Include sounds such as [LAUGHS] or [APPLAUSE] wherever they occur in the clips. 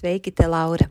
Sveiki, te Laura!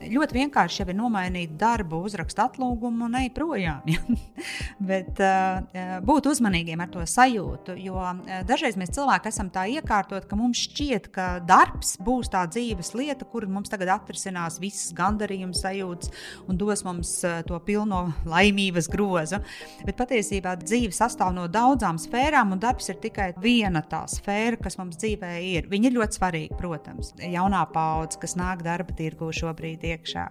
Ļoti vienkārši jau ir nomainīt darbu, uzrakst atlūgumu un ej projām. Ja? [LAUGHS] Bet uh, būt uzmanīgiem ar to sajūtu, jo uh, dažreiz mēs cilvēki esam tā iekārtot, ka mums šķiet, ka darbs būs tā dzīves lieta, kur mums tagad atrisinās visas gandarījuma sajūtas un dos mums to pilno laimības grozu. Bet patiesībā dzīve sastāv no daudzām sfērām, un darbs ir tikai viena tā sfēra, kas mums dzīvē ir. Viņa ir ļoti svarīga, protams. Jaunā paudze, kas nāk darba tirgu šobrīd iekšā.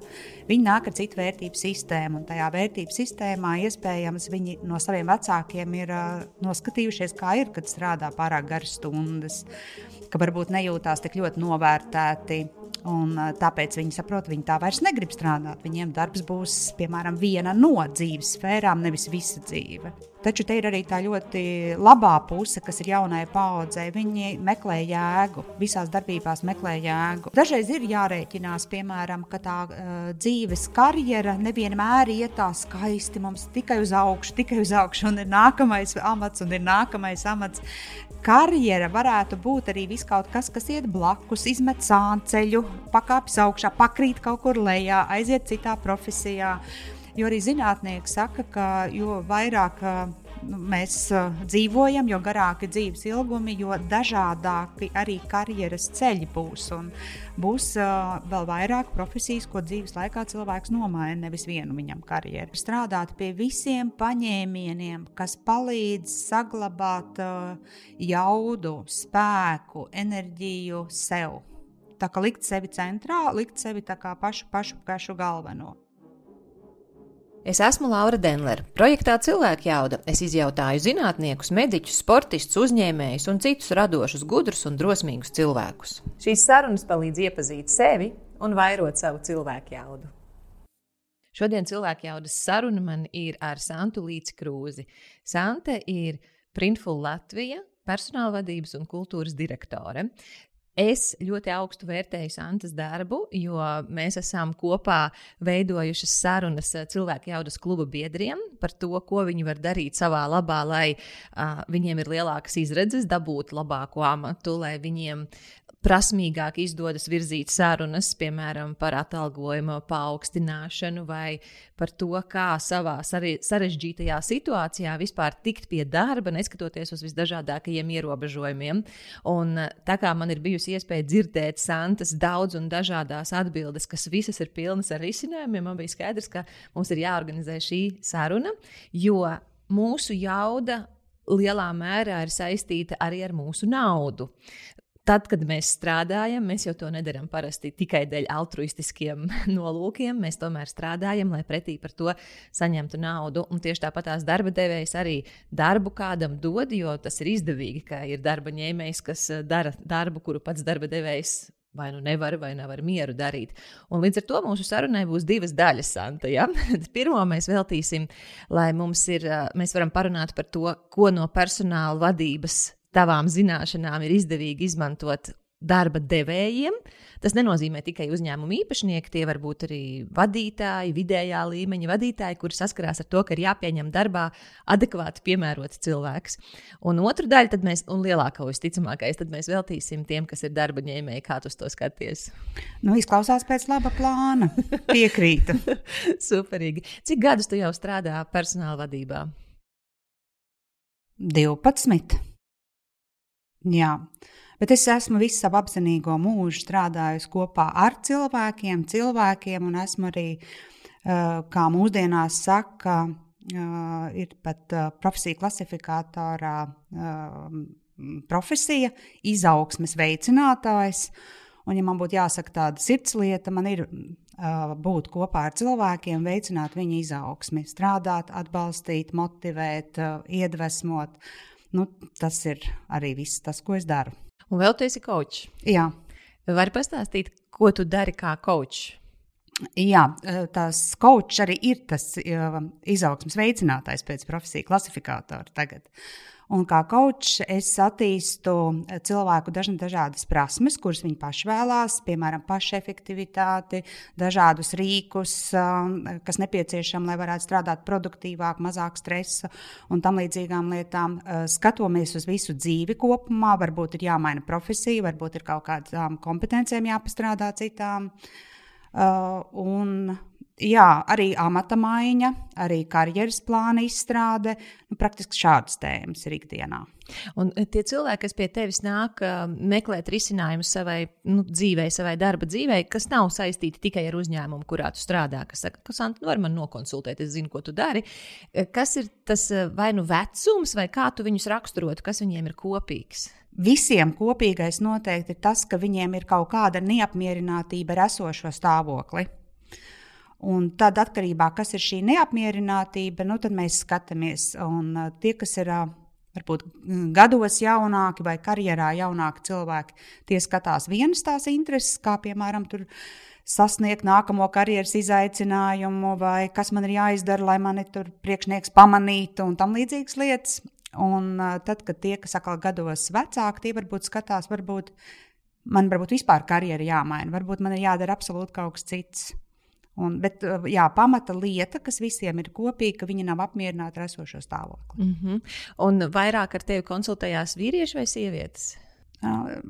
Viņi nāk ar citu vērtību sistēmu, un tajā vērtību sistēmā iespējams viņi no saviem vecākiem ir uh, noskatījušies, kā ir, kad strādā pārāk garas stundas, ka varbūt nejūtās tik ļoti novērtēti. Un, tāpēc viņi saprot, viņi tā vairs negrib strādāt. Viņiem darbs būs piemēram viena no dzīves sfērām, nevis visa dzīve. Taču te ir arī tā ļoti labā puse, kas ir jaunai paudzei. Viņi meklē jēgu, visās darbībās meklē jēgu. Dažreiz ir jārēķinās, piemēram, ka tā uh, dzīves karjera nevienmēr iet tā skaisti. Mums tikai uz augšu, tikai uz augšu, un ir nākamais amats, un ir nākamais amats. Karjera varētu būt arī kaut kas, kas iet blakus, izmet sānceļu, pakāpjas augšā, pakrīt kaut kur lejā, aiziet citā profesijā. Uh, Jo arī zinātnieki saka, ka jo vairāk nu, mēs dzīvojam, jo garāki dzīves ilgumi, jo dažādāki arī karjeras ceļi būs. Un būs vēl vairāk profesijas, ko dzīves laikā cilvēks nomaina, nevis vienu viņam karjeru. Strādāt pie visiem paņēmieniem, kas palīdz saglabāt jaudu, spēku, enerģiju sev. Tā kā likt sevi centrā, likt sevi pašu, pašu, pašu galveno. Es esmu Laura Denlere. Projektā Cilvēku jauda es izjautāju zinātniekus, mediķus, sportistus, uzņēmējus un citus radošus, gudrus un drosmīgus cilvēkus. Šīs sarunas palīdz iepazīt sevi un vairot savu cilvēku jaudu. Šodien cilvēku jaudas saruna man ir ar Santu Līci Krūzi. Sante ir Printful Latvija personāla vadības un kultūras direktore. Es ļoti augstu vērtēju Santas darbu, jo mēs esam kopā veidojuši sarunas cilvēku jaudas kluba biedriem par to, ko viņi var darīt savā labā, lai uh, viņiem ir lielākas izredzes dabūt labāko amatu, lai viņiem prasmīgāk izdodas virzīt sarunas, piemēram, par atalgojuma paaugstināšanu vai par to, kā savā sarežģītajā situācijā vispār tikt pie darba, neskatoties uz visdažādākajiem ierobežojumiem. Un, tā kā man ir bijusi iespēja dzirdēt Santas daudz un dažādas atbildes, kas visas ir pilnas ar risinājumiem, man bija skaidrs, ka mums ir jāorganizē šī saruna, jo mūsu jauda lielā mērā ir saistīta arī ar mūsu naudu. Tad, kad mēs strādājam, mēs jau to nedarām parasti tikai dēļ altruistiskiem [LAUGHS] nolūkiem. Mēs tomēr strādājam, lai pretī par to saņemtu naudu. Un tieši tāpat tās darba devējs arī darbu kādam dod, jo tas ir izdevīgi, ka ir darba ņēmējs, kas eh, dara darbu, kuru pats darba devējs vai nu nevar, vai nav ar mieru darīt. Un līdz ar to mūsu sarunai būs divas daļas, Santa. Ja? [LAUGHS] Pirmo mēs veltīsim, lai mums ir, eh, mēs varam parunāt par to, ko no personāla vadības tavām zināšanām ir izdevīgi izmantot darba devējiem. Tas nenozīmē tikai uzņēmumu īpašnieki, tie var būt arī vadītāji, vidējā līmeņa vadītāji, kuri saskarās ar to, ka ir jāpieņem darbā adekvāti piemērots cilvēks. Un otru daļu, mēs, un lielāko visticamākais, tad mēs veltīsim tiem, kas ir darba ņēmēji, kā tu to skaties. Nu, izklausās pēc laba plāna. Piekrītu. [LAUGHS] Superīgi. Cik gadus tu jau strādā personāla vadībā? 12. Jā. Bet es esmu visu savu apzinīgo mūžu strādājusi kopā ar cilvēkiem, cilvēkiem un esmu arī, kā mūsdienās saka, ir pat profesija klasifikātorā profesija, izaugsmes veicinātājs. Un, ja man būtu jāsaka tāda sirdslieta, man ir uh, būt kopā ar cilvēkiem, veicināt viņu izaugsmi, strādāt, atbalstīt, motivēt, uh, iedvesmot. Nu, tas ir arī viss, tas, ko es daru. Un vēl tu esi kočs. Jā. Vari pastāstīt, ko tu dari kā kočs? Jā, tas kočs arī ir tas izaugsmas veicinātājs pēc profesijas klasifikātora tagad. Un kā kočs es attīstu cilvēku dažādas prasmes, kuras viņi paši vēlās, piemēram, pašefektivitāti, dažādus rīkus, kas nepieciešami, lai varētu strādāt produktīvāk, mazāk stresa un tam līdzīgām lietām. Skatoties uz visu dzīvi kopumā, varbūt ir jāmaina profesija, varbūt ir kaut kādām kompetencijām jāpastrādā citām. Uh, un jā, arī amata maiņa, arī karjeras plāna izstrāde. Nu, praktiski šādas tēmas ir ikdienā. Un e, tie cilvēki, kas pie tevis nāk, meklēt risinājumus savai nu, dzīvei, savai darba dzīvei, kas nav saistīti tikai ar uzņēmumu, kurā tu strādā, kas saka, ka Santa, nu, var man nokonsultēt, es zinu, ko tu dari. E, kas ir tas e, vai nu vecums, vai kā tu viņus raksturotu, kas viņiem ir kopīgs? Visiem kopīgais noteikti ir tas, ka viņiem ir kaut kāda neapmierinātība ar esošo stāvokli. Un tad, atkarībā no tā, kas ir šī neapmierinātība, nu, tad mēs skatāmies. Un tie, kas ir varbūt gados jaunāki vai karjerā jaunāki cilvēki, tie skatās vienas tās intereses, kā piemēram tur sasniegt nākamo karjeras izaicinājumu, vai kas man ir jāizdara, lai mani tur priekšnieks pamanītu un tam līdzīgas lietas. Un tad, kad tie, kas atkal gados vecāki, tie varbūt skatās, varbūt man varbūt vispār karjera jāmaina, varbūt man ir jādara absolūti kaut kas cits. Un, bet uh, jā, pamata lieta, kas visiem ir kopīga, ka viņi nav apmierināti ar esošo stāvokli. Mm -hmm. Un vairāk ar tevi konsultējās vīrieši vai sievietes?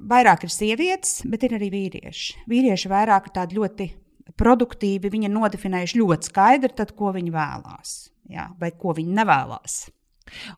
Vairāk ir sievietes, bet ir arī vīrieši. Vīrieši vairāk ir tādi ļoti produktīvi, viņi ir nodefinējuši ļoti skaidri, tad, ko viņi vēlās jā, vai ko viņi nevēlas.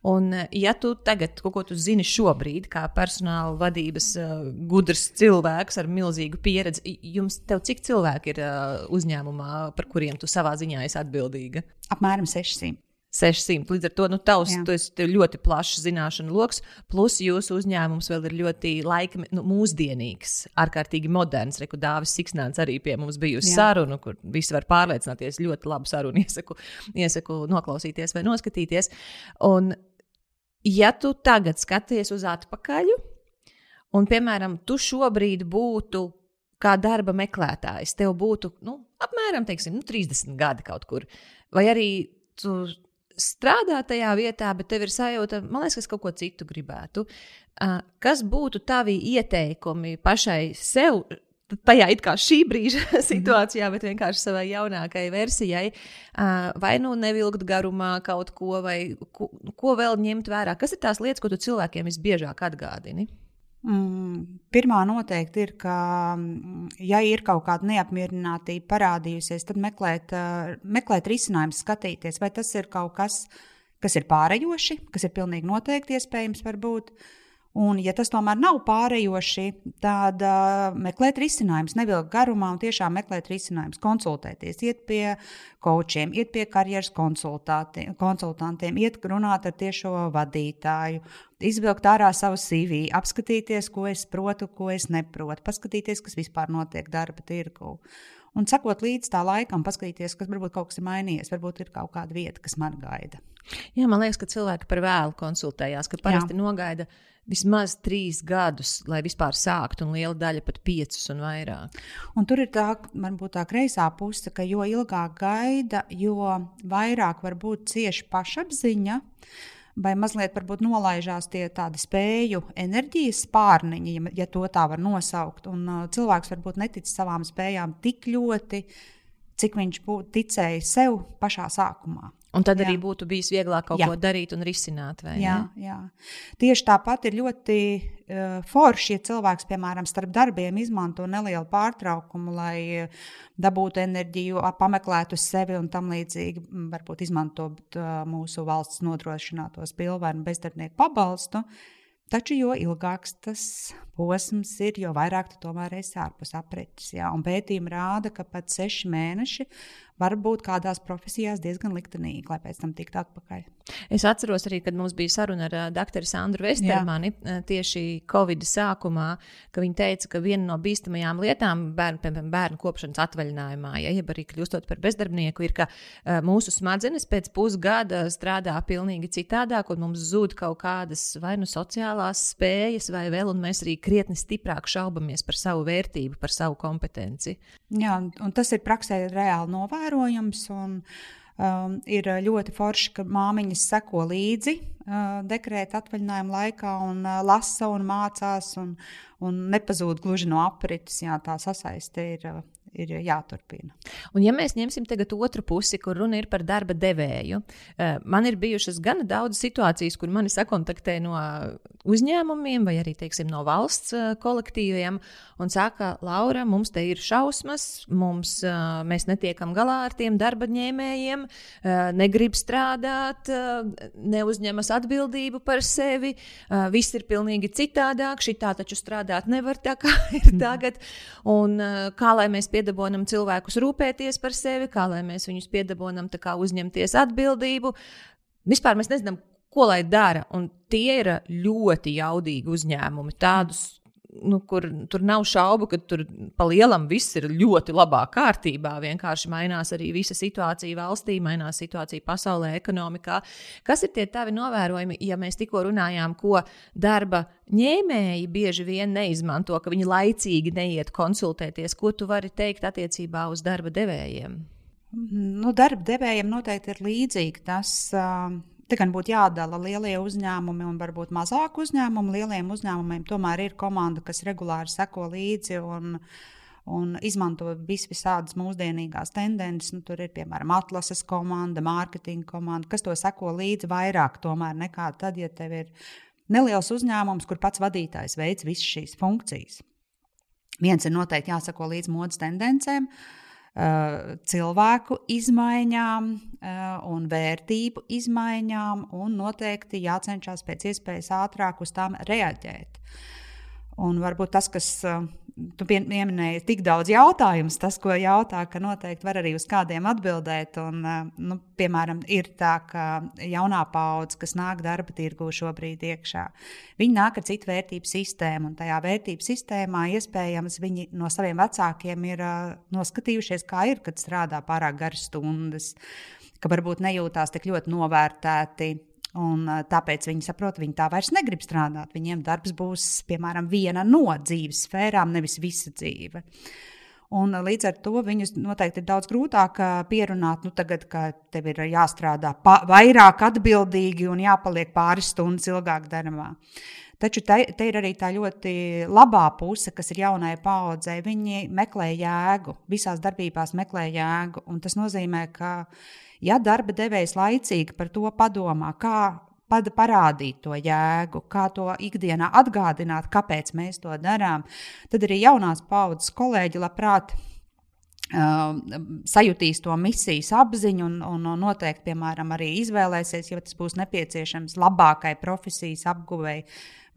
Un, eh, ja tu tagad kaut ko tu zini šobrīd, kā personāla vadības uh, gudrs cilvēks ar milzīgu pieredzi, jums cik cilvēki ir uh, uzņēmumā, par kuriem tu savā ziņā esi atbildīga? Apmēram 600. 600. Līdz ar to nu, tavs, tu esi ļoti plašs zināšanu lokus, plus jūsu uzņēmums vēl ir ļoti laika, nu, mūsdienīgs, ārkārtīgi moderns. Reku Dāvis Siksnāns arī pie mums bijusi saruna, kur visi var pārliecināties. Ļoti labu sarunu iesaku, iesaku noklausīties vai noskatīties. Un, ja tu tagad skaties uz atpakaļ, un, piemēram, tu šobrīd būtu kā darba meklētājs, tev būtu nu, apmēram teiksim, nu, 30 gadi kaut kur, vai arī tu strādā tajā vietā, bet tev ir sajūta, man liekas, ka es kaut ko citu gribētu. Kas būtu tavi ieteikumi pašai sev? Tajā it kā šī brīža [LAUGHS] situācijā, bet vienkārši savai jaunākajai versijai, vai nu nevilkt garumā kaut ko, vai ko, ko vēl ņemt vērā. Kas ir tās lietas, ko tu cilvēkiem visbiežāk atgādini? Mm, pirmā noteikti ir, ka, mm, ja ir kaut kāda neapmierinātība parādījusies, tad meklēt, uh, meklēt risinājumu, skatīties, vai tas ir kaut kas, kas ir pārējoši, kas ir pilnīgi noteikti iespējams, varbūt. Un, ja tas tomēr nav pārējoši, tad uh, meklēt risinājumus, nevilkt garumā un tiešām meklēt risinājumus, konsultēties, iet pie kočiem, iet pie karjeras konsultantiem, iet runāt ar tiešo vadītāju, izvilkt ārā savu CV, apskatīties, ko es protu, ko es neprotu, paskatīties, kas vispār notiek darba tirgu. Un sekot līdz tā laikam, paskatīties, kas varbūt kaut kas ir mainījies, varbūt ir kaut kāda vieta, kas man gaida. Jā, man liekas, ka cilvēki par vēlu konsultējās, ka parasti Jā. nogaida vismaz trīs gadus, lai vispār sāktu, un liela daļa pat piecus un vairāk. Un tur ir tā, varbūt tā kreisā puse, ka jo ilgāk gaida, jo vairāk var būt cieši pašapziņa. Vai mazliet nolaižās tie tādi spēju enerģijas spārniņi, ja, ja to tā var nosaukt. Un, uh, cilvēks varbūt netic savām spējām tik ļoti, cik viņš būtu ticējis sev pašā sākumā. Un tad jā. arī būtu bijis vieglāk kaut jā. ko darīt un risināt. Jā, ne? jā. Tieši tāpat ir ļoti uh, forši, ja cilvēks, piemēram, starp darbiem izmanto nelielu pārtraukumu, lai dabūtu enerģiju, pameklētu sevi un tam līdzīgi. Varbūt izmantot uh, mūsu valsts nodrošinātos pilvēnu bezdarbnieku pabalstu. Taču, jo ilgāks tas posms ir, jo vairāk tu tomēr esi ārpus apreķis. Pētījumi rāda, ka pat seši mēneši var būt kādās profesijās diezgan liktenīgi, lai pēc tam tiktu atpakaļ. Es atceros arī, kad mums bija saruna ar uh, doktoru Sandru Vestermani Jā. tieši Covid sākumā, ka viņa teica, ka viena no bīstamajām lietām bērnu, piemēram, bērnu kopšanas atvaļinājumā, ja jeb arī kļūstot par bezdarbnieku, ir, ka uh, mūsu smadzenes pēc pusgada strādā pilnīgi citādāk, un mums zūd kaut kādas vai nu sociālās spējas, vai vēl, un mēs arī krietni stiprāk šaubamies par savu vērtību, par savu kompetenci. Jā, un tas ir praksē reāli novērojams. Un, um, ir ļoti forši, ka māmiņas seko līdzi uh, dekrēta atvaļinājuma laikā un uh, lasa un mācās un, un nepazūd gluži no aprites. Jā, tā sasaiste ir. Uh, ir jāturpina. Un, ja mēs ņemsim tagad otru pusi, kur runa ir par darba devēju, eh, man ir bijušas gana daudz situācijas, kur mani sakontaktē no uzņēmumiem vai arī teiksim, no valsts eh, kolektīviem un saka, Laura, mums te ir šausmas, mums, eh, mēs netiekam galā ar tiem darba ņēmējiem, negrib strādāt, neuzņemas atbildību par sevi, viss ir pilnīgi citādāk, šī tā taču strādāt nevar tā kā [LAUGHS] ir tagad. Un kā lai mēs pie piedabonam cilvēkus rūpēties par sevi, kā lai mēs viņus piedabonam uzņemties atbildību. Vispār mēs nezinām, ko lai dara. Un tie ir ļoti jaudīgi uzņēmumi. Tādus nu, kur tur nav šaubu, ka tur pa lielam viss ir ļoti labā kārtībā. Vienkārši mainās arī visa situācija valstī, mainās situācija pasaulē, ekonomikā. Kas ir tie tavi novērojumi, ja mēs tikko runājām, ko darba ņēmēji bieži vien neizmanto, ka viņi laicīgi neiet konsultēties? Ko tu vari teikt attiecībā uz darba devējiem? Nu, darba devējiem noteikti ir līdzīgi tas. Te gan būtu jādala lielie uzņēmumi un varbūt mazāk uzņēmumi. Lieliem uzņēmumiem tomēr ir komanda, kas regulāri seko līdzi un, un izmanto vis visādas mūsdienīgās tendences. Nu, tur ir piemēram atlases komanda, mārketinga komanda, kas to seko līdzi vairāk nekā tad, ja tev ir neliels uzņēmums, kur pats vadītājs veic visas šīs funkcijas. Viens ir noteikti jāsako līdzi modes tendencēm. Uh, cilvēku izmaiņām eh, un vērtību izmaiņām, un noteikti jācenšas pēc iespējas ātrāk uz tām reaģēt. Un varbūt tas, kas eh, tu pieminēji tik daudz jautājumus, tas, ko jautā, ka noteikti var arī uz kādiem atbildēt. Un, eh, nu, piemēram, ir tā, ka jaunā paudze, kas nāk darba tirgu šobrīd iekšā, viņi nāk ar citu vērtību sistēmu, un tajā vērtību sistēmā iespējams viņi no saviem vecākiem ir uh, noskatījušies, kā ir, kad strādā pārāk garas stundas, ka varbūt nejūtās tik ļoti novērtēti Un, tāpēc viņi saprot, viņi tā vairs negrib strādāt. Viņiem darbs būs piemēram viena no dzīves sfērām, nevis visa dzīve. Un, līdz ar to viņus noteikti ir daudz grūtāk pierunāt, nu, tagad, kad tev ir jāstrādā vairāk atbildīgi un jāpaliek pāris stundas ilgāk darbā. Taču te, te ir arī tā ļoti labā puse, kas ir jaunai paudzei. Viņi meklē jēgu, visās darbībās meklē jēgu. Tas nozīmē, ka Ja darba devējs laicīgi par to padomā, kā parādīt to jēgu, kā to ikdienā atgādināt, kāpēc mēs to darām, tad arī jaunās paudzes kolēģi labprāt Uh, sajutīs to misijas apziņu un, un, noteikti, piemēram, arī izvēlēsies, ja tas būs nepieciešams, labākai profesijas apguvēji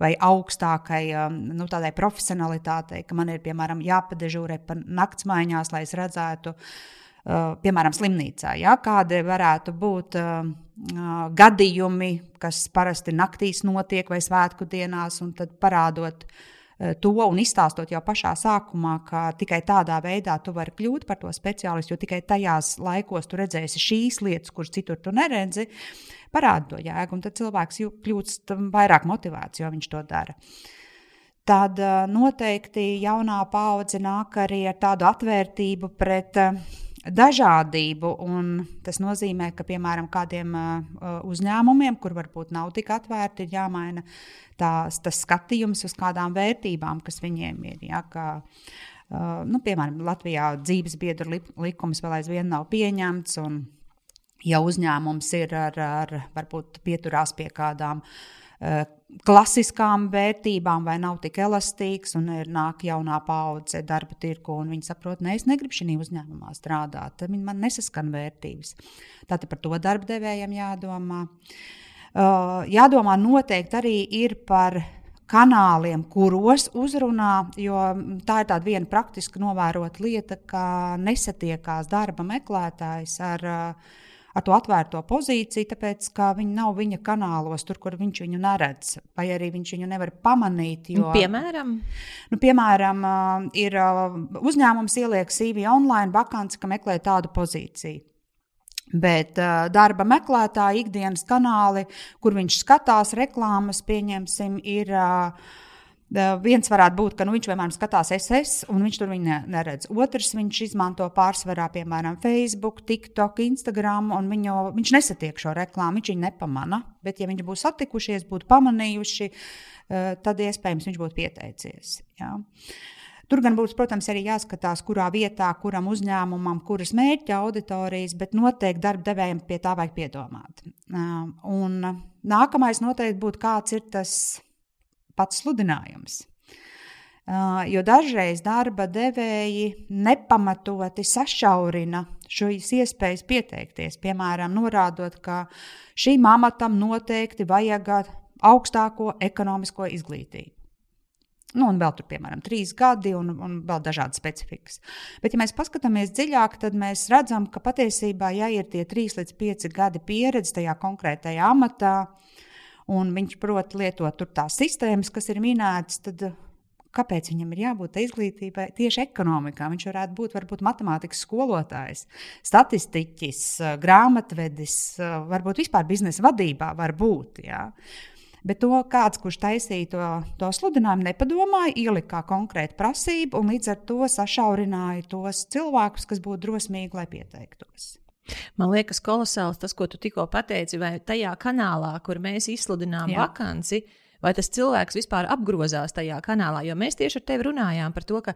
vai augstākai um, nu, profesionalitātei, ka man ir, piemēram, jāpadežūrē pa naktsmaiņās, lai es redzētu uh, piemēram, slimnīcā. Ja? Kādi varētu būt uh, gadījumi, kas parasti naktīs notiek vai svētku dienās, un tad parādot to un izstāstot jau pašā sākumā, ka tikai tādā veidā tu vari kļūt par to speciālistu, jo tikai tajās laikos tu redzēsi šīs lietas, kuras citur tu neredzi, parāda to jēgu, un tad cilvēks kļūst vairāk motivēts, jo viņš to dara. Tad noteikti jaunā paudze nāk arī ar tādu atvērtību pret uh, dažādību. Tas nozīmē, ka piemēram kādiem uzņēmumiem, kur varbūt nav tik atvērti, ir jāmaina tās, tas skatījums uz kādām vērtībām, kas viņiem ir. Ja, ka, nu, piemēram, Latvijā dzīves biedru likums vēl aizvien nav pieņemts. Ja uzņēmums ir ar, ar varbūt pieturās pie kādām uh, klasiskām vērtībām, vai nav tik elastīgs, un ir nāk jaunā paudze darba tirgu, un viņi saprot, ka es negribu šajā uzņēmumā strādāt, tad man nesaskan vērtības. Tātad par to darba devējiem jādomā. Uh, jādomā noteikti arī ir par kanāliem, kuros uzrunā, jo tā ir tāda viena praktiski novērota lieta, ka nesatiekās darba meklētājs ar uh, ar to atvērto pozīciju, tāpēc ka viņi nav viņa kanālos, tur, kur viņš viņu neredz, vai arī viņš viņu nevar pamanīt. Jo, piemēram, nu, piemēram ir uzņēmums ieliek CV online vakanci, ka meklē tādu pozīciju. Bet uh, darba meklētāja ikdienas kanāli, kur viņš skatās reklāmas, pieņemsim, ir uh, Viens varētu būt, ka nu, viņš vienmēr skatās SS, un viņš tur ne, neredz. Otrs, viņš izmanto pārsvarā, piemēram, Facebook, TikTok, Instagram, un viņu, viņš nesatiek šo reklāmu, viņš viņu nepamana. Bet, ja viņi būtu satikušies, būtu pamanījuši, tad iespējams viņš būtu pieteicies. Ja. Tur gan būs, protams, arī jāskatās, kurā vietā, kuram uzņēmumam, kuras mērķa auditorijas, bet noteikti darba devējiem pie tā vajag piedomāt. Un nākamais noteikti būtu, kāds ir tas pats sludinājums. Uh, jo dažreiz darba devēji nepamatoti sašaurina šīs iespējas pieteikties. Piemēram, norādot, ka šīm amatam noteikti vajag augstāko ekonomisko izglītību. Nu, un vēl tur, piemēram, trīs gadi un, un vēl dažādas specifikas. Bet, ja mēs paskatāmies dziļāk, tad mēs redzam, ka patiesībā, ja ir tie trīs līdz pieci gadi pieredze tajā konkrētajā amatā, un viņš prot lietot tās sistēmas, kas ir minētas, tad uh, kāpēc viņam ir jābūt izglītībai tieši ekonomikā? Viņš varētu būt varbūt matemātikas skolotājs, statistiķis, uh, grāmatvedis, uh, varbūt vispār biznesa vadībā var būt. Jā. Bet to kāds, kurš taisīja to, to sludinājumu, nepadomāja, ielika kā konkrētu prasību un līdz ar to sašaurināja tos cilvēkus, kas būtu drosmīgi, lai pieteiktos. Man liekas, kolosāls tas, ko tu tikko pateici, vai tajā kanālā, kur mēs izsludinām Jā. vakanci, vai tas cilvēks vispār apgrozās tajā kanālā. Jo mēs tieši ar tevi runājām par to, ka,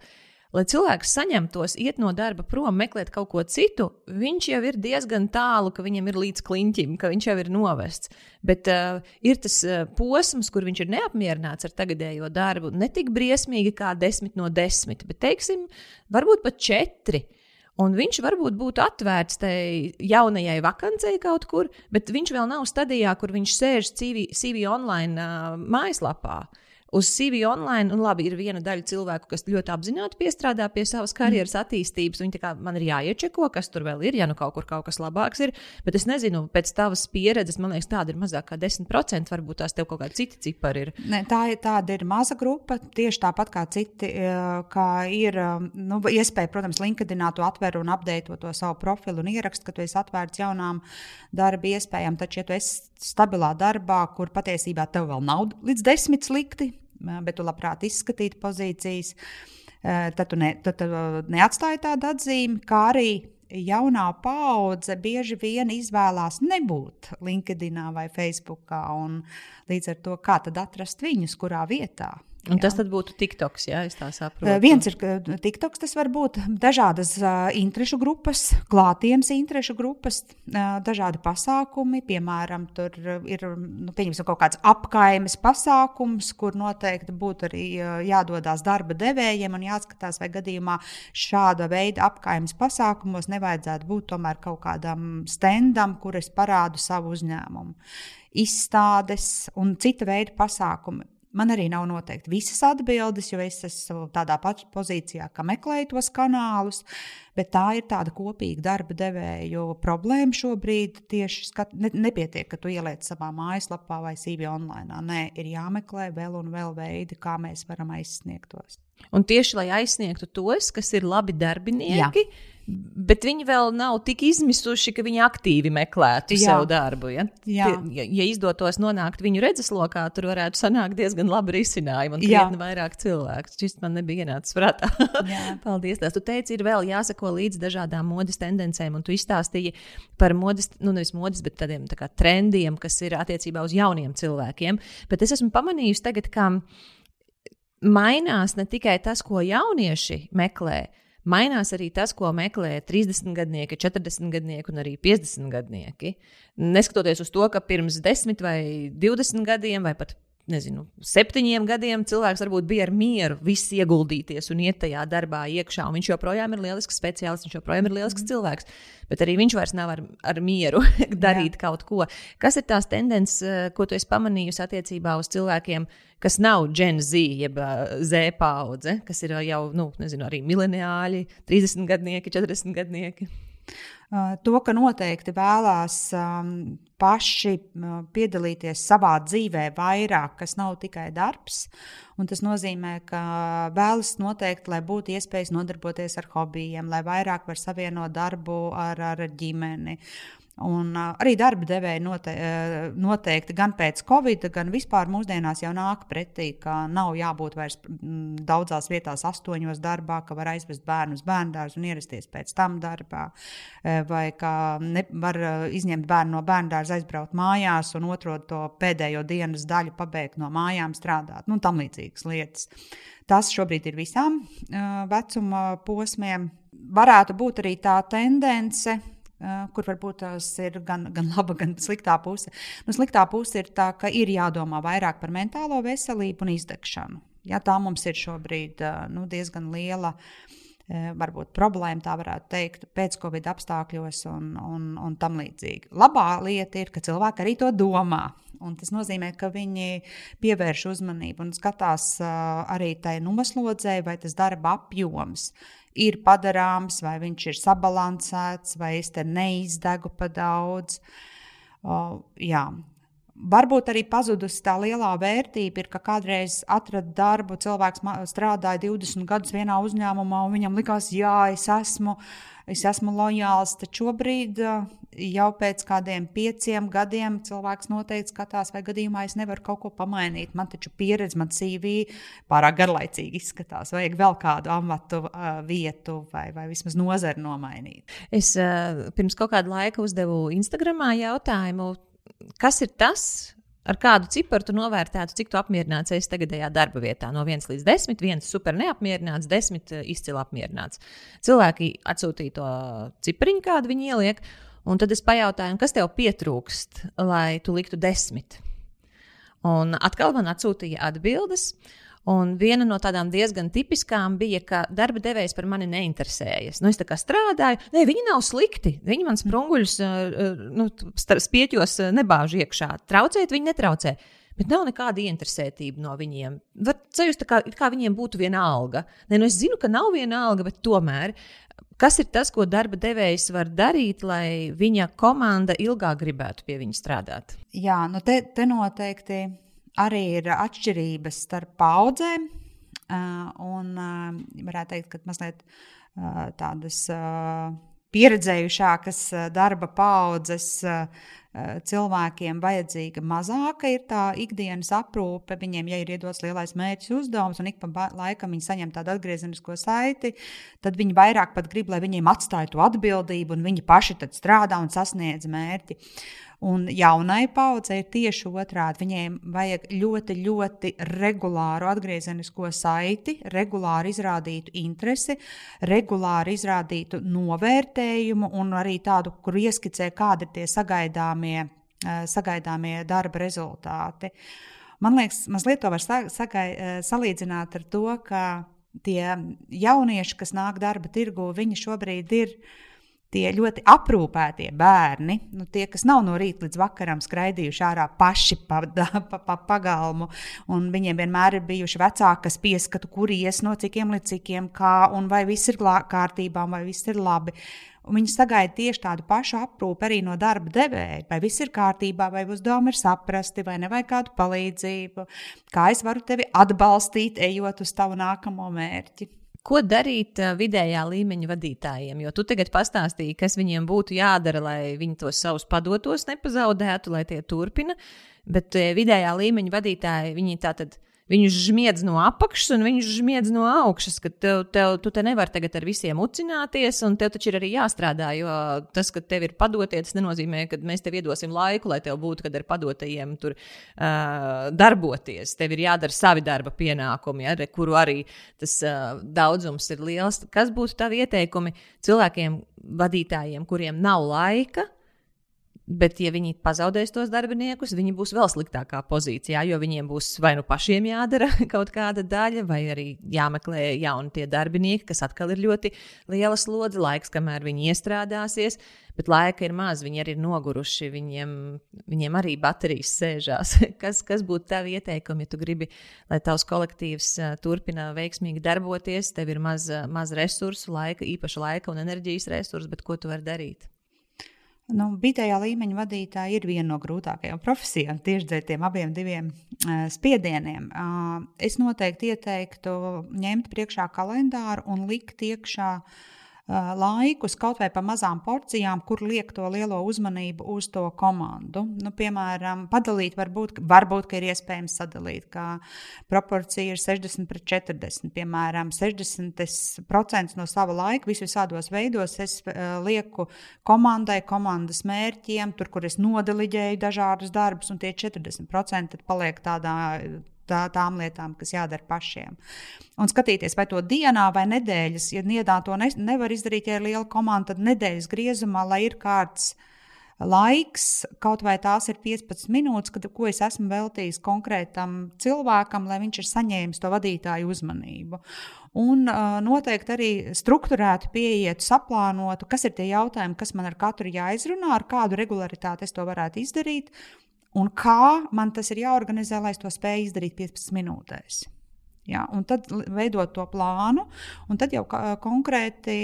lai cilvēks saņemtos, iet no darba prom, meklēt kaut ko citu, viņš jau ir diezgan tālu, ka viņam ir līdz kliņķim, ka viņš jau ir novests. Bet uh, ir tas uh, posms, kur viņš ir neapmierināts ar tagadējo darbu, ne tik briesmīgi kā desmit no desmit, bet teiksim, varbūt pat četri. Un viņš varbūt būtu atvērts tai jaunajai vakancei kaut kur, bet viņš vēl nav stadijā, kur viņš sēž CV, CV online uh, mājaslapā. Uh, uz CV online, un labi, ir viena daļa cilvēku, kas ļoti apzināti piestrādā pie savas karjeras mm. attīstības. Viņi kā man ir jāiečeko, kas tur vēl ir, ja nu kaut kur kaut kas labāks ir. Bet es nezinu, pēc tavas pieredzes, man liekas, tāda ir mazāk kā 10%. Varbūt tās tev kaut kādi citi cipari ir. Ne, tā ir tāda ir maza grupa, tieši tāpat kā citi, kā ir nu, iespēja, protams, LinkedInā to atver un apdeitot to savu profilu un ierakst, ka tu esi atvērts jaunām darba iespējām. Taču, ja tu esi stabilā darbā, kur patiesībā tev vēl nav līdz desmit slikti, bet tu labprāt izskatītu pozīcijas, tad tu, ne, tad tu neatstāji tādu atzīmi, kā arī jaunā paudze bieži vien izvēlās nebūt LinkedIn vai Facebook. Līdz ar to, kā tad atrast viņus, kurā vietā. Un jā. tas būtu TikToks, es tā saprotu. Viens ir TikToks, tas var būt dažādas uh, interešu grupas, klātienes interešu grupas, uh, dažādi pasākumi. Piemēram, tur ir nu, kaut kāds apkaimes pasākums, kur noteikti būtu arī uh, jādodas darba devējiem un jāskatās, vai gadījumā šāda veida apkaimes pasākumos nevajadzētu būt tomēr kaut kādam standam, kur es parādu savu uzņēmumu. Izstādes un cita veida pasākumi Man arī nav noteikti visas atbildes, jo es esmu tādā pašā pozīcijā, ka meklēju tos kanālus, bet tā ir tāda kopīga darba devēju problēma šobrīd. Tieši skat, ne, nepietiek, ka tu ieliec savā mājaslapā vai CV online. Nē, ir jāmeklē vēl un vēl veidi, kā mēs varam aizsniegt tos. Un tieši lai aizsniegtu tos, kas ir labi darbinieki. Jā Bet viņi vēl nav tik izmisuši, ka viņi aktīvi meklētu Jā. sev darbu. Ja? Jā. ja, ja izdotos nonākt viņu redzeslokā, tur varētu sanākt diezgan labi risinājumi un krietni vairāk cilvēku. Šis man nebija ienācis prātā. [LAUGHS] Paldies! Tās. Tu teici, ir vēl jāsako līdz dažādām modes tendencēm, un tu izstāstīji par modes, nu nevis modes, bet tādiem tā kā, trendiem, kas ir attiecībā uz jauniem cilvēkiem. Bet es esmu pamanījusi tagad, ka mainās ne tikai tas, ko jaunieši meklē, mainās arī tas, ko meklē 30 gadnieki, 40 gadnieki un arī 50 gadnieki. Neskatoties uz to, ka pirms 10 vai 20 gadiem, vai pat nezinu, septiņiem gadiem cilvēks varbūt bija ar mieru viss ieguldīties un iet tajā darbā iekšā. Viņš joprojām ir lielisks speciālists, viņš joprojām ir lielisks mm. cilvēks. Bet arī viņš vairs nav ar, ar mieru [LAUGHS] darīt Jā. kaut ko. Kas ir tās tendences, eh, ko tu esi pamanījusi attiecībā uz cilvēkiem, kas nav Gen Z, jeb eh, Z paudze, kas ir jau, nu, nezinu, arī mileniāļi, 30 gadnieki, 40 gadnieki? To, ka noteikti vēlās um, paši piedalīties savā dzīvē vairāk, kas nav tikai darbs. Tas nozīmē, ka vēlas noteikti, lai būtu iespējas nodarboties ar hobijiem, lai vairāk var savienot darbu ar, ar ģimeni. Un, uh, arī darba devēji note, uh, noteikti gan pēc covid, gan vispār mūsdienās jau nāk pretī, ka nav jābūt vairs mm, daudzās vietās, astoņos darbā, ka var aizvest bērnu uz bērnu dārzu un ierasties pēc tam darbā, uh, vai ka ne, var uh, izņemt bērnu no bērnu dārza, aizbraukt mājās un otro to pēdējo dienas daļu pabeigt no mājām strādāt, nu, tam līdzīgas lietas. Tas šobrīd ir visām uh, vecuma posmiem. Varētu būt arī tā tendence, kur varbūt tās ir gan, gan laba, gan sliktā puse. Nu, sliktā puse ir tā, ka ir jādomā vairāk par mentālo veselību un izdegšanu. Ja, tā mums ir šobrīd nu, diezgan liela varbūt, problēma, tā varētu teikt, pēc Covid apstākļos un, un, un tam līdzīgi. Labā lieta ir, ka cilvēki arī to domā. Un tas nozīmē, ka viņi pievērš uzmanību un skatās arī tai noslodzē, vai tas darba apjoms ir padarāms, vai viņš ir sabalansēts, vai es te neizdegu pa daudz. Uh, jā. Varbūt arī pazudusi tā lielā vērtība, ir, ka kādreiz atrada darbu, cilvēks strādāja 20 gadus vienā uzņēmumā, un viņam likās, jā, es esmu, es esmu lojāls. Taču šobrīd jau pēc kādiem pieciem gadiem cilvēks noteikti skatās, vai gadījumā es nevaru kaut ko pamainīt. Man taču pieredze, man CV pārāk garlaicīgi izskatās. Vajag vēl kādu amatu uh, vietu vai, vai vismaz nozari nomainīt. Es uh, pirms kaut kāda laika uzdevu Instagramā jautājumu, kas ir tas, ar kādu ciparu tu novērtētu, cik tu apmierināts esi tagadējā darba vietā. No 1 līdz 10, viens super neapmierināts, 10 izcili apmierināts. Cilvēki atsūtīja to cipariņu, kādu viņi ieliek. Un tad es pajautāju, kas tev pietrūkst, lai tu liktu desmit. Un atkal man atsūtīja atbildes. Un viena no tādām diezgan tipiskām bija, ka darba devējs par mani neinteresējas. Nu, es tā kā strādāju, ne, viņi nav slikti. Viņi man sprunguļus, nu, spieķos nebāž iekšā. Traucēt viņi netraucē. Bet nav nekāda interesētība no viņiem. Var sajust, kā, kā viņiem būtu viena alga. Ne, nu es zinu, ka nav viena alga, bet tomēr Kas ir tas, ko darba devējs var darīt, lai viņa komanda ilgāk gribētu pie viņa strādāt? Jā, nu te, te noteikti arī ir atšķirības starp paudzēm. Uh, un uh, varētu teikt, ka mazliet uh, tādas uh, pieredzējušākas darba paudzes uh, cilvēkiem vajadzīga mazāka ir tā ikdienas aprūpe. Viņiem, ja ir iedots lielais mērķis uzdevums, un ik pa laikam viņi saņem tādu atgriezenisko saiti, tad viņi vairāk pat grib, lai viņiem atstāja to atbildību, un viņi paši strādā un sasniedz mērķi. Un jaunai paudzei ir tieši otrādi. Viņiem vajag ļoti, ļoti regulāru atgriezenisko saiti, regulāri izrādītu interesi, regulāri izrādītu novērtējumu un arī tādu, kur ieskicē, kādi ir tie sagaidāmie, eh, sagaidāmie darba rezultāti. Man liekas, mazliet to var sagai, eh, salīdzināt ar to, ka tie jaunieši, kas nāk darba tirgu, viņi šobrīd ir tie ļoti aprūpētie bērni, nu, tie, kas nav no rīta līdz vakaram skraidījuši ārā paši pa, pa, pa pagalmu, un viņiem vienmēr ir bijuši vecāki, kas pieskata, kur ies no cikiem līdz cikiem, kā, un vai viss ir kārtībā, vai viss ir labi. Un viņi sagaida tieši tādu pašu aprūpi arī no darba devēja. Vai viss ir kārtībā, vai uzdevumi ir saprasti, vai nevajag kādu palīdzību, kā es varu tevi atbalstīt, ejot uz tavu nākamo mērķi. Ko darīt vidējā līmeņa vadītājiem? Jo tu tagad pastāstīji, kas viņiem būtu jādara, lai viņi tos savus padotos nepazaudētu, lai tie turpina. Bet vidējā līmeņa vadītāji, viņi tā tad Viņus žmiedz no apakšas un viņus žmiedz no augšas, ka tev, tev, tu te nevari tagad ar visiem ucināties, un tev taču ir arī jāstrādā. Jo tas, ka tev ir padotie, tas nenozīmē, ka mēs tev iedosim laiku, lai tev būtu, kad ar padotajiem tur uh, darboties. Tev ir jādara savi darba pienākumi, ja, kuru arī tas uh, daudzums ir liels. Kas būtu tavi ieteikumi cilvēkiem, vadītājiem, kuriem nav laika? Bet, ja viņi pazaudēs tos darbiniekus, viņi būs vēl sliktākā pozīcijā, jo viņiem būs vai nu pašiem jādara [LAUGHS] kaut kāda daļa, vai arī jāmeklē jauni tie darbinieki, kas atkal ir ļoti liela slodze, laiks, kamēr viņi iestrādāsies. Bet laika ir maz, viņi arī ir noguruši, viņiem, viņiem arī baterijas sēžās. [LAUGHS] kas, kas būtu tavi ieteikumi, ja tu gribi, lai tavs kolektīvs uh, turpina veiksmīgi darboties, tev ir maz, maz resursu, laika, īpaši laika un enerģijas resursu, bet ko tu vari darīt? Nu, Vidējā līmeņa vadītāja ir viena no grūtākajām profesijām tieši dēļ tiem abiem diviem, uh, spiedieniem. Uh, es noteikti ieteiktu ņemt priekšā kalendāru un likt iekšā uh, laikus kaut vai pa mazām porcijām, kur liek to lielo uzmanību uz to komandu. Nu, piemēram, padalīt, varbūt, varbūt ir iespējams sadalīt, ka proporcija ir 60 pret 40. Piemēram, 60% no sava laika visvisādos veidos es lieku komandai, komandas mērķiem, tur, kur es nodeliģēju dažādus darbus, un tie 40% paliek tādā tā, tām lietām, kas jādara pašiem. Un skatīties, vai to dienā vai nedēļas, ja niedā to ne, nevar izdarīt, ja ir liela komanda, tad nedēļas griezumā, lai ir kārts laiks, kaut vai tās ir 15 minūtes, kad, ko es esmu veltījis konkrētam cilvēkam, lai viņš ir saņēmis to vadītāju uzmanību. Un uh, noteikti arī struktūrēti pieiet, saplānotu, kas ir tie jautājumi, kas man ar katru jāizrunā, ar kādu regularitāti es to varētu izdarīt, un kā man tas ir jāorganizē, lai es to spēju izdarīt 15 minūtēs. Ja, un tad veidot to plānu, un tad jau konkrēti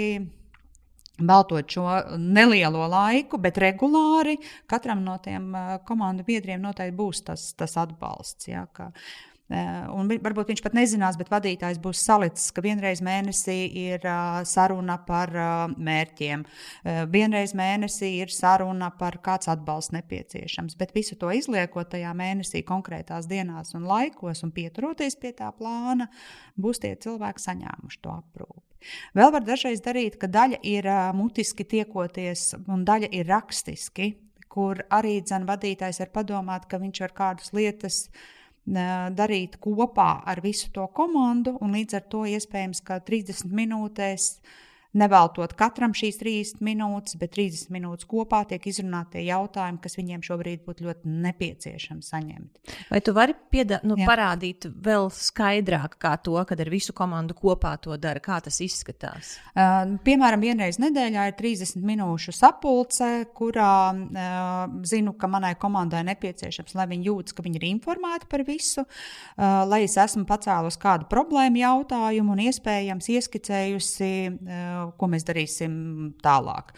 veltot šo nelielo laiku, bet regulāri katram no tiem komandu biedriem noteikti būs tas, tas atbalsts. Ja, ka, uh, Un varbūt viņš pat nezinās, bet vadītājs būs salicis, ka vienreiz mēnesī ir uh, saruna par uh, mērķiem, vienreiz mēnesī ir saruna par kāds atbalsts nepieciešams. Bet visu to izliekot tajā mēnesī, konkrētās dienās un laikos un pieturoties pie tā plāna, būs tie cilvēki saņēmuši to aprūpi. Vēl var dažreiz darīt, ka daļa ir mutiski tiekoties un daļa ir rakstiski, kur arī dzan vadītājs var padomāt, ka viņš var kādas lietas darīt kopā ar visu to komandu, līdz ar to iespējams, ka 30 minūtēs neveltot katram šīs 30 minūtes, bet 30 minūtes kopā tiek izrunāti jautājumi, kas viņiem šobrīd būtu ļoti nepieciešami saņemt. Vai tu vari piedā, nu, Jā. parādīt vēl skaidrāk, kā to, kad ar visu komandu kopā to dara, kā tas izskatās? Uh, piemēram, vienreiz nedēļā ir 30 minūšu sapulce, kurā uh, zinu, ka manai komandai nepieciešams, lai viņi jūtas, ka viņi ir informēti par visu, uh, lai es esmu pacēlus kādu problēmu jautājumu un iespējams ieskicējusi uh, ko mēs darīsim tālāk.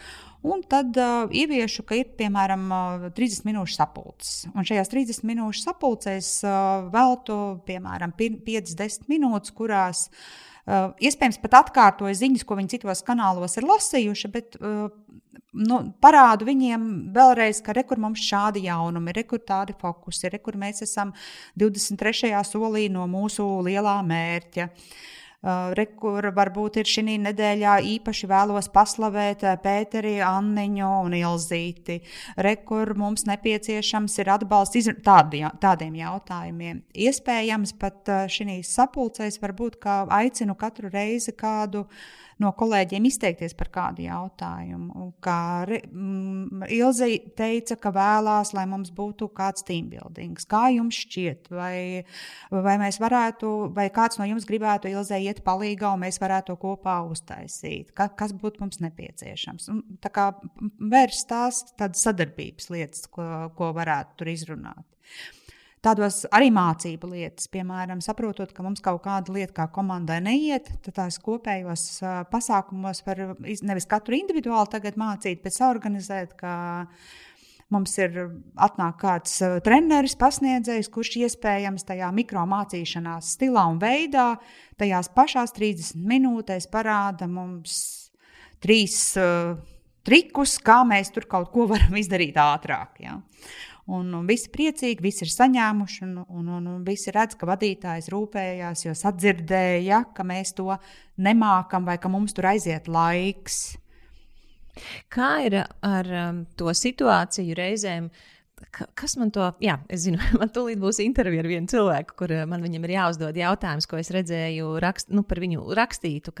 Un tad uh, ieviešu, ka ir piemēram 30 minūšu sapulces. Un šajās 30 minūšu sapulcēs uh, veltu piemēram 5-10 minūtes, kurās uh, iespējams pat atkārtoju ziņas, ko viņi citos kanālos ir lasījuši, bet uh, nu, parādu viņiem vēlreiz, ka rekur mums šādi jaunumi, rekur tādi fokusi, rekur mēs esam 23. solī no mūsu lielā mērķa. Uh, re, kur varbūt ir šī nedēļā īpaši vēlos paslavēt uh, Pēteri, Anniņu un Ilzīti. Re, kur mums nepieciešams ir atbalsts izr... tādi, tādiem jautājumiem. Iespējams, pat uh, šī sapulcēs varbūt kā aicinu katru reizi kādu uh, no kolēģiem izteikties par kādu jautājumu. Kā mm, Ilze teica, ka vēlās, lai mums būtu kāds team building. Kā jums šķiet, vai, vai mēs varētu, vai kāds no jums gribētu Ilzē iet palīgā un mēs varētu to kopā uztaisīt? Ka, kas būtu mums nepieciešams? Un, tā kā vērst tās sadarbības lietas, ko, ko varētu tur izrunāt tādos arī mācību lietas, piemēram, saprotot, ka mums kaut kāda lieta kā komandai neiet, tad tās kopējos pasākumos var nevis katru individuāli mācīt, bet organizēt, ka Mums ir atnāk kāds treneris, pasniedzējs, kurš iespējams tajā mikro mācīšanās stilā un veidā, tajās pašās 30 minūtēs parāda mums trīs uh, trikus, kā mēs tur kaut ko varam izdarīt ātrāk. Ja? Un, un visi priecīgi, visi ir saņēmuši, un, un, un, un visi redz, ka vadītājs rūpējās, jo sadzirdēja, ka mēs to nemākam vai ka mums tur aiziet laiks. Kā ir ar um, to situāciju reizēm? Kas man to, jā, es zinu, [LAUGHS] man tūlīt būs intervija ar vienu cilvēku, kur uh, man viņam ir jāuzdod jautājums, ko es redzēju, rakst, nu, par viņu rakstītu.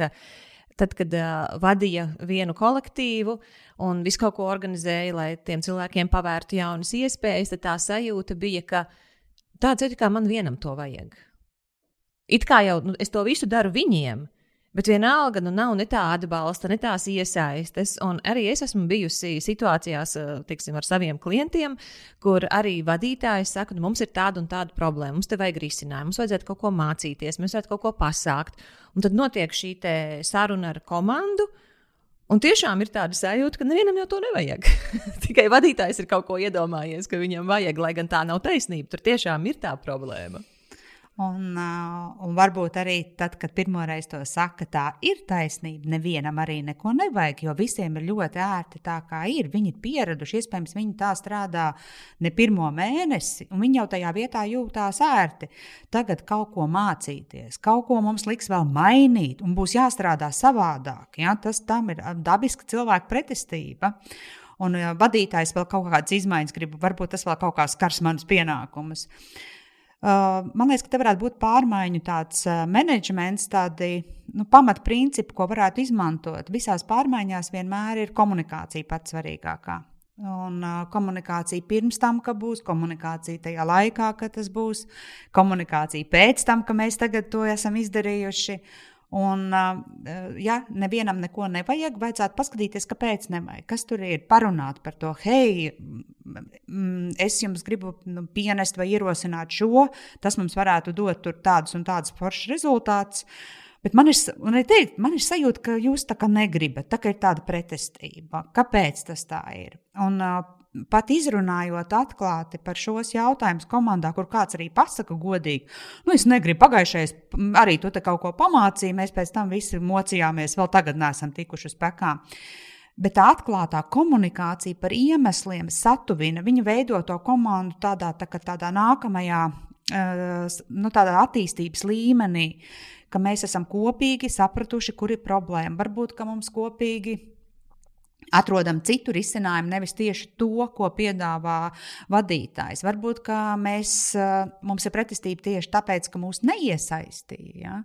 Tad, kad uh, vadīja vienu kolektīvu un visu kaut ko organizēja, lai tiem cilvēkiem pavērtu jaunas iespējas, tad tā sajūta bija, ka tāds ir kā man vienam to vajag. It kā jau nu, es to visu daru viņiem, Bet vienalga, nu nav ne tā atbalsta, ne tās iesaistes. Un arī es esmu bijusi situācijās, eh, tiksim, ar saviem klientiem, kur arī vadītājs saka, nu, mums ir tāda un tāda problēma, mums te vajag risinājumu, mums vajadzētu kaut ko mācīties, mēs vajadzētu kaut ko pasākt. Un tad notiek šī saruna ar komandu. Un tiešām ir tāda sajūta, ka nevienam jau to nevajag. [LAUGHS] Tikai vadītājs ir kaut ko iedomājies, ka viņam vajag, lai gan tā nav taisnība. Tur tiešām ir tā problēma. Un, uh, un varbūt arī tad, kad pirmoreiz to saka, tā ir taisnība. Nevienam arī neko nevajag, jo visiem ir ļoti ērti tā, kā ir. Viņi ir pieraduši, iespējams, viņi tā strādā ne pirmo mēnesi, un viņi jau tajā vietā jūtās ērti. Tagad kaut ko mācīties, kaut ko mums liks vēl mainīt, un būs jāstrādā savādāk. Ja? Tas tam ir dabiska cilvēka pretestība un vadītājs vēl kaut kādas izmaiņas grib, varbūt tas vēl kaut kā skars manas pienākumus. Uh, man liekas, ka te varētu būt pārmaiņu tāds uh, menedžments, tādi nu, pamatprincipi, ko varētu izmantot. Visās pārmaiņās vienmēr ir komunikācija pats svarīgākā. Un uh, komunikācija pirms tam, ka būs, komunikācija tajā laikā, kad tas būs, komunikācija pēc tam, ka mēs tagad to esam izdarījuši. Un, ja nevienam neko nevajag, vajadzētu paskatīties, kāpēc nevajag. Kas tur ir? Parunāt par to, hei, es jums gribu nu, pienest vai ierosināt šo, tas mums varētu dot tādus un tādus foršus rezultātus. Bet man ir, teikt, man ir sajūta, ka jūs tā kā negribat, tā kā ir tāda pretestība. Kāpēc tas tā ir? Un, uh, pat izrunājot atklāti par šos jautājumus komandā, kur kāds arī pasaka godīgi, nu, es negribu pagājušajā, arī tu te kaut ko pamācīji, mēs pēc tam visi mocījāmies, vēl tagad neesam tikuši uz pekām. Bet tā atklātā komunikācija par iemesliem satuvina, viņa veido to komandu tādā, tā, tādā nākamajā nu, tādā attīstības līmenī, ka mēs esam kopīgi sapratuši, kur ir problēma. Varbūt, ka mums kopīgi atrodam citu risinājumu, nevis tieši to, ko piedāvā vadītājs. Varbūt mēs, eh, mums ir pretestība tieši tāpēc, ka mūs neiesaistīja. Ja?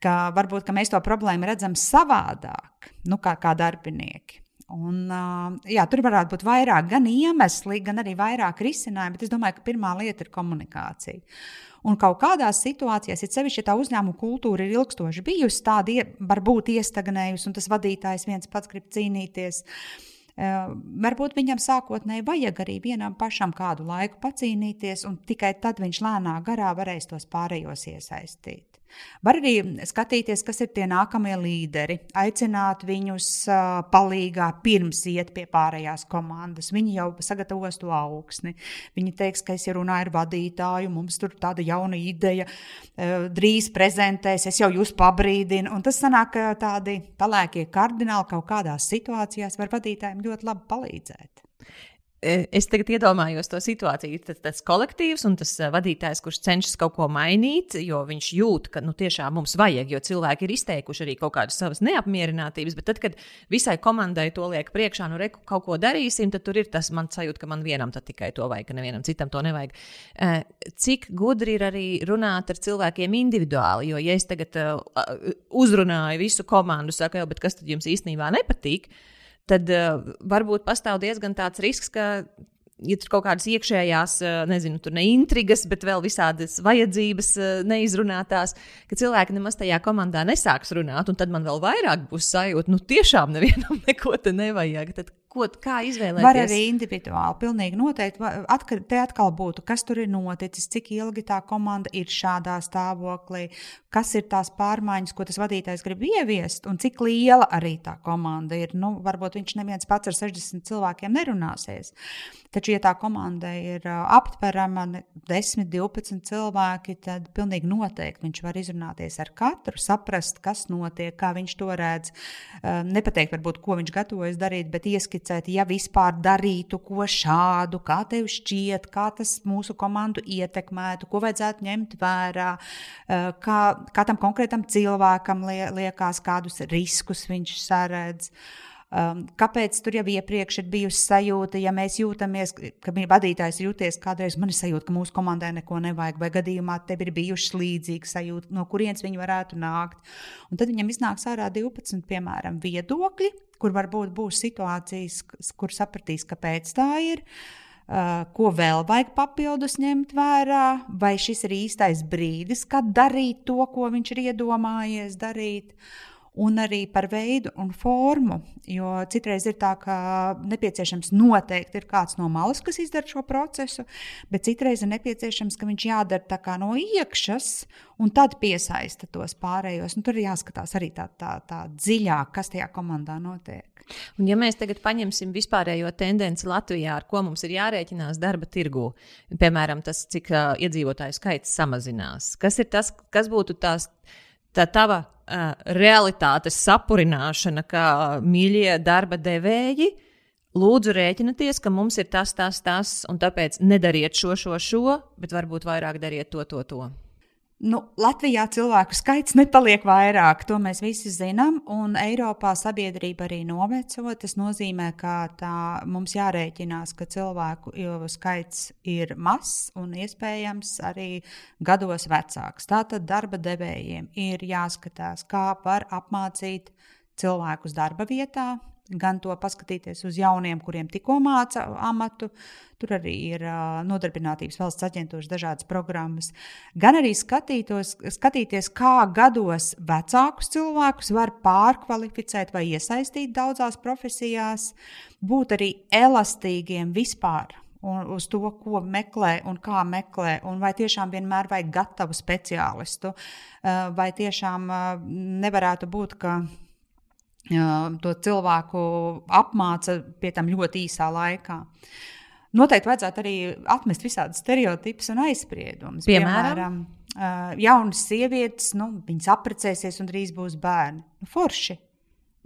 Ka varbūt ka mēs to problēmu redzam savādāk, nu, kā, kā darbinieki. Un, eh, jā, tur varētu būt vairāk gan iemesli, gan arī vairāk risinājumu, bet es domāju, ka pirmā lieta ir komunikācija. Un kaut kādās situācijās, ja sevišķi tā uzņēmuma kultūra ir ilgstoši bijusi, tāda varbūt iestagnējusi, un tas vadītājs viens pats grib cīnīties. Uh, varbūt viņam sākotnēji vajag arī vienam pašam kādu laiku pacīnīties, un tikai tad viņš lēnā garā varēs tos pārējos iesaistīt. Var arī skatīties, kas ir tie nākamie līderi, aicināt viņus palīgā pirms iet pie pārējās komandas. Viņi jau sagatavos to augsni. Viņi teiks, ka es runāju ar vadītāju, mums tur tāda jauna ideja, drīz prezentēs, es jau jūs pabrīdinu. Un tas sanāk, ka tādi pelēkie kardināli kaut kādās situācijās var vadītājiem ļoti labi palīdzēt. E, es tagad iedomājos to situāciju. Tas, tas kolektīvs un tas e, vadītājs, kurš cenšas kaut ko mainīt, jo viņš jūt, ka nu, tiešām mums vajag, jo cilvēki ir izteikuši arī kaut kādas savas neapmierinātības. Bet tad, kad visai komandai to liek priekšā, nu, re, kaut ko darīsim, tad tur ir tas man sajūta, ka man vienam tikai to vajag, ka nevienam citam to nevajag. E, cik gudri ir arī runāt ar cilvēkiem individuāli, jo ja es tagad uzrunāju visu komandu, saku, jau, bet kas tad jums īstenībā nepatīk? Tad uh, varbūt pastāv diezgan tāds risks, ka ja tur kaut kādas iekšējās, eh, nezinu, tur ne intrigas, bet vēl visādas vajadzības eh, neizrunātās, ka cilvēki nemaz tajā komandā nesāks runāt, un tad man vēl vairāk būs sajūta, nu tiešām nevienam [LAUGHS] neko te nevajag. Tad ko, kā izvēlēties? Var arī individuāli, pilnīgi noteikti. Atkal, te atkal būtu, kas tur ir noticis, cik ilgi tā komanda ir šādā stāvoklī, kas ir tās pārmaiņas, ko tas vadītājs grib ieviest, un cik liela arī tā komanda ir. Nu, varbūt viņš neviens pats ar 60 cilvēkiem nerunāsies. Taču, ja tā komanda ir aptverama 10, 12 cilvēki, tad pilnīgi noteikti viņš var izrunāties ar katru, saprast, kas notiek, kā viņš to redz. Nepateikt, varbūt, ko viņš gatavojas darīt, bet ieskicēt, ja vispār darītu ko šādu, kā tev šķiet, kā tas mūsu komandu ietekmētu, ko vajadzētu ņemt vērā, kā, kā tam konkrētam cilvēkam liekas, kādus riskus viņš saredz. Uh, Um, kāpēc tur jau iepriekš ir bijusi sajūta, ja mēs jūtamies, ka vadītājs jūties kādreiz, man ir sajūta, ka mūsu komandai neko nevajag, vai gadījumā tev ir bijušas līdzīgas sajūta, no kurienes viņi varētu nākt. Un tad viņam iznāks ārā 12, piemēram, viedokļi, kur varbūt būs situācijas, kur sapratīs, kāpēc tā ir. Uh, ko vēl vajag papildus ņemt vērā, vai šis ir īstais brīdis, kad darīt to, ko viņš ir iedomājies darīt. Uh, un arī par veidu un formu. Jo citreiz ir tā, ka nepieciešams noteikti ir kāds no malas, kas izdara šo procesu, bet citreiz ir nepieciešams, ka viņš jādara no iekšas un tad piesaista tos pārējos. Un tur ir jāskatās arī tā, tā, tā dziļāk, kas tajā komandā notiek. Un ja mēs tagad paņemsim vispārējo tendenci Latvijā, ar ko mums ir jārēķinās darba tirgū, piemēram, tas, cik uh, iedzīvotāju skaits samazinās, kas ir tas, kas būtu tās, tā tava uh, realitātes sapurināšana, kā mīļie darba devēji. Lūdzu, rēķinieties, ka mums ir tas, tas, tas, un tāpēc nedariet šo, šo, šo, bet varbūt vairāk dariet to, to, to. Nu, Latvijā cilvēku skaits nepaliek vairāk, to mēs visi zinām, un Eiropā sabiedrība arī noveco. Tas nozīmē, ka tā, mums jārēķinās, ka cilvēku skaits ir mazs un iespējams arī gados vecāks. Tātad darba devējiem ir jāskatās, kā var apmācīt cilvēkus darba vietā, gan to paskatīties uz jauniem, kuriem tikko māca amatu. Tur arī ir nodarbinātības valsts aģentūras dažādas programmas. Gan arī skatītos, skatīties, kā gados vecākus cilvēkus var pārkvalificēt vai iesaistīt daudzās profesijās, būt arī elastīgiem vispār un uz to, ko meklē un kā meklē, un vai tiešām vienmēr vajag gatavu speciālistu, vai tiešām nevarētu būt, ka to cilvēku apmāca pie tam ļoti īsā laikā. Noteikti vajadzētu arī atmest visādus stereotipus un aizspriedumus. Piemēram, Piemēram jaunas sievietes, nu, viņas apprecēsies un drīz būs bērni. Nu, forši.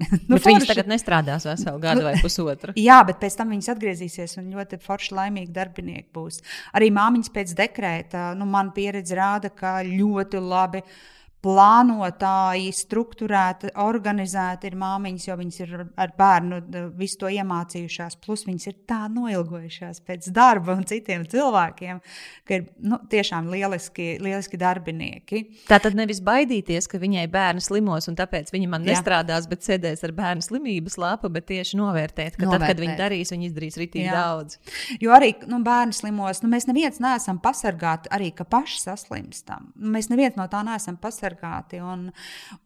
[LAUGHS] nu, bet viņas tagad nestrādās veselu gadu nu, vai pusotru. [LAUGHS] Jā, bet pēc tam viņas atgriezīsies un ļoti forši laimīgi darbinieki būs. Arī māmiņas pēc dekrēta, nu, man pieredze rāda, ka ļoti labi uh, plānotāji, struktūrēti, organizēti ir māmiņas, jo viņas ir ar bērnu visu to iemācījušās. Plus viņas ir tā noilgojušās pēc darba un citiem cilvēkiem, ka ir nu, tiešām lieliski, lieliski darbinieki. Tā tad nevis baidīties, ka viņai bērns slimos un tāpēc viņa man Jā. nestrādās, bet sēdēs ar bērnu slimības lapu, bet tieši novērtēt, ka novērtēt. tad, kad viņi darīs, viņi izdarīs ritīgi Jā. daudz. Jo arī nu, bērnu slimos, nu, mēs neviens neesam pasargāti arī, ka paši saslimstam. Mēs neviens no tā neesam pasargāti aizsargāti. Un,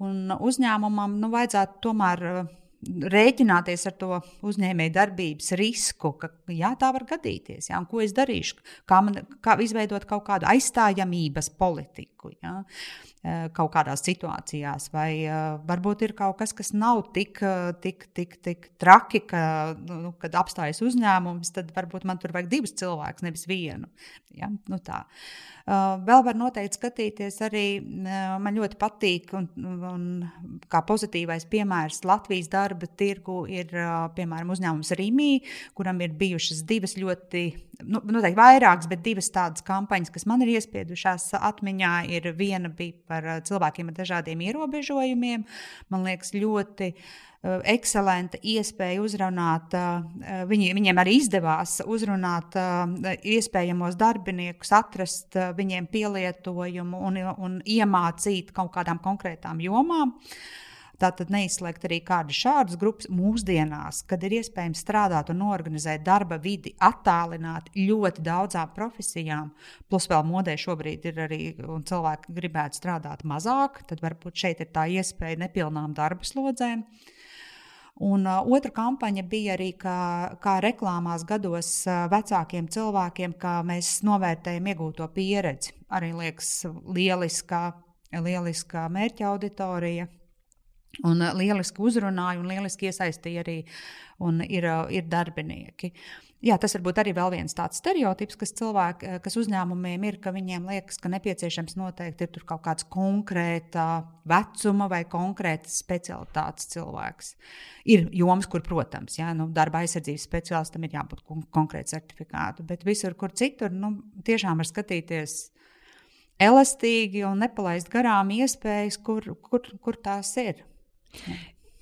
un uzņēmumam nu, vajadzētu tomēr uh, rēķināties ar to uzņēmēju darbības risku, ka jā, tā var gadīties. Jā, ko es darīšu? Kā, man, kā izveidot kaut kādu aizstājamības politiku jā, kaut kādās situācijās, vai uh, varbūt ir kaut kas, kas nav tik, tik, tik, tik traki, ka, nu, kad apstājas uzņēmums, tad varbūt man tur vajag divus cilvēkus, nevis vienu. Ja? Nu, tā. Vēl var noteikti skatīties arī, man ļoti patīk, un, un kā pozitīvais piemērs Latvijas darba tirgu ir, piemēram, uzņēmums Rīmī, kuram ir bijušas divas ļoti, nu, noteikti vairākas, bet divas tādas kampaņas, kas man ir iespiedušās atmiņā. Ir viena bija par cilvēkiem ar dažādiem ierobežojumiem. Man liekas, ļoti Eh, ekscelenta iespēja uzrunāt, eh, viņi, viņiem arī izdevās uzrunāt eh, iespējamos darbiniekus, atrast viņiem pielietojumu un, un iemācīt kaut kādām konkrētām jomām. Tātad neizslēgt arī kādas šādas grupas mūsdienās, kad ir iespējams strādāt un organizēt darba vidi, attālināt ļoti daudzām profesijām. Plus vēl modē šobrīd ir arī, un cilvēki gribētu strādāt mazāk, tad varbūt šeit ir tā iespēja nepilnām darba slodzēm. Un uh, otra kampaņa bija arī, kā, kā reklāmās gados uh, vecākiem cilvēkiem, kā mēs novērtējam iegūto pieredzi. Arī liekas lieliskā, lieliskā mērķa auditorija. Un lieliski uzrunāja un lieliski iesaistīja arī ir, uh, ir darbinieki. Jā, tas varbūt arī vēl viens tāds stereotips, kas, cilvēki, uh, kas uzņēmumiem ir, ka viņiem liekas, ka nepieciešams noteikti ir kaut kāds konkrēta vecuma vai konkrētas specialitātes cilvēks. Ir jomas, kur, protams, jā, nu, darba aizsardzības speciālistam ir jābūt konkrēti certifikātu, bet visur, kur citur, nu, tiešām var skatīties elastīgi un nepalaist garām iespējas, kur, kur, kur tās ir.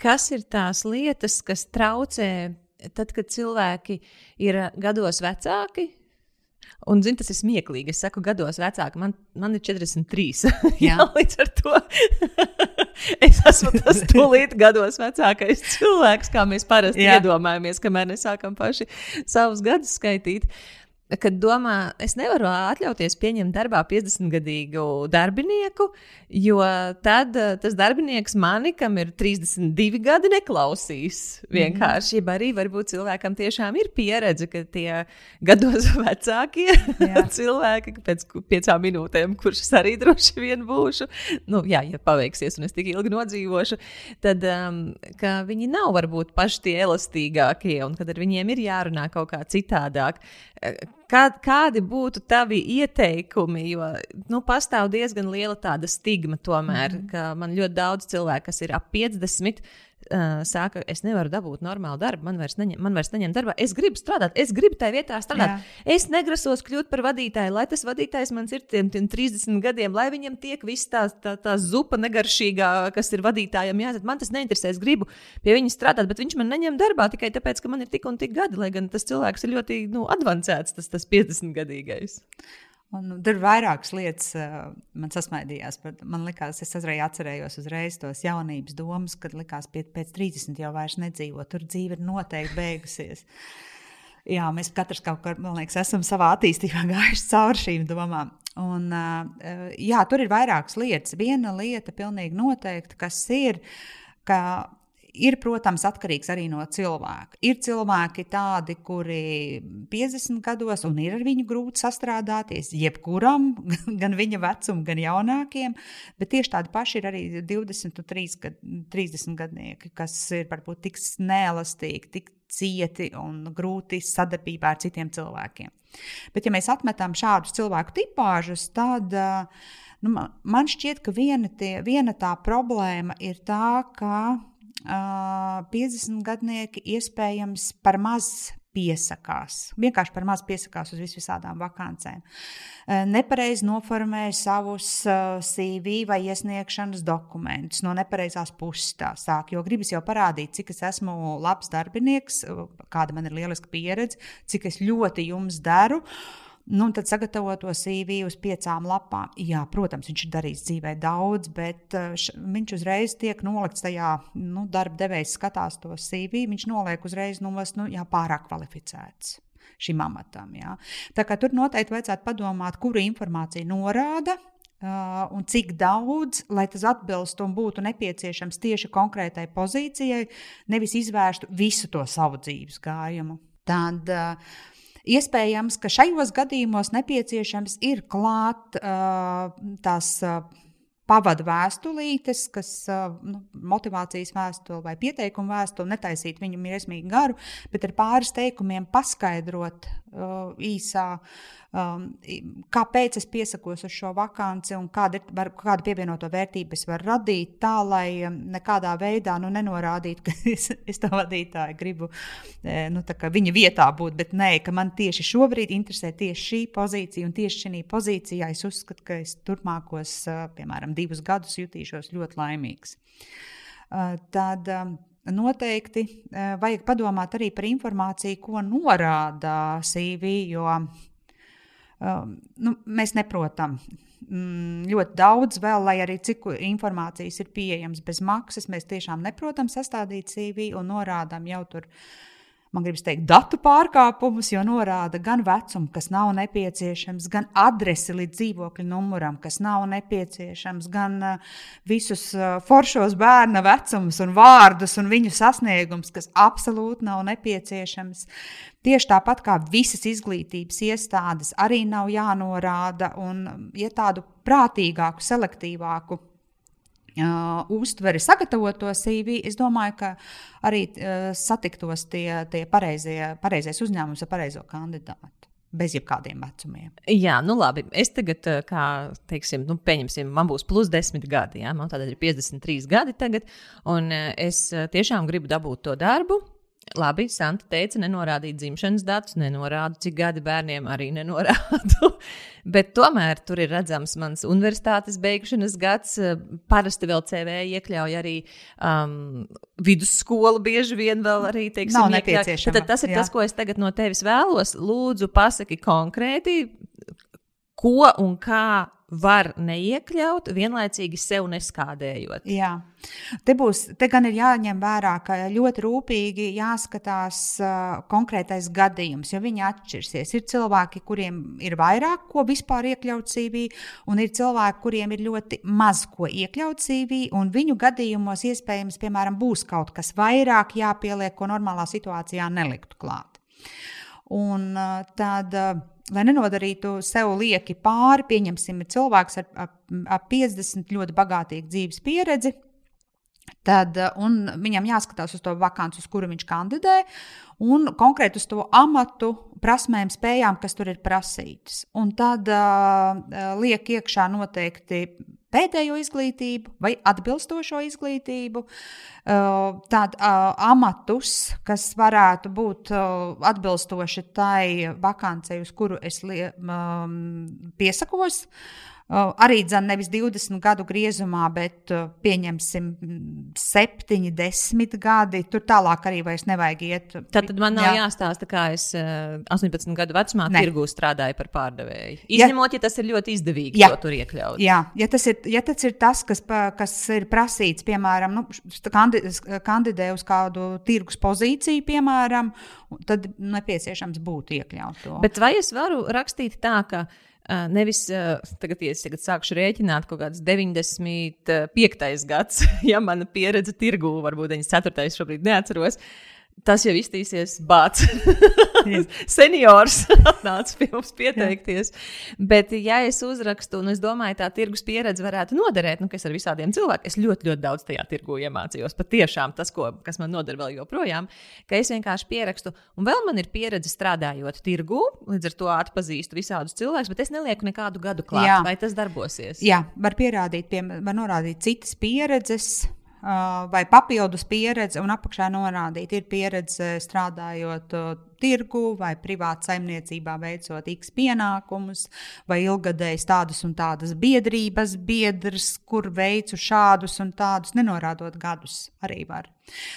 Kas ir tās lietas, kas traucē tad, kad cilvēki ir gados vecāki? Un, zini, tas ir smieklīgi. Es saku, gados vecāka. Man, man ir 43. [LAUGHS] Jā, Jā līdz ar to [LAUGHS] es esmu tas [LAUGHS] tūlīt gados vecākais cilvēks, kā mēs parasti Jā. iedomājamies, kamēr nesākam paši savus gadus skaitīt. Kad domā, es nevaru atļauties pieņemt darbā 50-gadīgu darbinieku, jo tad eh, tas darbinieks mani, kam ir 32 gadi, neklausīs. Vienkārši, mm. arī varbūt cilvēkam tiešām ir pieredze, ka tie gados [LAUGHS] vecākie [LAUGHS] cilvēki pēc piecām minūtēm, kurš es arī droši vien būšu, nu, jā, ja paveiksies un es tik ilgi nodzīvošu, tad um, viņi nav varbūt paši tie elastīgākie un kad ar viņiem ir jārunā kaut kā citādāk. Kā, kādi būtu tavi ieteikumi? Jo nu, pastāv diezgan liela tāda stigma, tomēr, mm. ka man ļoti daudz cilvēku, kas ir ap 50, uh, saka, es nevaru dabūt normālu darbu, man vairs, neņem, man vairs neņem darbā. Es gribu strādāt, es gribu tajā vietā strādāt. Jā. Es negrasos kļūt par vadītāju, lai tas vadītājs man ir tiem, tiem 30 gadiem, lai viņam tiek viss tā, tā, tā zupa negaršīgā, kas ir vadītājam jāzina. Man tas neinteresē, es gribu pie viņa strādāt, bet viņš man neņem darbā tikai tāpēc, ka man ir tik un tik gadi, lai gan tas cilvēks ir ļoti nu, advancēts, tas, tas 50 gadīgais. Un tur ir vairākas lietas, uh, man sasmaidījās. Man liekas, es uzreiz atcerējos uzreiz tos jaunības domas, kad likās, ka pēc 30 jau vairs nedzīvo. Tur dzīve ir noteikti beigusies. Jā, mēs katrs kaut kā, man liekas, esam savā attīstībā [LAUGHS] gājuši cauri šīm domām. Un, uh, jā, tur ir vairākas lietas. Viena lieta, pilnīgi noteikti, kas ir, ka ir, protams, atkarīgs arī no cilvēka. Ir cilvēki tādi, kuri 50 gados, un ir ar viņu grūti sastrādāties, jebkuram, [LAUGHS] gan viņa vecumam, gan jaunākiem, bet tieši tādi paši ir arī 23 gad, 30 gadnieki, kas ir varbūt tik neelastīgi, tik cieti un grūti sadarbībā ar citiem cilvēkiem. Bet, ja mēs atmetam šādus cilvēku tipāžus, tad nu, man šķiet, ka viena, tie, viena tā problēma ir tā, ka 50 gadnieki iespējams par maz piesakās. Vienkārši par maz piesakās uz visām vakancēm. Nepareizi noformē savus CV vai iesniegšanas dokumentus no nepareizās puses. Sāk, jo gribas jau parādīt, cik es esmu labs darbinieks, kāda man ir lieliska pieredze, cik es ļoti jums deru. Uh, Nu, tad sagatavot to CV uz piecām lapām. Jā, protams, viņš ir darījis dzīvē daudz, bet uh, š, viņš uzreiz tiek nolikts tajā nu, darba devējs skatās to CV. Viņš noliek uzreiz no nu, nu, jā, pārāk kvalificēts šim amatam. Jā. Tā kā tur noteikti vajadzētu padomāt, kuru informāciju norāda. Uh, un cik daudz, lai tas atbilstu un būtu nepieciešams tieši konkrētai pozīcijai, nevis izvērstu visu to savu dzīves gājumu. Tad uh, Iespējams, ka šajos gadījumos nepieciešams ir klāt tās. Pavadu vēstulītes, kas nu, motivācijas vēstule vai pieteikuma vēstule, netaisīt viņu mīlestību garu, bet ar pāris teikumiem paskaidrot īsā, um, kāpēc es piesakos uz šo vakanci un kāda, var, kādu pievienoto vērtību es varu radīt, tā lai nekādā veidā nu, nenorādītu, ka [LAUGHS] es, es to vadītāju gribu nu, viņa vietā būt, bet nē, ka man tieši šobrīd interesē tieši šī pozīcija un tieši šī pozīcijā es uzskatu, ka es turpmākos, piemēram, divus gadus jutīšos ļoti laimīgs. Uh, tad um, noteikti uh, vajag padomāt arī par informāciju, ko norāda CV, jo um, nu, mēs neprotam mm, ļoti daudz vēl, lai arī cik informācijas ir pieejams bez maksas. Mēs tiešām neprotam sastādīt CV un norādām jau tur man gribas teikt, datu pārkāpumus, jo norāda gan vecumu, kas nav nepieciešams, gan adresi līdz dzīvokļa numuram, kas nav nepieciešams, gan uh, visus uh, foršos bērna vecumus un vārdus un viņu sasniegumus, kas absolūti nav nepieciešams. Tieši tāpat kā visas izglītības iestādes arī nav jānorāda un ja tādu prātīgāku, selektīvāku uh, uztveri sagatavot to CV, es domāju, ka arī uh, satiktos tie, tie pareizie, pareizais uzņēmums ar pareizo kandidātu. Bez jebkādiem vecumiem. Jā, nu labi. Es tagad, kā teiksim, nu, pieņemsim, man būs plus 10 gadi. Jā, man tātad ir 53 gadi tagad, un es tiešām gribu dabūt to darbu. Labi, Santa teica, nenorādīt dzimšanas datus, nenorādu, cik gadi bērniem arī nenorādu. [LAUGHS] Bet tomēr tur ir redzams mans universitātes beigšanas gads. Parasti vēl CV iekļauj arī um, vidusskolu, bieži vien vēl arī teiksim, Nav nepieciešama. Tad tas ir jā. tas, ko es tagad no tevis vēlos. Lūdzu, pasaki konkrēti, ko un kā var neiekļaut, vienlaicīgi sev neskādējot. Jā. Te, būs, te gan ir jāņem vērā, ka ļoti rūpīgi jāskatās uh, konkrētais gadījums, jo viņi atšķirsies. Ir cilvēki, kuriem ir vairāk ko vispār iekļaut CV, un ir cilvēki, kuriem ir ļoti maz ko iekļaut CV, un viņu gadījumos iespējams, piemēram, būs kaut kas vairāk jāpieliek, ko normālā situācijā neliktu klāt. Un uh, tad. Uh, lai nenodarītu sev lieki pāri, pieņemsim, ir cilvēks ar, ar, ar 50 ļoti bagātīgu dzīves pieredzi. Tad viņam jāskatās uz to vakanci, uz kuru viņš kandidē, un konkrēti uz to amatu, prasmēm, spējām, kas tur ir prasītas. Un tad uh, liek iekšā noteikti pēdējo izglītību vai atbilstošo izglītību, tādu amatus, kas varētu būt atbilstoši tai vakancei, uz kuru es piesakos. Arī dzan, nevis 20 gadu griezumā, bet pieņemsim 7, 10 gadi. Tur tālāk arī vairs nevajag iet. Tad, tad man nav jā. jāstāsta, kā es 18 gadu vecumā ne. tirgū strādāju par pārdevēju. Izņemot, ja, ja tas ir ļoti izdevīgi, jā. to tur iekļaut. Jā, ja tas ir, ja tas, ir tas kas, kas ir prasīts, piemēram, nu, kandidē uz kādu tirgus pozīciju, piemēram, tad nepieciešams būtu iekļaut to. Bet vai es varu rakstīt tā, ka Nevis tagad, ja es tagad sākšu rēķināt, kaut kāds 95. gads, [LAUGHS] ja mana pieredze tirgū, varbūt 94. šobrīd neatceros. Tas jau iztīsies bāts. [LAUGHS] Seniors [LAUGHS] atnāca pie mums pieteikties. Jā. Bet, ja es uzrakstu, un es domāju, tā tirgus pieredze varētu noderēt, nu, kas ar visādiem cilvēkiem, es ļoti, ļoti daudz tajā tirgu iemācījos. Patiešām tas, ko, kas man noder vēl joprojām, ka es vienkārši pierakstu, un vēl man ir pieredze strādājot tirgu, līdz ar to atpazīstu visādus cilvēkus, bet es nelieku nekādu gadu klāt. Jā. Vai tas darbosies? Jā, var pierādīt, pie, var norādīt citas pieredzes vai papildus pieredze, un apakšā norādīt, ir pieredze strādājot tirgu vai privāti saimniecībā, veicot X pienākumus, vai ilgadējis tādas un tādas biedrības, biedrs, kur veicu šādus un tādus, nenorādot gadus, arī var.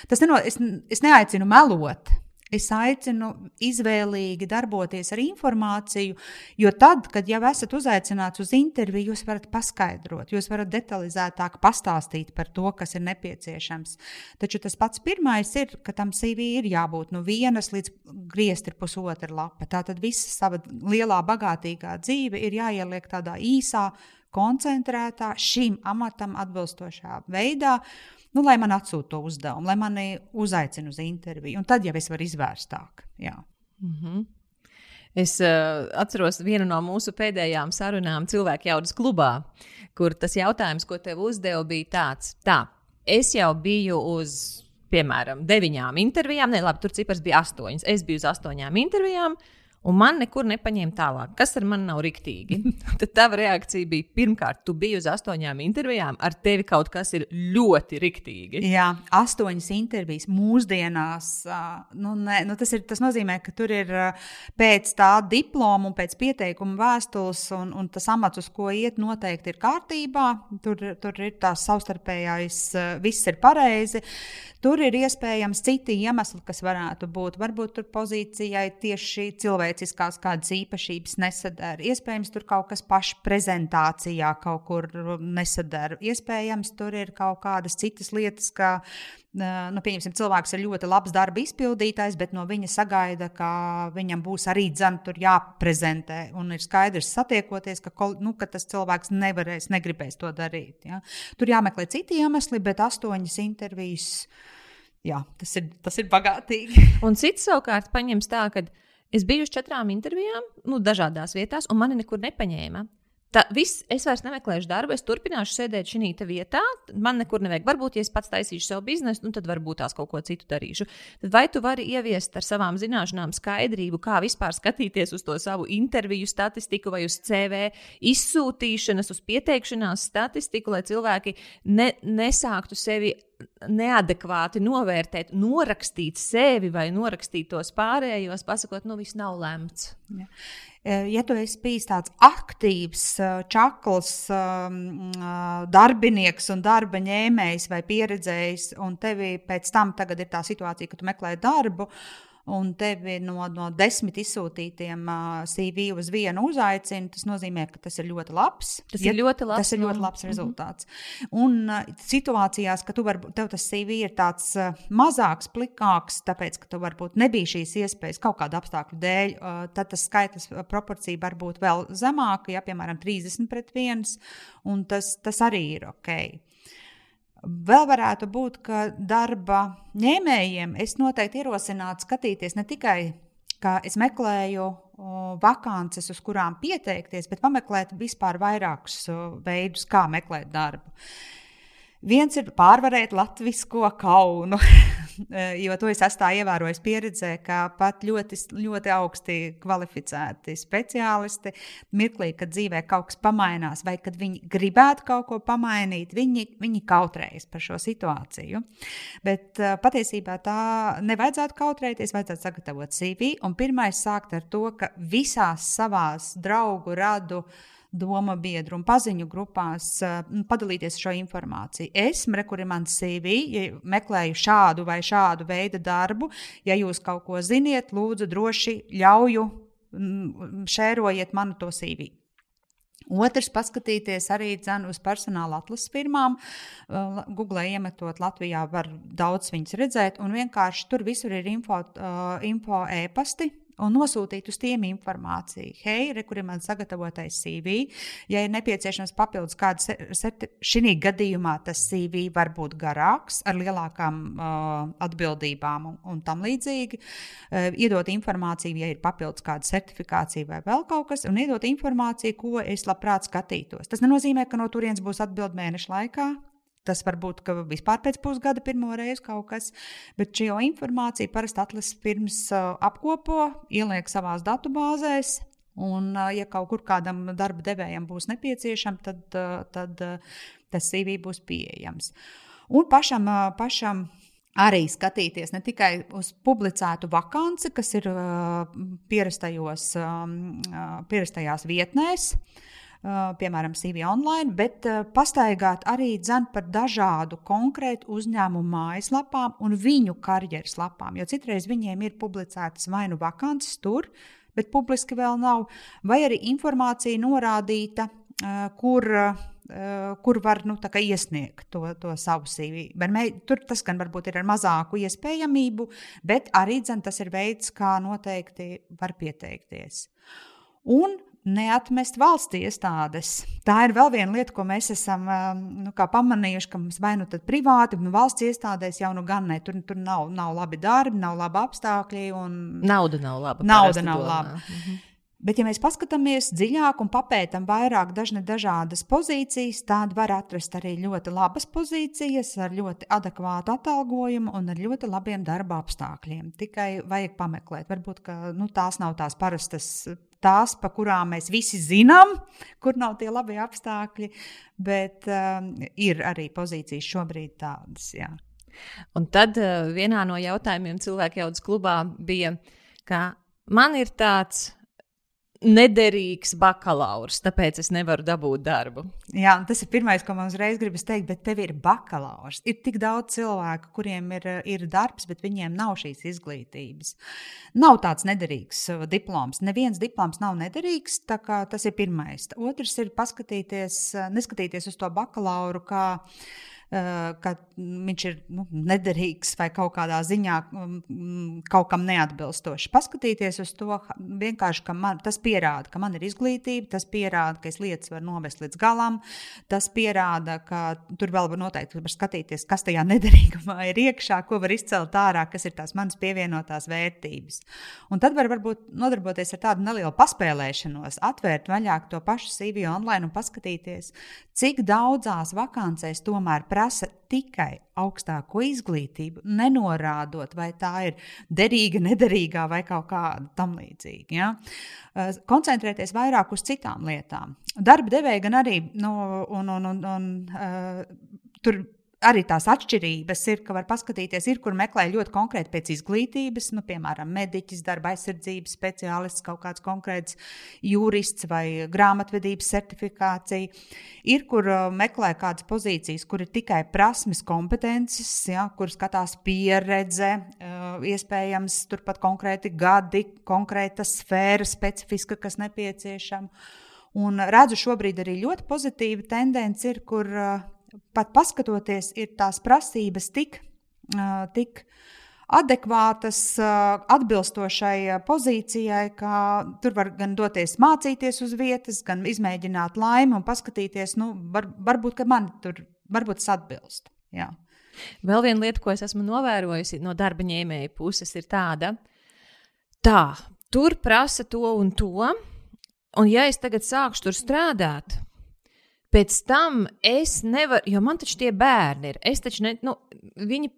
Tas neno, es, es neaicinu melot. Es aicinu izvēlīgi darboties ar informāciju, jo tad, kad jau esat uzaicināts uz interviju, jūs varat paskaidrot, jūs varat detalizētāk pastāstīt par to, kas ir nepieciešams. Taču tas pats pirmais ir, ka tam CV ir jābūt no vienas līdz griezti ir pusotra lapa. Tātad visa sava lielā, bagātīgā dzīve ir jāieliek tādā īsā, koncentrētā, šim amatam atbilstošā veidā. Nu, lai man atsūta to uzdevumu, lai mani uzaicina uz interviju. Un tad jau es varu izvērstāk. Jā. Mm -hmm. Es uh, atceros vienu no mūsu pēdējām sarunām cilvēku jaudas klubā, kur tas jautājums, ko tev uzdeva, bija tāds: tā, es jau biju uz, piemēram, deviņām intervijām, ne labi, tur cipars bija astoņas. Es biju uz astoņām intervijām, uh, un man nekur nepaņēma tālāk. Kas ar mani nav riktīgi? [LAUGHS] Tad tava reakcija bija, pirmkārt, tu biji uz astoņām intervijām, ar tevi kaut kas ir ļoti riktīgi. Jā, astoņas intervijas mūsdienās. Nu, ne, nu tas, ir, tas nozīmē, ka tur ir pēc tā diploma un pēc pieteikuma vēstules, un, un tas amats, uz ko iet, noteikti ir kārtībā. Tur, tur ir tās savstarpējais, viss ir pareizi. Tur ir iespējams citi iemesli, kas varētu būt. Varbūt tur pozīcijai tieši cilvēks cilvēciskās kādas īpašības nesadara. Iespējams, tur kaut kas paša prezentācijā kaut kur nesadara. Iespējams, tur ir kaut kādas citas lietas, kā nu, pieņemsim, cilvēks ir ļoti labs darba izpildītājs, bet no viņa sagaida, ka viņam būs arī dzemta tur jāprezentē. Un ir skaidrs, satiekoties, ka, nu, ka tas cilvēks nevarēs, negribēs to darīt. Ja. Tur jāmeklē citi iemesli, bet astoņas intervijas. Jā, tas ir, tas ir bagātīgi. un cits savukārt paņems tā, ka es biju uz četrām intervijām, nu, dažādās vietās, un mani nekur nepaņēma. Tā viss, es vairs nemeklēšu darbu, es turpināšu sēdēt šajā vietā. Man nekur nevajag. Varbūt, ja es pats taisīšu savu biznesu, nu, tad varbūt tās kaut ko citu darīšu. Tad vai tu vari ieviest ar savām zināšanām skaidrību, kā vispār skatīties uz to savu interviju statistiku vai uz CV izsūtīšanas, uz pieteikšanās statistiku, lai cilvēki ne, nesāktu sevi neadekvāti novērtēt, norakstīt sevi vai norakstīt tos pārējos, pasakot, nu viss nav lemts. Ja, ja tu esi bijis tāds aktīvs, čakls, darbinieks un darba ņēmējs vai pieredzējis, un tev pēc tam ir tā situācija, ka tu meklē darbu, un tevi no, no desmit izsūtītiem CV uz vienu uzaicina, tas nozīmē, ka tas ir ļoti labs. Tas ja, ir ļoti labs, tas ir ļoti labs rezultāts. Mm -hmm. Un situācijās, ka tu var, tev tas CV ir tāds mazāks, plikāks, tāpēc, ka tu varbūt nebija šīs iespējas kaut kāda apstākļu dēļ, tad tas skaitlis proporcija var būt vēl zemāka, ja piemēram 30 pret 1, un tas, tas arī ir ok. Vēl varētu būt, ka darba ņēmējiem es noteikti ierosinātu skatīties ne tikai, kā es meklēju vakances, uz kurām pieteikties, bet pameklēt vispār vairākus veidus, kā meklēt darbu. Viens ir pārvarēt latvisko kaunu. [LAUGHS] Jo to es esmu ievērojis pieredzē, ka pat ļoti, ļoti augsti kvalificēti speciālisti mirklī, kad dzīvē kaut kas pamainās, vai kad viņi gribētu kaut ko pamainīt, viņi, viņi kautrējas par šo situāciju. Bet eh, patiesībā tā nevajadzētu kautrēties, vajadzētu sagatavot CV un pirmais sākt ar to, ka visās savās draugu radu doma biedru un paziņu grupās uh, padalīties šo informāciju. Es, kur ir mans CV, ja meklēju šādu vai šādu veidu darbu, ja jūs kaut ko ziniet, lūdzu, droši ļauju, šērojiet manu to CV. Otrs, paskatīties arī dzenu uz personāla atlases firmām. Google iemetot Latvijā, var daudz viņas redzēt, un vienkārši tur visur ir info, uh, info e-pasti un nosūtīt uz tiem informāciju. Hei, re, kur ir mans sagatavotais CV. Ja ir nepieciešams papildus kāds, šī gadījumā tas CV var būt garāks, ar lielākām uh, atbildībām un, un tam līdzīgi. Uh, iedot informāciju, ja ir papildus kāda certifikācija vai vēl kaut kas, un iedot informāciju, ko es labprāt skatītos. Tas nenozīmē, ka no turienes būs atbild mēneša laikā. Tas var būt, vispār pēc pusgada pirmo reizi kaut kas, bet šo informāciju parasti atlases pirms apkopo, ieliek savās datubāzēs. Un, ja kaut kur kādam darba devējam būs nepieciešams, tad, tad tas CV būs pieejams. Un pašam, pašam arī skatīties ne tikai uz publicētu vakanci, kas ir pierastajos, pierastajās vietnēs, uh, piemēram, CV online, bet pastaigāt arī dzen par dažādu konkrētu uzņēmumu mājaslapām un viņu karjeras lapām. Jo citreiz viņiem ir publicētas vai nu vakances tur, bet publiski vēl nav, vai arī informācija norādīta, kur, kur var nu, iesniegt to, to savu CV. Tur tas gan varbūt ir ar mazāku iespējamību, bet arī dzen, tas ir veids, kā noteikti var pieteikties. Un neatmest valsts iestādes. Tā ir vēl viena lieta, ko mēs esam um, nu, pamanījuši, ka mums vai nu privāti, nu valsts iestādēs jau nu gan ne. Tur, tur nav, nav labi darbi, nav labi apstākļi. Un... Nauda nav laba. Nauda nav domā. laba. Mhm. Bet, ja mēs paskatāmies dziļāk un papētām vairāk dažne dažādas pozīcijas, tad var atrast arī ļoti labas pozīcijas ar ļoti adekvātu atalgojumu un ar ļoti labiem darba apstākļiem. Tikai vajag pameklēt. Varbūt nu, tās nav tās parastas tās, pa kurām mēs visi zinām, kur nav tie labi apstākļi, bet um, ir arī pozīcijas šobrīd tādas. Jā. Un tad uh, vienā no jautājumiem cilvēku jaudas klubā bija, ka man ir tāds nederīgs bakalaurs, tāpēc es nevaru dabūt darbu. Jā, tas ir pirmais, ko man uzreiz gribas teikt, bet tev ir bakalaurs. Ir tik daudz cilvēku, kuriem ir, ir darbs, bet viņiem nav šīs izglītības. Nav tāds nederīgs uh, diploms. Neviens diploms nav nederīgs, tā kā tas ir pirmais. Otrs ir paskatīties, uh, neskatīties uz to bakalauru kā ka viņš ir nu, nederīgs vai kaut kādā ziņā mm, kaut kam neatbilstošs. Paskatīties uz to vienkārši, ka man, tas pierāda, ka man ir izglītība, tas pierāda, ka es lietas varu novest līdz galam, tas pierāda, ka tur vēl var noteikti var skatīties, kas tajā [LAUGHS] nederīgumā ir iekšā, ko var izcelt ārā, kas ir tās manas pievienotās vērtības. Un tad var varbūt nodarboties ar tādu nelielu paspēlēšanos, atvērt vaļāk to pašu CV online un paskatīties, cik daudzās vakancēs tomēr prasa tikai augstāko izglītību, nenorādot, vai tā ir derīga, nederīgā vai kaut kāda tam līdzīga. Ja? Eh, koncentrēties vairāk uz citām lietām. Darba devēja gan arī, nu, un, un, un, un, uh, tur arī tās atšķirības ir, ka var paskatīties, ir, kur meklē ļoti konkrēti pēc izglītības, nu, piemēram, mediķis, darba aizsardzības speciālists, kaut kāds konkrēts jurists vai grāmatvedības certifikācija. Ir, kur uh, meklē kādas pozīcijas, kur ir tikai prasmes, kompetences, ja, kur skatās pieredze, uh, iespējams, turpat konkrēti gadi, konkrēta sfēra, specifiska, kas nepieciešama. Un redzu šobrīd arī ļoti pozitīva tendence, ir, kur uh, pat paskatoties, ir tās prasības tik, tik adekvātas, atbilstošai pozīcijai, ka tur var gan doties mācīties uz vietas, gan izmēģināt laimi un paskatīties, nu, var, varbūt, man tur varbūt tas atbilst. Jā. Vēl viena lieta, ko es esmu novērojusi no darba ņēmēja puses, ir tāda, tā, tur prasa to un to, un ja es tagad sākšu tur strādāt, Pēc tam es nevaru, jo man taču tie bērni ir. Es taču ne, nu, viņi,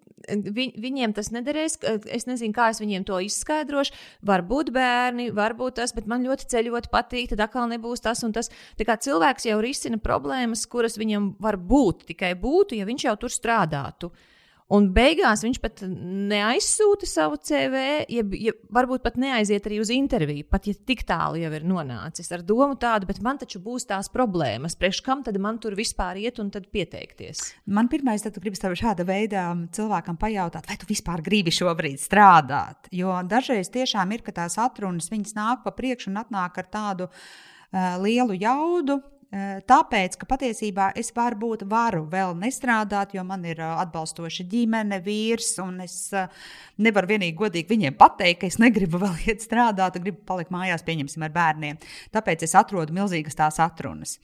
viņ, viņiem tas nederēs. Es nezinu, kā es viņiem to izskaidrošu. Varbūt bērni, varbūt tas, bet man ļoti ceļot patīk. Tad atkal nebūs tas un tas. Tā kā cilvēks jau risina problēmas, kuras viņam var būt, tikai būtu, ja viņš jau tur strādātu. Uh, Un beigās viņš pat neaizsūta savu CV, ja, ja varbūt pat neaiziet arī uz interviju, pat ja tik tālu jau ir nonācis ar domu tādu, bet man taču būs tās problēmas. Priekš kam tad man tur vispār iet un tad pieteikties? Man pirmais, tad gribas tev šāda veida cilvēkam pajautāt, vai tu vispār gribi šobrīd strādāt. Jo dažreiz tiešām ir, ka tās atrunas viņas nāk pa priekšu un atnāk ar tādu uh, lielu jaudu, Tāpēc, ka patiesībā es varbūt varu vēl nestrādāt, jo man ir atbalstoša ģimene, vīrs, un es nevaru vienīgi godīgi viņiem pateikt, ka es negribu [LAUGHS] vēl iet strādāt, gribu palikt mājās, pieņemsim, ar bērniem. Tāpēc es atrodu milzīgas tās atrunas.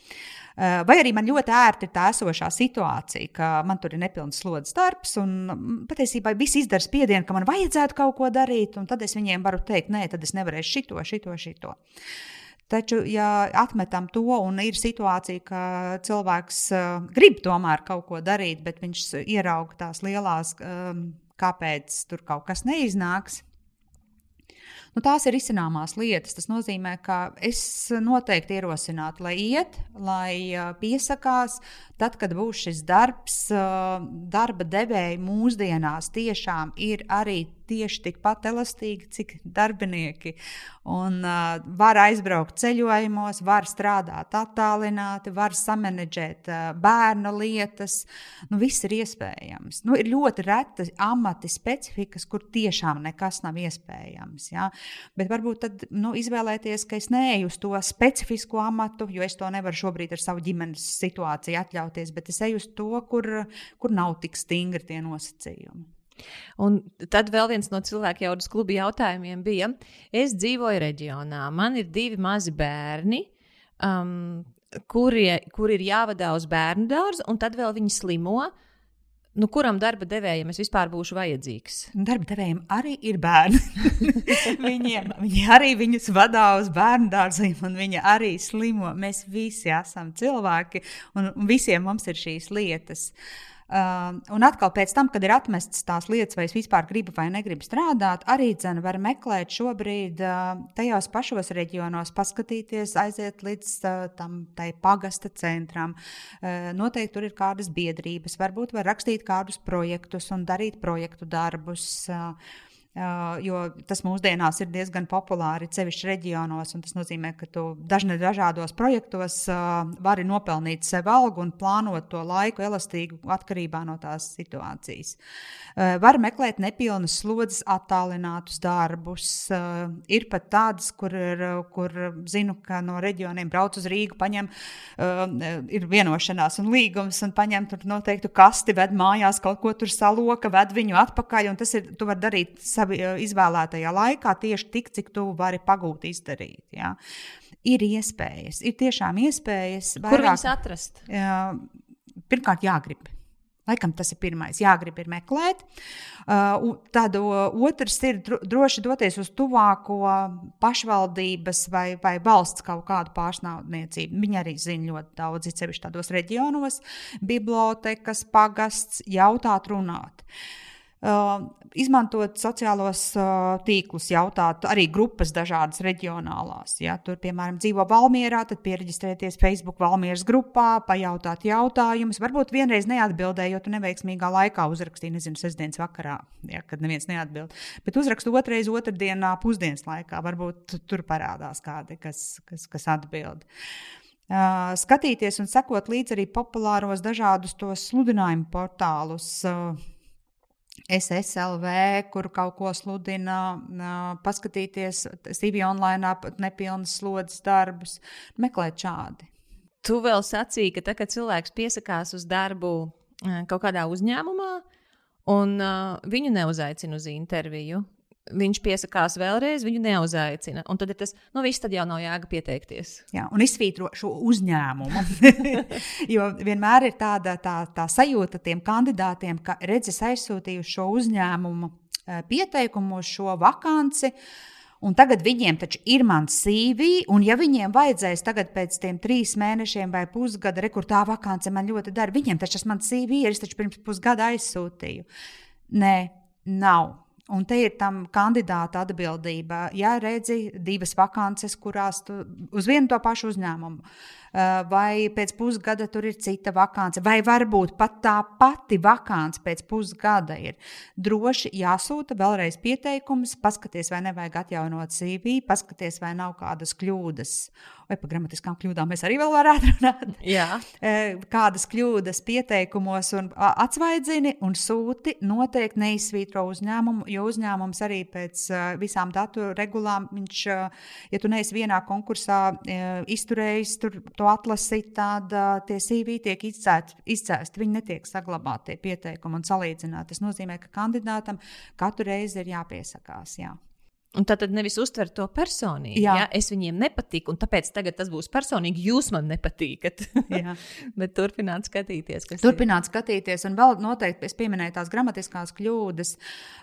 Vai arī man ļoti ērti ir tā esošā situācija, ka man tur ir nepilns slodzes darbs, un patiesībā viss izdara spiedienu, ka man vajadzētu kaut ko darīt, un tad es viņiem varu teikt, nē, tad es nevarēšu šito, šito, šito. Taču, ja atmetam to, un ir situācija, ka cilvēks uh, grib tomēr kaut ko darīt, bet viņš ieraudzīja tās lielās, um, kāpēc tur kaut kas neiznāks, Nu, tās ir izcināmās lietas. Tas nozīmē, ka es noteikti ierosinātu, lai iet, lai piesakās. Tad, kad būs šis darbs, darba devēji mūsdienās tiešām ir arī tieši tikpat elastīgi, cik darbinieki. Un, uh, var aizbraukt ceļojumos, var strādāt attālināti, var samanģēt uh, bērnu lietas. Nu, viss ir iespējams. Nu, ir ļoti reti amati, specifikas, kur tiešām nekas nav iespējams. Ja? Bet varbūt tad nu, izvēlēties, ka es neeju uz to specifisko amatu, jo es to nevaru šobrīd ar savu ģimenes situāciju atļauties, bet es eju uz to, kur, kur nav tik stingri tie nosacījumi. Un tad vēl viens no cilvēku jaudas kluba jautājumiem bija, es dzīvoju reģionā, man ir divi mazi bērni. Um, Kurie, kur ir jāvadā uz bērnu dārzu, un tad vēl viņi slimo. Nu, kuram darba devējam es vispār būšu vajadzīgs? Darba devējiem arī ir bērni. [LAUGHS] Viņiem, viņi arī viņus vadā uz bērnu dārziem, un viņi arī slimo. Mēs visi esam cilvēki, un visiem mums ir šīs lietas. Uh, Uh, un atkal, pēc tam, kad ir atmestas tās lietas, vai es vispār gribu vai negribu strādāt, arī dzen, var meklēt šobrīd uh, tajos pašos reģionos, paskatīties, aiziet līdz uh, tam pagasta centram. Uh, noteikti tur ir kādas biedrības, varbūt var rakstīt kādus projektus un darīt projektu darbus. Uh, jo tas mūsdienās ir diezgan populāri, sevišķi reģionos. Tas nozīmē, ka tu dažne, dažādos projektos vari nopelnīt sev algu un plānot to laiku elastīgi atkarībā no tās situācijas. Var meklēt nepilnas slodzes, attālinātus darbus. Ir pat tādas, kur, ir, kur zinu, ka no reģioniem brauc uz Rīgu, paņem, ir vienošanās un līgums, un paņem tur noteiktu kasti, ved mājās kaut ko tur saloka, ved viņu atpakaļ. Tas ir, tu vari darīt savi izvēlētajā laikā tieši tik, cik tu vari pagūt izdarīt. Ja. Ir iespējas, ir tiešām iespējas. Vairāk, Kur viņas atrast? Pirmkārt, jāgrib. Laikam tas ir pirmais. Jāgrib ir meklēt. Uh, tad uh, otrs ir droši doties uz tuvāko pašvaldības vai, vai valsts kaut kādu pārstāvniecību. Viņi arī zina ļoti daudz, it sevišķi tādos reģionos, bibliotekas, pagasts, jautāt, runāt. Uh, Uh, izmantot sociālos uh, tīklus, jautāt, arī grupas dažādas reģionālās. Ja tur, piemēram, dzīvo Valmjerā, tad pieregistrēties Facebook Valmjeras grupā, pajautāt jautājumus. Varbūt vienreiz neatbildēju, jo neveiksmīgā laikā uzrakstīji, nezinu, sestdienas vakarā, ja, kad neviens neatbild. Bet uzrakstu otrreiz, otrdienā, pusdienas laikā. Varbūt tur parādās kādi, kas, kas, kas atbild. Uh, skatīties un sekot līdzi arī populāros dažādus tos sludinājumu portālus. Uh, SSLV, kur kaut ko sludina, paskatīties CV online, nepilnas slodzes darbus, meklēt šādi. Tu vēl sacīki, ka tā, kad cilvēks piesakās uz darbu kaut kādā uzņēmumā, un uh, viņu neuzaicina uz interviju, viņš piesakās vēlreiz, viņu neuzaicina. Un tad ir tas, nu, viss tad jau nav jēga pieteikties. Jā, un izsvītro šo uzņēmumu. [LAUGHS] jo vienmēr ir tāda tā, tā sajūta tiem kandidātiem, ka redzes aizsūtīju šo uzņēmumu eh, pieteikumu šo vakanci. Un tagad viņiem taču ir mans CV, un ja viņiem vajadzēs tagad pēc tam trīs mēnešiem vai pusgada, rekurtā vakance man ļoti dara, viņiem taču tas mans CV ir, es taču pirms pusgada aizsūtīju. Nē, nav. Un te ir tam kandidāta atbildība. Ja redzi divas vakances, kurās tu uz vienu to pašu uzņēmumu, vai pēc pusgada tur ir cita vakance, vai varbūt pat tā pati vakance pēc pusgada ir, droši jāsūta vēlreiz pieteikums, paskaties, vai nevajag atjaunot CV, paskaties, vai nav kādas kļūdas vai par gramatiskām kļūdām mēs arī vēl varētu runāt. Jā. E, kādas kļūdas pieteikumos un atsvaidzini un sūti noteikti neizsvītro uzņēmumu, jo uzņēmums arī pēc visām datu regulām, viņš, ja tu neesi vienā konkursā izturējis tur, to atlasīt, tad tie CV tiek izcēsti, viņi netiek saglabāti pieteikumi un salīdzināti. Tas nozīmē, ka kandidātam katru reizi ir jāpiesakās. Jā. Un tā tad nevis uztver to personīgi. Jā. Ja? Es viņiem nepatiku, un tāpēc tas būs personīgi. Jūs man nepatīkat. [LAUGHS] Bet turpināt skatīties. Turpināt ir. skatīties, un vēl noteikti es pieminēju tās gramatiskās kļūdas.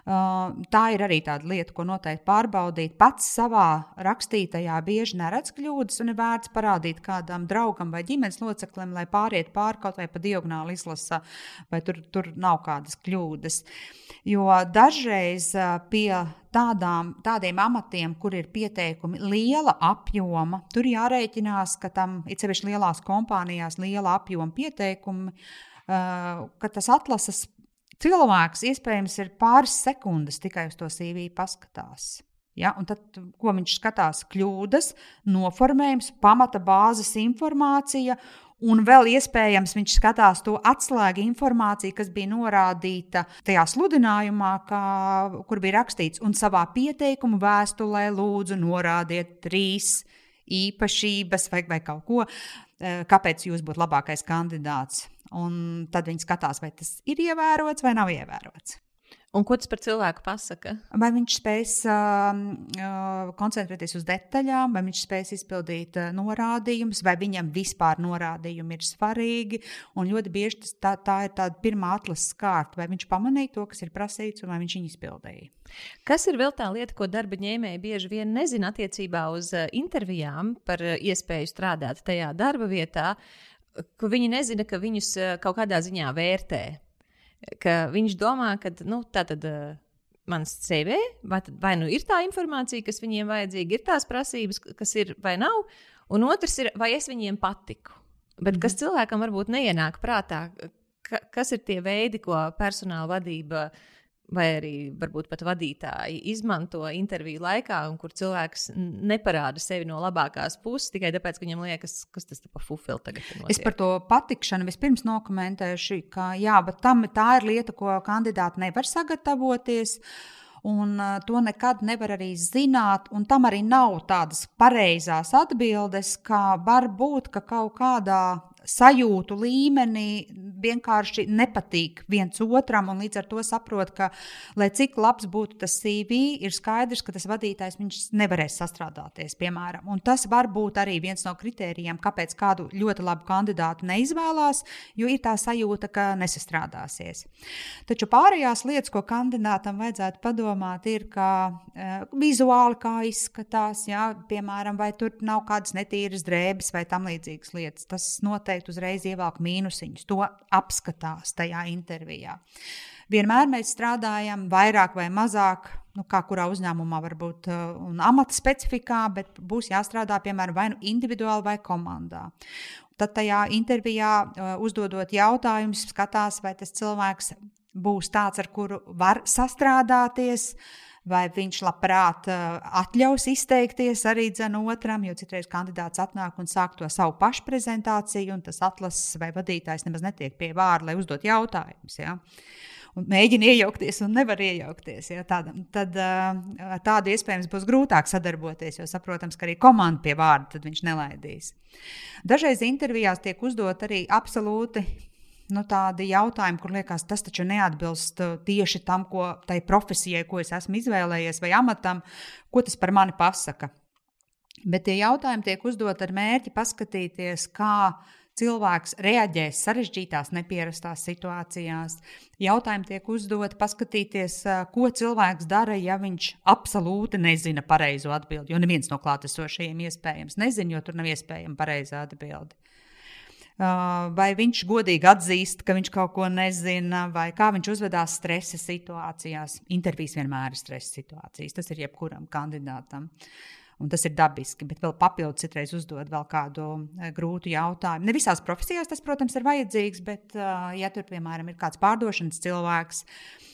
Uh, tā ir arī tāda lieta, ko noteikti pārbaudīt. Pats savā rakstītajā bieži neredz kļūdas, un ir vērts parādīt kādam draugam vai ģimenes loceklim, lai pāriet pāri kaut vai pa diagonāli izlasa, vai tur, tur nav kādas kļūdas. Jo dažreiz uh, pie tādām, tādiem amatiem, kur ir pieteikumi liela apjoma, tur jārēķinās, ka tam ir sevišķi lielās kompānijās liela apjoma pieteikumi, uh, ka tas atlases cilvēks iespējams ir pāris sekundes tikai uz to CV paskatās. Ja, un tad, ko viņš skatās, kļūdas, noformējums, pamata bāzes informācija Un vēl iespējams viņš skatās to atslēgu informāciju, kas bija norādīta tajā sludinājumā, kā, kur bija rakstīts, un savā pieteikuma vēstulē lūdzu norādiet trīs īpašības vai, vai kaut ko, eh, kāpēc jūs būtu labākais kandidāts. Un tad viņi skatās, vai tas ir ievērots vai nav ievērots. Un ko tas par cilvēku pasaka? Vai viņš spēs uh, uh, koncentrēties uz detaļām, vai viņš spēs izpildīt uh, norādījumus, vai viņam vispār norādījumi ir svarīgi. Un ļoti bieži tas, tā, tā ir tāda pirmā atlases kārta, vai viņš pamanīja to, kas ir prasīts, un vai viņš viņu izpildīja. Kas ir vēl tā lieta, ko darba ņēmēji bieži vien nezina attiecībā uz uh, intervijām par uh, iespēju strādāt tajā darba vietā, ka viņi nezina, ka viņus uh, kaut kādā ziņā vērtē ka viņš domā, ka nu, tā tad. Uh, Mans CV, vai, tad, vai nu ir tā informācija, kas viņiem vajadzīga, ir tās prasības, kas ir vai nav, un otrs ir, vai es viņiem patiku. Bet kas mhm. cilvēkam varbūt neienāk prātā, ka, kas ir tie veidi, ko personāla vadība vai arī varbūt pat vadītāji izmanto interviju laikā, un kur cilvēks neparāda sevi no labākās puses tikai tāpēc, ka viņam liekas, kas tas pa fufeli tagad ir. Es par to patikšanu vispirms nokomentēšu, ka jā, bet tam tā ir lieta, ko kandidāti nevar sagatavoties. Un to nekad nevar arī zināt, un tam arī nav tādas pareizās atbildes, kā var būt, ka kaut kādā sajūtu līmenī vienkārši nepatīk viens otram, līdz ar to saprot, ka, lai cik labs būtu tas CV, ir skaidrs, ka tas vadītājs nevarēs sastrādāties, piemēram. Un tas var būt arī viens no kritērijiem, kāpēc kādu ļoti labu kandidātu neizvēlās, jo ir tā sajūta, ka nesastrādāsies. Taču pārējās lietas, ko kandidātam vajadzētu padomāt, ir, ka uh, vizuāli kā izskatās, jā, piemēram, vai tur nav kādas netīras drēbes vai tam līdzīgas lietas. Tas noteikti noteikti uzreiz ievelk mīnusiņus. To apskatās tajā intervijā. Vienmēr mēs strādājam vairāk vai mazāk, nu, kā kurā uzņēmumā varbūt uh, un amata specifikā, bet būs jāstrādā piemēram vai nu individuāli vai komandā. Tad tajā intervijā uh, uzdodot jautājumus, skatās, vai tas cilvēks būs tāds, ar kuru var sastrādāties, uh, vai viņš labprāt uh, atļaus izteikties arī otram, jo citreiz kandidāts atnāk un sāk to savu pašprezentāciju, un tas atlases vai vadītājs nemaz netiek pie vārda, lai uzdot jautājumus. Ja? Un mēģina iejaukties, un nevar iejaukties. Ja, tāda, tad uh, tādu iespējams būs grūtāk sadarboties, jo saprotams, ka arī komanda pie vārda viņš nelaidīs. Dažreiz intervijās tiek uzdot arī absolūti nu, tādi jautājumi, kur liekas, tas taču neatbilst uh, tieši tam, ko tai profesijai, ko es esmu izvēlējies, vai amatam, ko tas par mani pasaka. Bet tie jautājumi tiek uzdot ar mērķi paskatīties, kā cilvēks reaģēs sarežģītās, nepierastās situācijās. Jautājumi tiek uzdoti, paskatīties, uh, ko cilvēks dara, ja viņš absolūti nezina pareizo atbildi. Jo neviens no klātesošajiem iespējams nezina, jo tur nav iespējama pareizā atbilde vai viņš godīgi atzīst, ka viņš kaut ko nezina, vai kā viņš uzvedās stresa situācijās. Intervijas vienmēr ir stresa situācijas. Tas ir jebkuram kandidātam. Un tas ir dabiski, bet vēl papildus citreiz uzdod vēl kādu grūtu jautājumu. Ne visās profesijās tas, protams, ir vajadzīgs, bet, ja tur, piemēram, ir kāds pārdošanas cilvēks, uh, Eh,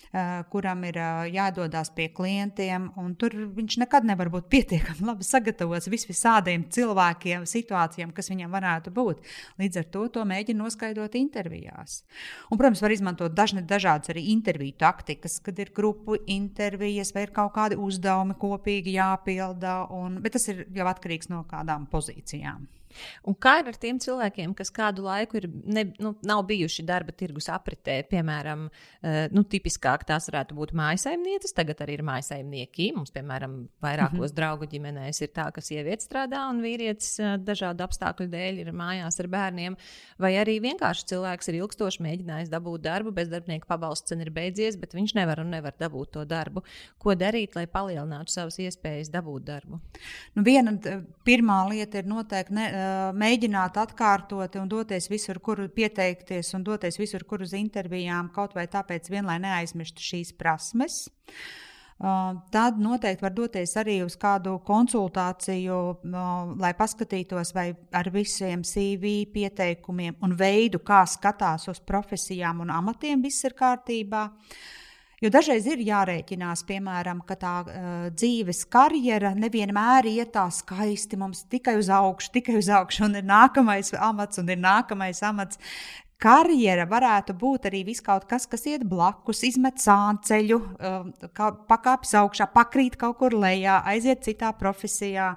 kuram ir eh, jādodas pie klientiem. Tur viņš nekad nevar būt [LAUGHS] pietiekami labi sagatavots visvisādiem cilvēkiem, situācijām, kas viņam varētu būt. Līdz ar to to mēģina noskaidrot intervijās. Un, protams, var izmantot dažne, dažādas arī interviju taktikas, kad ir grupu intervijas vai ir kaut kādi uzdevumi kopīgi jāpilda. Un, bet tas ir jau atkarīgs no kādām pozīcijām. Un kā ir ar tiem cilvēkiem, kas kādu laiku ir, ne, nu, nav bijuši darba tirgus apritē? Piemēram, uh, nu, tipiskāk tās varētu būt mājasaimnieces, tagad arī ir mājasaimnieki. Mums, piemēram, vairākos mm -hmm. draugu ģimenēs ir tā, ka sieviete strādā un vīrietis uh, dažādu apstākļu dēļ ir mājās ar bērniem. Vai arī vienkārši cilvēks ir ilgstoši mēģinājis dabūt darbu, bezdarbnieka pabalsts ir beidzies, bet viņš nevar un nevar dabūt to darbu. Ko darīt, lai palielinātu savas iespējas dabūt darbu? Nu, viena pirmā lieta ir noteikti. Ne, mēģināt atkārtot un doties visur, kur pieteikties un doties visur, kur uz intervijām, kaut vai tāpēc, vien, lai neaizmirstu šīs prasmes. Uh, tad noteikti var doties arī uz kādu konsultāciju, uh, lai paskatītos, vai ar visiem CV pieteikumiem un veidu, kā skatās uz profesijām un amatiem, viss ir kārtībā. Uh, Jo dažreiz ir jārēķinās, piemēram, ka tā uh, dzīves karjera nevienmēr iet tā skaisti mums tikai uz augšu, tikai uz augšu, un ir nākamais amats, un ir nākamais amats. Karjera varētu būt arī viskaut kas, kas iet blakus, izmet sānceļu, uh, pakāpjas augšā, pakrīt kaut kur lejā, aiziet citā profesijā.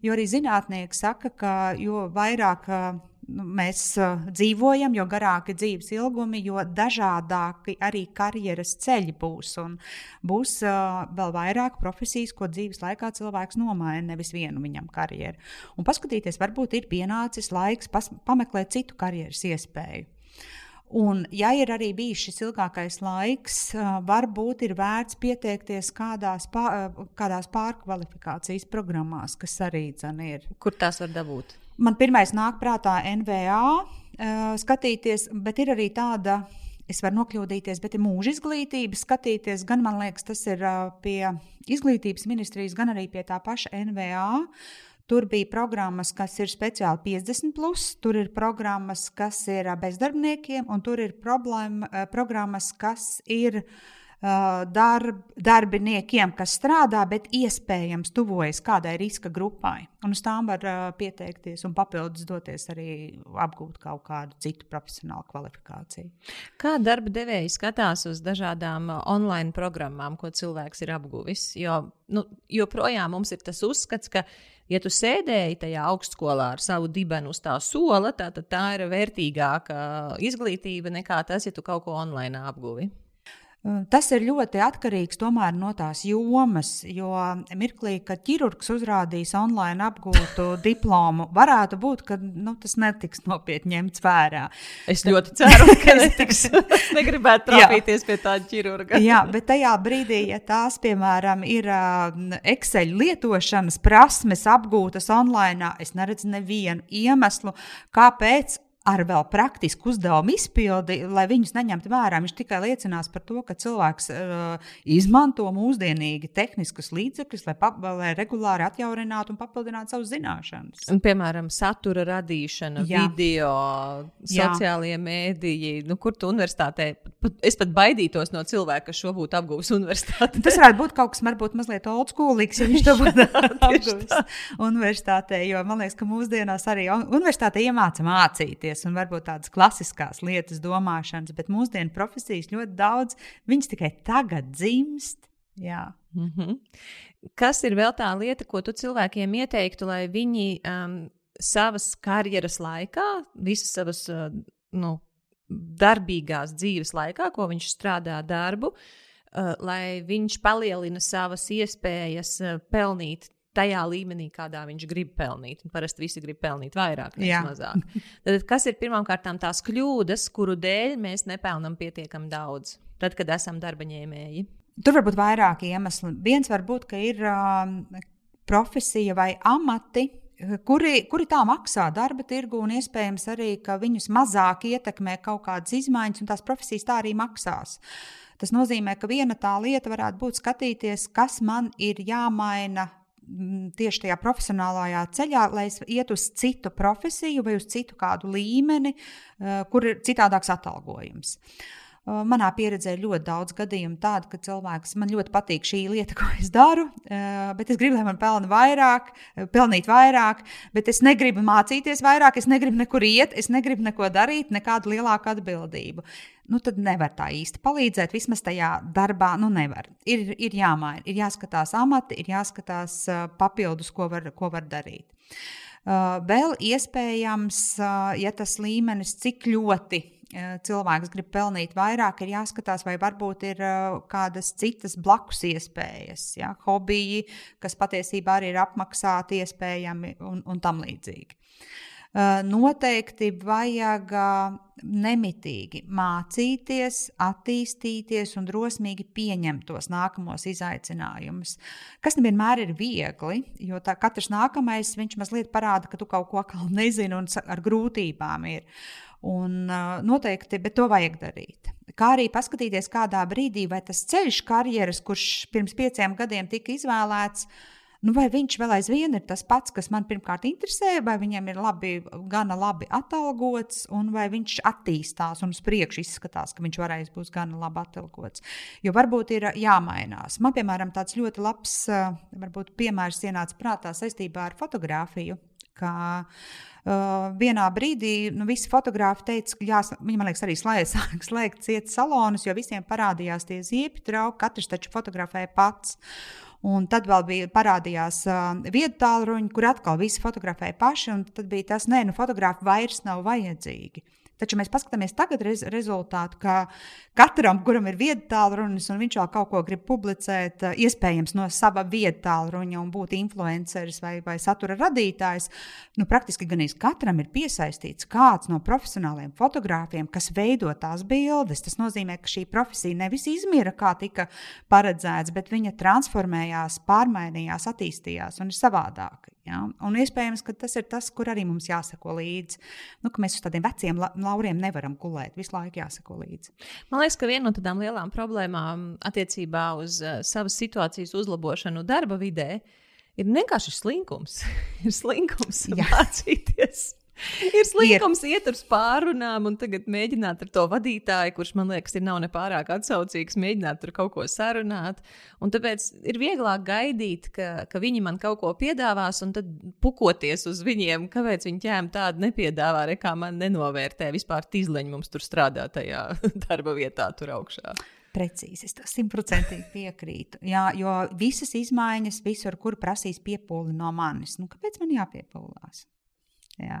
Jo arī zinātnieki saka, ka jo vairāk uh, mēs uh, dzīvojam, jo garāki dzīves ilgumi, jo dažādāki arī karjeras ceļi būs. Un būs uh, vēl vairāk profesijas, ko dzīves laikā cilvēks nomaina, nevis vienu viņam karjeru. Un paskatīties, varbūt ir pienācis laiks pas, pameklēt citu karjeras iespēju. Un, ja ir arī bijis šis ilgākais laiks, varbūt ir vērts pieteikties kādās, pār, kādās pārkvalifikācijas programmās, kas arī ir. Kur tās var dabūt? Man pirmais nāk prātā NVA uh, skatīties, bet ir arī tāda, es varu nokļūdīties, bet ir mūža izglītība skatīties. Gan man liekas, tas ir uh, pie izglītības ministrijas, gan arī pie tā paša NVA. Tur bija programmas, kas ir speciāli 50, plus, tur ir programmas, kas ir bezdarbniekiem, un tur ir problēma, programmas, kas ir darb, darbiniekiem, kas strādā, bet iespējams tuvojas kādai riska grupai. Un uz tām var pieteikties un papildus doties arī apgūt kaut kādu citu profesionālu kvalifikāciju. Kā darba devēji skatās uz dažādām online programmām, ko cilvēks ir apguvis? Jo nu, joprojām mums ir tas uzskats, ka ja tu sēdēji tajā augstskolā ar savu dibenu uz tā sola, tā, tad tā ir vērtīgāka izglītība nekā tas, ja tu kaut ko online apguvi. Tas ir ļoti atkarīgs no tās jomas, jo mirklī, kad ķirurgs uzrādīs online apgūtu [LAUGHS] diplomu, varētu būt, ka nu, tas netiks nopietni ņemts vērā. Es Tad... ļoti ceru, ka netiks. es [LAUGHS] negribētu [LAUGHS] trāpīties pie tāda ķirurga. Jā, bet tajā brīdī, ja tās, piemēram, ir Excel lietošanas prasmes apgūtas online, es neredzu nevienu iemeslu, kāpēc ar vēl praktisku uzdevumu izpildi, lai viņus neņemtu vērā. Viņš tikai liecinās par to, ka cilvēks uh, izmanto mūsdienīgi tehniskus līdzekļus, lai, pa, lai regulāri atjauninātu un papildinātu savas zināšanas. Un, piemēram, satura radīšana, Jā. video, sociālie Jā. mēdīji, nu, kur tu universitātē. Es pat baidītos no cilvēka, kas šo būtu apguvis universitātē. Tas varētu būt kaut kas varbūt mazliet old schoolīgs, ja viņš to būtu [LAUGHS] [LAUGHS] apguvis universitātē. Jo man liekas, ka mūsdienās arī universitāte iemāca mācīties mācīties, un varbūt tādas klasiskās lietas, domāšanas, bet mūsdienu profesijas ļoti daudz, viņas tikai tagad dzimst. Jā. Mm -hmm. Kas ir vēl tā lieta, ko tu cilvēkiem ieteiktu, lai viņi um, savas karjeras laikā, visas savas uh, nu, darbīgās dzīves laikā, ko viņš strādā darbu, uh, lai viņš palielina savas iespējas uh, pelnīt tajā līmenī, kādā viņš grib pelnīt. Un parasti visi grib pelnīt vairāk, nevis mazāk. [LAUGHS] Tad, kas ir pirmkārt tās kļūdas, kuru dēļ mēs nepelnām pietiekami daudz, tad, kad esam darba ņēmēji? Tur var būt vairāki iemesli. Viens var būt, ka ir uh, profesija vai amati, kuri, kuri tā maksā darba tirgu, un iespējams arī, ka viņus mazāk ietekmē kaut kādas izmaiņas, un tās profesijas tā arī maksās. Tas nozīmē, ka viena tā lieta varētu būt skatīties, kas man ir jāmaina tieši tajā profesionālajā ceļā, lai es ietu uz citu profesiju vai uz citu kādu līmeni, eh, kur ir citādāks atalgojums. Eh, manā pieredzē ir ļoti daudz gadījumu tādu, ka cilvēks man ļoti patīk šī lieta, [LAUGHS] ko es daru, eh, bet es gribu, lai man pelna vairāk, pelnīt vairāk, bet es negribu mācīties vairāk, es negribu nekur iet, es negribu neko darīt, nekādu lielāku atbildību nu, tad nevar tā īsti palīdzēt. Vismaz tajā darbā nu, nevar. Ir, ir jāmaina, ir jāskatās amati, ir jāskatās papildus, ko var, ko var darīt. Vēl iespējams, ja tas līmenis, cik ļoti cilvēks grib pelnīt vairāk, ir jāskatās, vai varbūt ir kādas citas blakus iespējas, ja, hobiji, kas patiesībā arī ir apmaksāti, iespējami un, un tam līdzīgi. Eh, noteikti vajag eh, nemitīgi mācīties, attīstīties un drosmīgi pieņemt tos nākamos izaicinājumus. Kas nevienmēr ir viegli, jo katrs nākamais viņš mazliet parāda, ka tu kaut ko [LAUGHS] nezini un ar grūtībām ir. Un, noteikti, bet to vajag darīt. Kā arī paskatīties, kādā brīdī vai tas ceļš karjeras, kurš pirms pieciem gadiem tika izvēlēts, Nu, vai viņš vēl aizvien ir tas pats, kas man pirmkārt interesē, vai viņam ir labi, gana labi atalgots, un vai viņš attīstās un uz priekšu izskatās, ka viņš varēs būt gana labi atalgots. Jo varbūt ir jāmainās. Man, piemēram, tāds ļoti labs varbūt, piemērs ienāca prātā saistībā ar fotografiju. Ka, Uh, vienā brīdī nu, visi fotografi teica, ka jās, viņi man liekas, arī slēdz, [LAUGHS] slēgt ciet salonus, jo visiem parādījās tie ziepju trauki, katrs taču fotografēja pats. Un tad vēl bija parādījās uh, vietu tālruņi, kur atkal visi fotografēja paši. Tad bija tas, nē, nu, fotografi vairs nav vajadzīgi. Taču mēs paskatāmies tagad rez rezultātu, ka katram, kuram ir vieta tālrunis, un viņš vēl kaut ko grib publicēt, eh, iespējams no sava vieta tālruņa un būt influenceris vai, vai satura radītājs, nu, praktiski gan katram ir piesaistīts kāds no profesionāliem fotogrāfiem, kas veido tās bildes. Tas nozīmē, ka šī profesija nevis izmira, kā tika paredzēts, bet viņa transformējās, pārmainījās, attīstījās un ir savādāka. Ja? Un iespējams, ka tas ir tas, kur arī mums jāsako līdzi. Nu, mēs uz tādiem veciem lauriem nevaram gulēt, visu laiku jāsako līdzi. Man liekas, ka viena no tādām lielām problēmām attiecībā uz uh, savas situācijas uzlabošanu darba vidē ir vienkārši slinkums. [LAUGHS] ir slinkums mācīties. Ir [LAUGHS] slinkums iet uz pārunām, un tagad mēģināt ar to vadītāju, kurš man liekas, ir nav nepārāk atsaucīgs, mēģināt tur kaut ko sarunāt. Un tāpēc ir vieglāk gaidīt, ka, ka viņi man kaut ko piedāvās, un tad pukoties uz viņiem, kāpēc viņi ķēmu tādu nepiedāvā, re, kā man nenovērtē vispār tīzleņi mums tur strādā tajā [LAUGHS] darba vietā tur augšā. Precīzi, es tam simtprocentīgi piekrītu. Jā, jo visas izmaiņas, visur, kur prasīs piepūli no manis, nu, kāpēc man jāpiepūlās? Jā.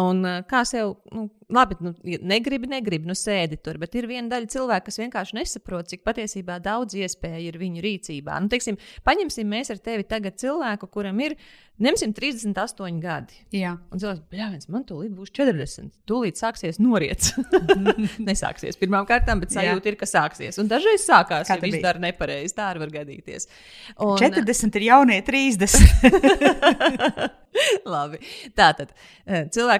Un kā sev, nu, labi, nu, negribi, negribi, nu, sēdi tur, bet ir viena daļa cilvēku, kas vienkārši nesaprot, cik patiesībā daudz iespēju ir viņu rīcībā. Nu, teiksim, paņemsim mēs ar tevi tagad cilvēku, kuram ir, nemsim, 38 gadi. Jā. Un cilvēks, bļāviens, man tūlīt būs 40, tūlīt sāksies noriets. [LAUGHS] Nesāksies pirmām kārtām, bet sajūta ir, ka sāksies. Un dažreiz sākās, ja viss dara nepareizi, tā arī var gadīties. Un, 40 ir jaunie 30. [LAUGHS] Labi. Tātad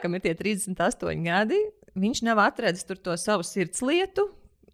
cilvēkam ir tie 38 gadi, viņš nav atradzis to savu sirds lietu,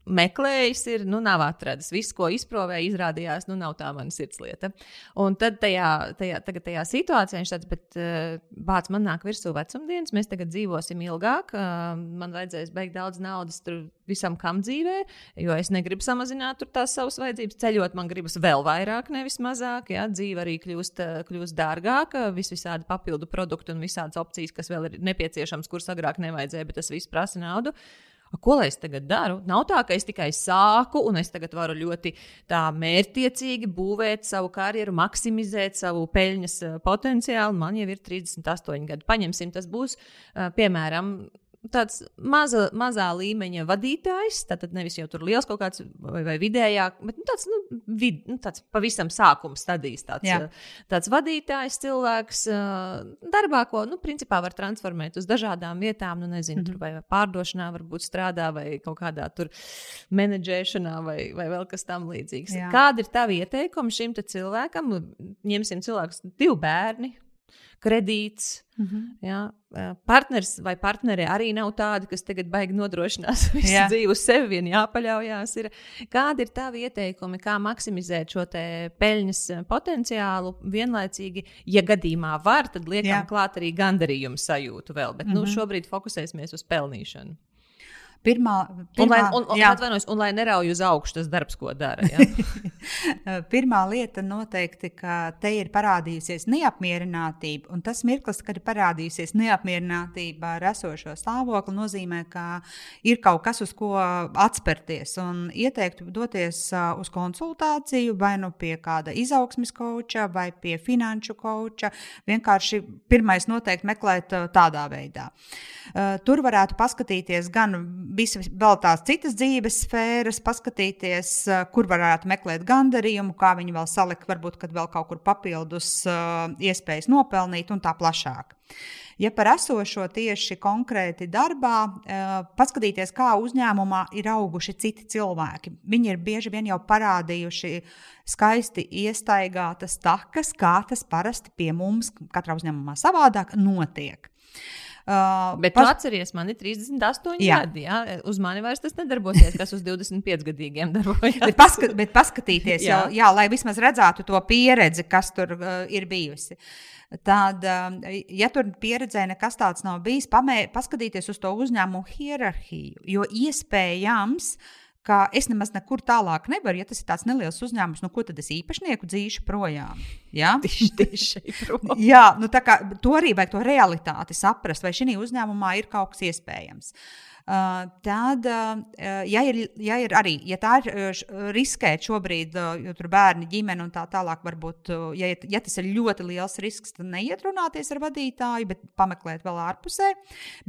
meklējis, ir, nu, nav atradis. Viss, ko izprovēja, izrādījās, nu, nav tā mana sirdslieta. Un tad tajā, tajā, tajā situācijā viņš tāds, bet uh, bācis man nāk virsū vecumdienas, mēs tagad dzīvosim ilgāk, uh, man vajadzēs beigt daudz naudas tur visam kam dzīvē, jo es negribu samazināt tās savas vajadzības. Ceļot man gribas vēl vairāk, nevis mazāk. Ja? Dzīve arī kļūst, kļūst dārgāka, vis visādi papildu produkti un visādas opcijas, kas vēl ir nepieciešams, kuras agrāk nevajadzēja, bet tas viss prasa naudu. Uh, ko lai es tagad daru? Nav tā, ka es tikai sāku un es tagad varu ļoti mērķiecīgi būvēt savu karjeru, maksimizēt savu peļņas eh, potenciālu. Man jau ir 38 gadi. Paņemsim, tas būs eh, piemēram tāds maza, mazā līmeņa vadītājs. Tātad nevis jau tur liels kaut kāds vai, vai vidējā, bet nu, tāds, nu, vid, nu, tāds pavisam sākuma stadijas. Tāds, Jā. tāds vadītājs, cilvēks darbā, ko nu, principā var transformēt uz dažādām vietām. Nu, nezinu, mm -hmm. tur vai pārdošanā varbūt strādā vai kaut kādā tur menedžēšanā vai, vai vēl kas tam līdzīgs. Jā. Kāda ir tava ieteikuma šim cilvēkam? Ņemsim cilvēkus, divi bērni kredīts. Mm -hmm. jā, partners vai partneri arī nav tādi, kas tagad baigi nodrošinās [LAUGHS] visu jā. dzīvi uz sevi, vien jāpaļaujas. Ir. Kādi ir tavi ieteikumi, kā maksimizēt šo peļņas potenciālu vienlaicīgi, ja gadījumā var, tad liekam jā. klāt arī gandarījumu sajūtu vēl, bet mm -hmm. nu, mhm. šobrīd fokusēsimies uz pelnīšanu. Pirmā, pirmā, un, lai, un, atvainojos, un lai nerauj uz augšu tas darbs, ko dara. [LAUGHS] pirmā lieta noteikti, ka te ir parādījusies neapmierinātība, un tas mirklis, kad ir parādījusies neapmierinātība ar esošo stāvokli, nozīmē, ka ir kaut kas, uz ko atspērties. Un ieteiktu doties uz konsultāciju vai nu pie kāda izaugsmes koča vai pie finanšu koča. Vienkārši pirmais noteikti meklēt tādā veidā. Tur varētu paskatīties gan visas vēl tās citas dzīves sfēras, paskatīties, kur varētu meklēt gandarījumu, kā viņi vēl salikt, varbūt vēl kaut kur papildus iespējas nopelnīt un tā plašāk. Ja par esošo tieši konkrēti darbā, paskatīties, kā uzņēmumā ir auguši citi cilvēki. Viņi ir bieži vien jau parādījuši skaisti iestaigātas takas, kā tas parasti pie mums, katrā uzņēmumā savādāk, notiek. Uh, bet paš... tu atceries, man ir 38 jā. gadi. Jā? Uz mani vairs tas nedarbosies, kas uz 25 gadiem darbojas. bet, paskat, bet paskatīties, jā. Jau, jā, lai vismaz redzētu to pieredzi, kas tur uh, ir bijusi. Tad, uh, ja tur pieredzē nekas tāds nav bijis, pamē, paskatīties uz to uzņēmumu hierarhiju, jo iespējams, uh, ka es nemaz nekur tālāk nevaru. Ja tas ir tāds neliels uzņēmums, nu ko tad es īpašnieku dzīšu projām? Ja? [LAUGHS] Tieši, tieši [LAUGHS] Jā, nu, kā, to arī vajag to realitāti saprast, vai šī uzņēmumā ir kaut kas iespējams. Uh, tad, ja ir, ja ir arī, ja tā ir riskēt šobrīd, jo tur bērni, ģimene un tā tālāk, varbūt, ja, ja tas ir ļoti liels risks, tad neiet runāties ar vadītāju, bet pameklēt vēl ārpusē.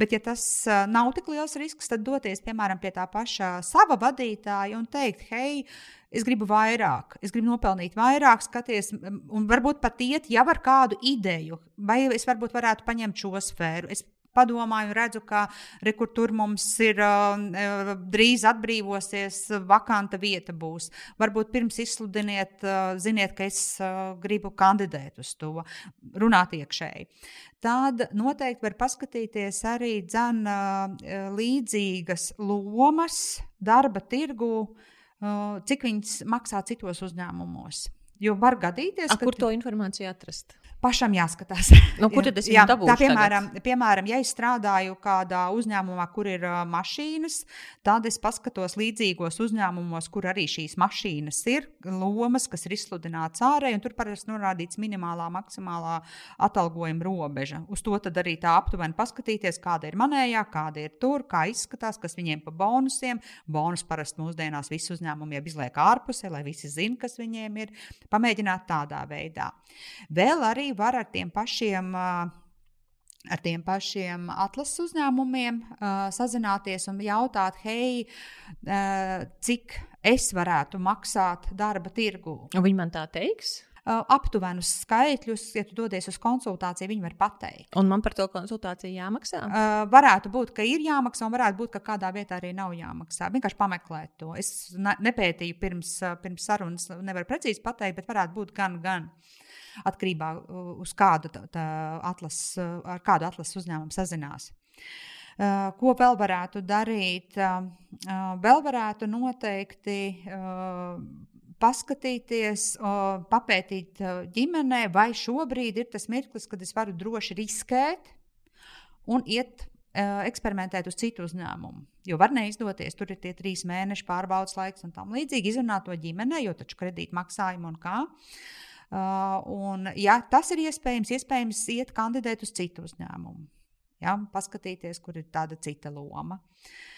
Bet, ja tas nav tik liels risks, tad doties, piemēram, pie tā paša sava vadītāja un teikt, hei, es gribu vairāk, es gribu nopelnīt vairāk, skaties, un varbūt pat iet jau ar kādu ideju, vai es varbūt varētu paņemt šo sfēru. Es padomāju, redzu, ka re, tur mums ir uh, drīz atbrīvosies, vakanta vieta būs. Varbūt pirms izsludiniet, uh, ziniet, ka es uh, gribu kandidēt uz to, runāt iekšēji. Tad noteikti var paskatīties arī dzen, uh, līdzīgas lomas darba tirgu, cik viņas maksā citos uzņēmumos. Jo var gadīties, A, kur to informāciju atrast pašam jāskatās. [LAUGHS] Nu, kur tad es jā, tā, piemēram, tagad? piemēram, ja es strādāju kādā uzņēmumā, kur ir uh, mašīnas, tad es paskatos līdzīgos uzņēmumos, kur arī šīs mašīnas ir, lomas, kas ir izsludināts ārēji, un tur parasti norādīts minimālā, maksimālā atalgojuma robeža. Uz to tad arī tā aptuveni paskatīties, kāda ir manējā, kāda ir tur, kā izskatās, kas viņiem pa bonusiem. Bonus parasti mūsdienās visi uzņēmumi jau izliek ārpusē, lai visi zinātu, kas viņiem ir. Pamēģināt tādā veidā. Vēl arī var ar tiem pašiem. Ar tiem pašiem atlases uzņēmumiem uh, sazināties un jautāt, hei, uh, cik es varētu maksāt darba tirgu. Viņi man tā teiks? Uh, aptuvenus skaitļus, ja tu dodies uz konsultāciju, viņi var pateikt. Un man par to konsultāciju jāmaksā? Uh, varētu būt, ka ir jāmaksā, un varētu būt, ka kādā vietā arī nav jāmaksā. Vienkārši pameklēt to. Es ne, nepētīju pirms, uh, pirms sarunas, nevaru precīzi pateikt, bet varētu būt gan, gan. Atkarībā no uh, kādu atlas, uh, ar kādu atlases uzņēmumu sazinās. Uh, ko vēl varētu darīt? Uh, uh, vēl varētu noteikti paskatīties, papētīt ģimenē, vai šobrīd ir tas mirklis, kad es varu droši riskēt un iet eksperimentēt uz citu uzņēmumu. Jo var neizdoties, tur ir tie trīs mēneši pārbaudas laiks un tam līdzīgi. Izrunāt to ģimenē, jo taču kredīt maksājumu un kā. Uh, un, ja tas ir iespējams, iespējams iet kandidēt uz citu uzņēmumu. Ja, paskatīties, kur ir tāda cita loma. Uh,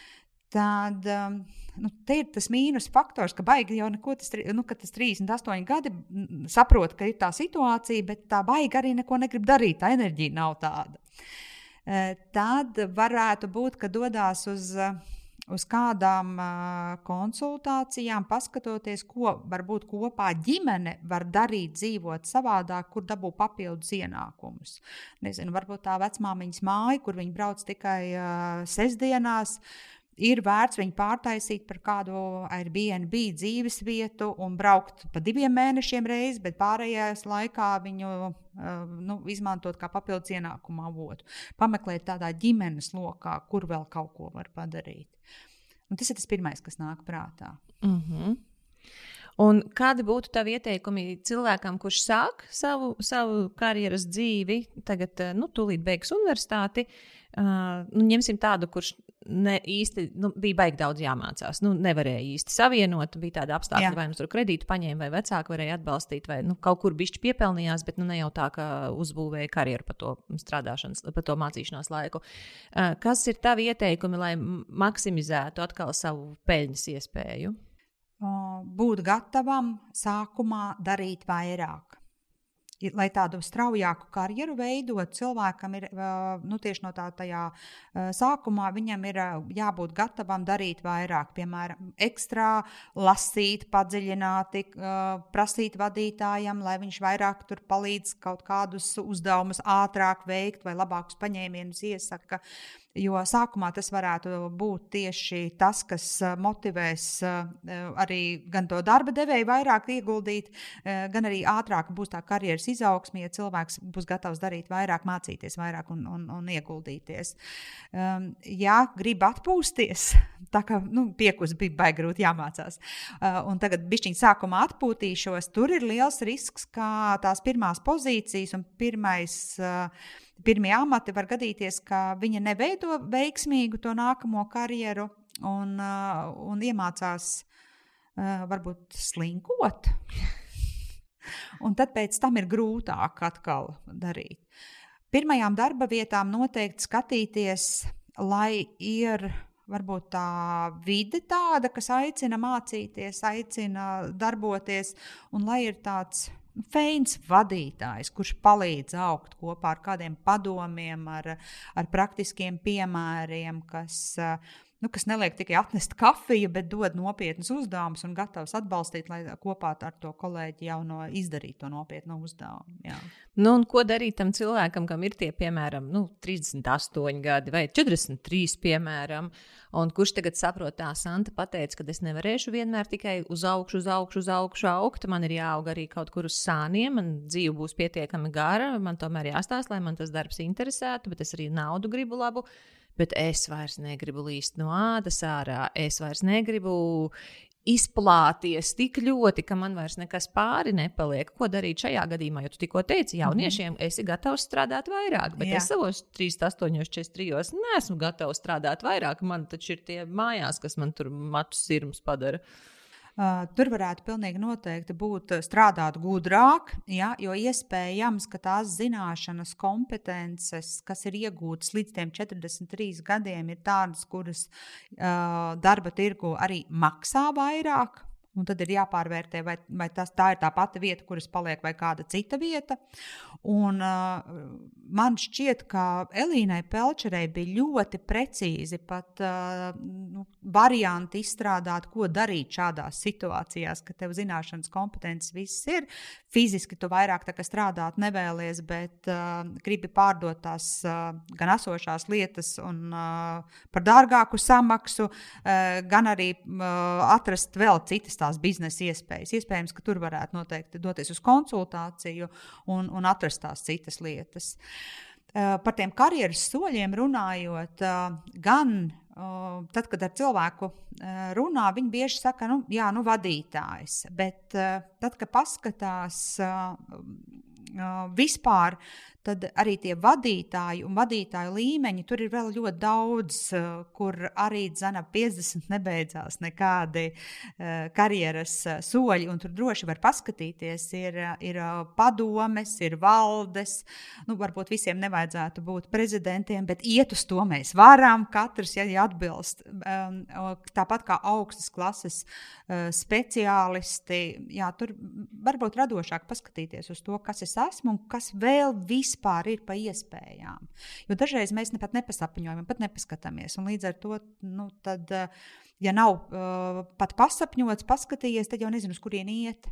tad um, nu, ir tas mīnus faktors, ka baigi jau neko tas, nu, tas 38 gadi saprot, ka ir tā situācija, bet tā baigi arī neko negrib darīt. Tā enerģija nav tāda. E, tad varētu būt, ka dodas uz. Uz kādām uh, konsultācijām, paskatoties, ko varbūt kopā ģimene var darīt, dzīvot savādāk, kur dabūt papildus ienākumus. Nezinu, varbūt tā vecmāmiņas māja, kur viņi brauc tikai uh, sestdienās, uh, ir vērts viņu pārtaisīt par kādu Airbnb dzīves vietu un braukt pa diviem mēnešiem reizes, bet pārējās laikā viņu nu, izmantot kā papildus ienākumu avotu. Pameklēt tādā ģimenes lokā, kur vēl kaut ko var padarīt. Un tas ir tas pirmais, kas nāk prātā. Mm -hmm. Un kādi būtu tavi ieteikumi cilvēkam, kurš sāk savu, savu karjeras dzīvi, tagad, nu, tūlīt beigs universitāti? Uh, nu, ņemsim tādu, kurš ne īsti nu, bija baigi daudz jāmācās. Nu, nevarēja īsti savienot. Bija tāda apstākļa, vai nu tur kredītu paņēma, vai vecāki varēja atbalstīt, vai nu, kaut kur bišķi piepelnījās, bet nu, ne jau tā, ka uzbūvēja karjeru pa to strādāšanas, pa to mācīšanās laiku. Kas ir tavi ieteikumi, lai maksimizētu atkal savu peļņas iespēju? Būt gatavam sākumā darīt vairāk lai tādu straujāku karjeru veidot, cilvēkam ir nu, tieši no tā tajā sākumā, viņam ir jābūt gatavam darīt vairāk, piemēram, ekstrā, lasīt, padziļināti, prasīt vadītājam, lai viņš vairāk tur palīdz kaut kādus uzdevumus ātrāk veikt vai labākus paņēmienus iesaka. Jo sākumā tas varētu būt tieši tas, kas motivēs arī gan to darba devēju vairāk ieguldīt, gan arī ātrāk būs tā karjeras izaugsme, ja cilvēks būs gatavs darīt vairāk, mācīties vairāk un, un, un ieguldīties. Um, ja grib atpūsties, [LAUGHS] tā kā nu, piekus bija baigi grūti jāmācās, un tagad bišķiņ sākumā atpūtīšos, tur ir liels risks, ka tās pirmās pozīcijas un pirmais uh, pirmie amati var gadīties, ka viņa neveido veiksmīgu to nākamo karjeru un, uh, un iemācās uh, varbūt slinkot. un tad pēc tam ir grūtāk atkal darīt. Pirmajām darba vietām noteikti skatīties, lai ir varbūt tā vide tāda, kas aicina mācīties, aicina darboties, un lai ir tāds feins vadītājs, kurš palīdz augt kopā ar kādiem padomiem, ar, ar praktiskiem piemēriem, kas, nu, kas neliek tikai atnest kafiju, bet dod nopietnus uzdevumus un gatavs atbalstīt, lai kopā ar to kolēģi jau no izdarītu to nopietnu uzdevumu. Jā. Nu, ko darīt tam cilvēkam, kam ir tie, piemēram, nu, 38 gadi vai 43, piemēram, un kurš tagad saprot, tā Santa pateica, ka es nevarēšu vienmēr tikai uz augšu, uz augšu, uz augšu augt. Man ir jāaug arī kaut kur uz sāniem, man dzīve būs pietiekami gara, man tomēr jāstāsta, lai man tas darbs interesētu, bet es arī naudu gribu labu. Bet es vairs negribu līst no ādas ārā, es vairs negribu izplāties tik ļoti, ka man vairs nekas pāri nepaliek. Ko darīt šajā gadījumā? Jo tu tikko teici, jauniešiem mm -hmm. esi gatavs strādāt vairāk, bet Jā. es savos 38, 43 neesmu gatavs strādāt vairāk. Man taču ir tie mājās, kas man tur matu sirmus padara. Uh, tur varētu pilnīgi noteikti būt strādāt gudrāk, ja, jo iespējams, ka tās zināšanas, kompetences, kas ir iegūtas līdz 43 gadiem, ir tādas, kuras uh, darba tirgu arī maksā vairāk. Un tad ir jāpārvērtē, vai, vai tas, tā ir tā pati vieta, kuras paliek, vai kāda cita vieta. Un, uh, man šķiet, ka Elīnai Pelčerei bija ļoti precīzi pat uh, nu, varianti izstrādāt, ko darīt šādās situācijās, ka tev zināšanas, kompetences viss ir. Fiziski tu vairāk strādāt nevēlies, bet uh, gribi pārdot tās uh, gan esošās lietas un uh, par dārgāku samaksu, uh, gan arī uh, atrast vēl citas tās biznesa iespējas. Iespējams, ka tur varētu noteikti doties uz konsultāciju un, un atrast tās citas lietas. Uh, par tiem karjeras soļiem runājot, uh, gan uh, tad, kad ar cilvēku runā, viņi bieži saka, nu, jā, nu, vadītājs. Bet tad, kad paskatās vispār tad arī tie vadītāji un vadītāju līmeņi, tur ir vēl ļoti daudz, eh, kur arī dzana 50 nebeidzās nekādi uh, karjeras uh, soļi, tur droši var paskatīties, ir, ir padomes, ir valdes, nu, varbūt visiem nevajadzētu būt prezidentiem, bet iet uz to mēs varam, katrs, ja, ja atbilst. Um, tāpat kā augstas klases speciālisti, jā, tur varbūt radošāk paskatīties uz to, kas es esmu un kas vēl viss vispār ir pa iespējām. Jo dažreiz mēs ne pat nepasapņojam, pat nepaskatāmies. Un līdz ar to, nu, tad, eh, ja nav uh, pat pasapņots, paskatījies, tad jau nezinu, uz kurien iet.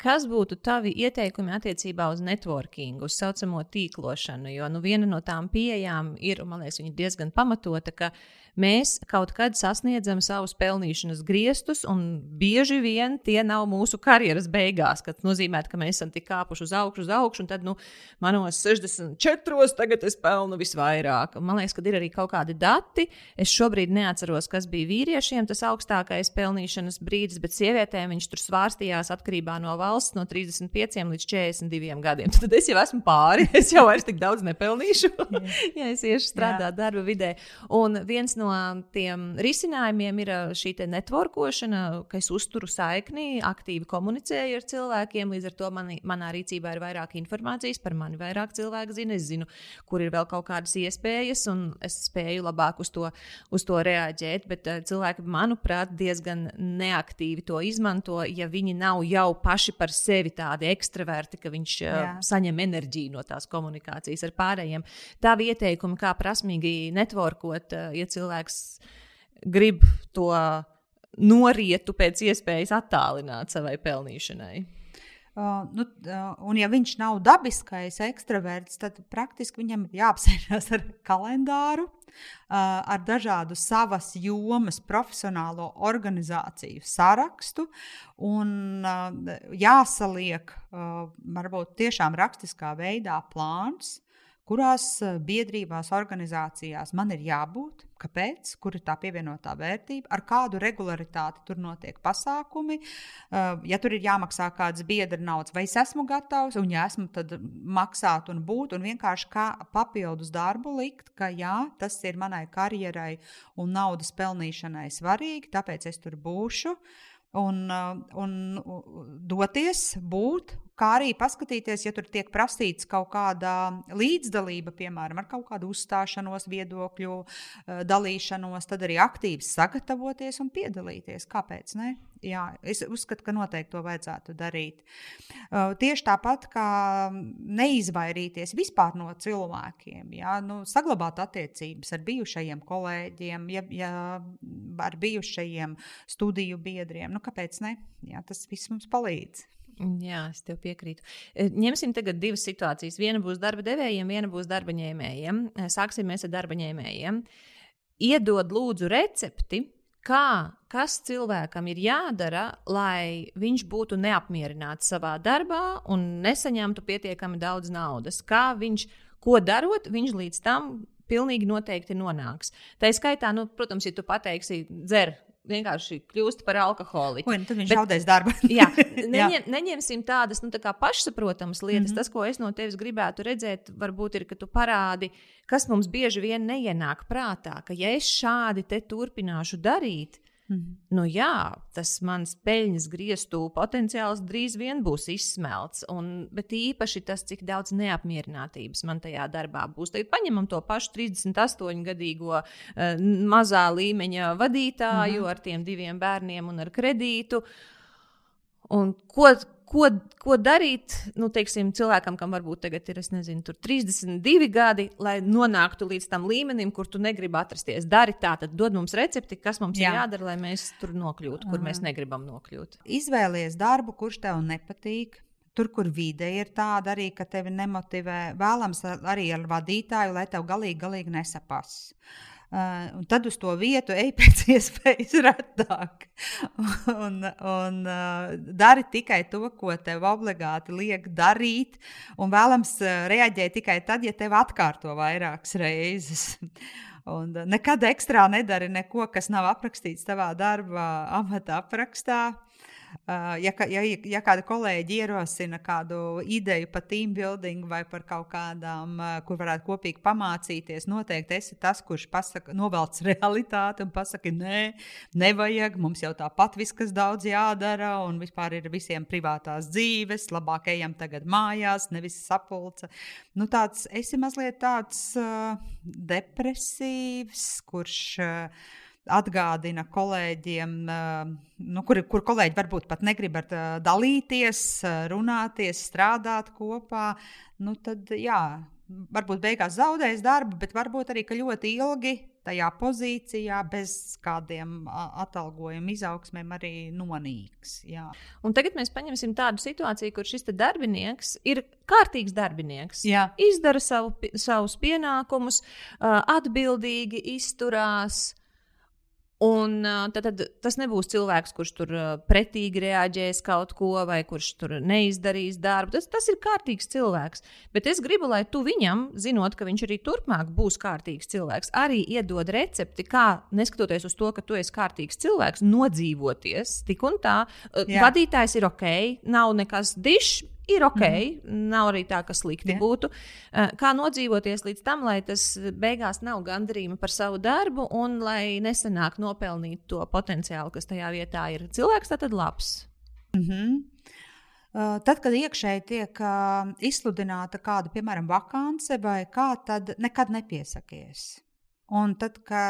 Kas būtu tavi ieteikumi attiecībā uz networking, uz tā saucamo tīklošanu? Jo nu, viena no tām pieejām ir, man liekas, diezgan pamatota, ka uh, mēs kaut kad sasniedzam savus pelnīšanas griestus, un bieži vien tie nav mūsu karjeras beigās. Tas nozīmē, ka mēs esam tik kāpuši uz augšu, uz augšu, un tad nu, manos 64. tagad es pelnu visvairāk. Man liekas, ka ir arī kaut kādi dati. Es šobrīd neatceros, kas bija vīriešiem tas augstākais pelnīšanas brīdis, bet sievietēm viņš tur svārstījās atkarībā no valsts no 35 līdz 42 gadiem. Tad es jau esmu pāri, [LAUGHS] es jau vairs tik daudz nepelnīšu, [LAUGHS] ja es iešu strādāt Jā. darba vidē. Un viens no no tiem risinājumiem ir šī netvorkošana, ka es uzturu saikni, aktīvi komunicēju ar cilvēkiem. Līdz ar to mani, manā rīcībā ir vairāk informācijas, par mani vairāk cilvēku zina. Es zinu, kur ir vēl kaut kādas iespējas, un es spēju labāk uz to, uz to reaģēt. Bet cilvēki, manuprāt, diezgan neaktīvi to izmanto, ja viņi nav jau paši par sevi tādi ekstraverti, ka viņš Jā. saņem enerģiju no tās komunikācijas ar pārējiem. Tā ieteikumi, kā prasmīgi netvorkot, ja cilvēki cilvēks grib to norietu pēc iespējas attālināt savai pelnīšanai. Uh, nu, uh, un, ja viņš nav dabiskais ekstraverts, tad praktiski viņam ir jāapsēžas ar kalendāru, uh, ar dažādu savas jomas, profesionālo organizāciju sarakstu un uh, jāsaliek uh, varbūt tiešām rakstiskā veidā plāns kurās eh, biedrībās, organizācijās man ir jābūt, kāpēc, kur ir tā pievienotā vērtība, ar kādu regularitāti tur notiek pasākumi. Eh, ja tur ir jāmaksā kāds biedra naudas, vai es esmu gatavs, un ja esmu, tad maksāt un būt, un vienkārši kā papildus darbu likt, ka jā, tas ir manai karjerai un naudas pelnīšanai svarīgi, tāpēc es tur būšu. Un, eh, un doties, būt, Kā arī paskatīties, ja tur tiek prasīts kaut kāda līdzdalība, piemēram, ar kaut kādu uzstāšanos, viedokļu eh, dalīšanos, tad arī aktīvi sagatavoties un piedalīties. Kāpēc? Ne? Jā, es uzskatu, ka noteikti to vajadzētu darīt. Uh, tieši tāpat kā neizvairīties vispār no cilvēkiem, jā, nu, saglabāt attiecības ar bijušajiem kolēģiem, ja, ja ar bijušajiem studiju biedriem. Nu, kāpēc ne? Jā, tas viss mums palīdz. Jā, es tev piekrītu. E, ņemsim tagad divas situācijas. Viena būs darba devējiem, viena būs darba ņēmējiem. E, sāksim ar darba ņēmējiem. Iedod lūdzu recepti, kā, kas cilvēkam ir jādara, lai viņš būtu neapmierināts savā darbā un nesaņemtu pietiekami daudz naudas. Kā viņš, ko darot, viņš līdz tam pilnīgi noteikti nonāks. Tā skaitā, nu, protams, ja tu pateiksi, dzer vienkārši kļūst par alkoholiku. Nu tad viņš Bet, zaudēs darbu. [LAUGHS] [LAUGHS] jā, neņem, neņemsim tādas nu, tā pašsaprotamas lietas. Mm -hmm. Tas, ko es no tevis gribētu redzēt, varbūt ir, ka tu parādi, kas mums bieži vien neienāk prātā, ka ja es šādi turpināšu darīt, Mm. Nu, jā, tas mans peļņas griestu potenciāls drīz vien būs izsmelts. Un, bet īpaši tas, cik daudz neapmierinātības man tajā darbā būs. Tagad paņemam to pašu 38-gadīgo uh, mazā līmeņa vadītāju -hmm. ar tiem diviem bērniem un ar kredītu. Un ko, ko, ko darīt nu, teiksim, cilvēkam, kam varbūt tagad ir nezinu, 32 gadi, lai nonāktu līdz tam līmenim, kur tu negribi atrasties. Dari tā, tad dod mums recepti, kas mums Jā. ir jādara, lai mēs tur nokļūtu, kur mēs negribam nokļūt. Izvēlies darbu, kurš tev nepatīk. Tur, kur vide ir tāda arī, ka tevi nemotivē, vēlams arī ar vadītāju, lai tev galīgi, galīgi nesapas. Uh, Uh, un tad uz to vietu ej [LAUGHS] pēc iespējas retāk. un un uh, dari tikai to, ko tev obligāti liek darīt. Un vēlams uh, reaģēt tikai tad, ja tev atkārto vairākas reizes. Un nekad ekstrā nedari neko, kas nav aprakstīts tavā darba amata aprakstā. Ja, ja, ja kāda kolēģi ierosina kādu ideju par team building vai par kaut kādām, kur varētu kopīgi pamācīties, noteikti esi tas, kurš pasaka, novelc [LAUGHS] realitāti un pasaka, nē, nevajag, mums jau tāpat viss, kas daudz jādara, un vispār ir visiem privātās dzīves, labāk ejam tagad mājās, nevis sapulce. Nu, tāds, esi mazliet tāds uh, depresīvs, kurš. Uh, atgādina kolēģiem, nu, kur, kur kolēģi varbūt pat negrib ar dalīties, runāties, strādāt kopā. Nu, tad, jā, varbūt beigās zaudēs darbu, bet varbūt arī ļoti ilgi tajā pozīcijā bez kādiem atalgojuma izaugsmēm arī nonīks. Jā. Un tagad mēs paņemsim tādu situāciju, kur šis darbinieks ir kārtīgs darbinieks. Jā. Izdara savu, savus pienākumus, atbildīgi izturās Un tad, tad tas nebūs cilvēks, kurš tur pretīgi reaģēs kaut ko, vai kurš tur neizdarīs darbu. Tas, tas ir kārtīgs cilvēks. Bet es gribu, lai tu viņam, zinot, ka viņš arī turpmāk būs kārtīgs cilvēks, arī iedod recepti, kā, neskatoties uz to, ka tu esi kārtīgs cilvēks, nodzīvoties tik un tā. Jā. Vadītājs ir ok, nav nekas dišs ir ok. Mm -hmm. Nav arī tā, ka slikti yeah. būtu. Eh, kā nodzīvoties līdz tam, lai tas beigās nav gandarījuma par savu darbu un lai nesenāk nopelnīt to potenciālu, kas tajā vietā ir. Cilvēks tad labs. Mm -hmm. Tad, kad iekšēji tiek uh, izsludināta kāda, piemēram, vakance vai kā, tad nekad nepiesakies. Un tad, ka,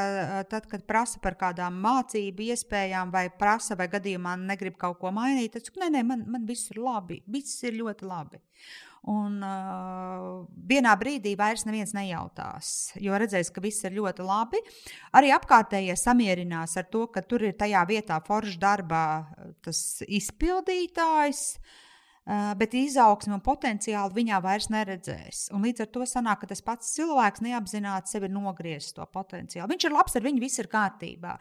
tad, kad prasa par kādām mācību iespējām, vai prasa, vai gadījumā negrib kaut ko mainīt, tad nē, nē, man, man viss ir labi, viss ir ļoti labi. Un uh, vienā brīdī vairs neviens nejautās, jo redzēs, ka viss ir ļoti labi. Arī apkārtējie samierinās ar to, ka tur ir tajā vietā foršs darbā tas izpildītājs. Uh, bet izaugsmu un potenciālu viņā vairs neredzēs. Un līdz ar to sanāk, ka tas pats cilvēks neapzināti sevi nogriezis to potenciālu. Viņš ir labs, ar viņu viss ir kārtībā,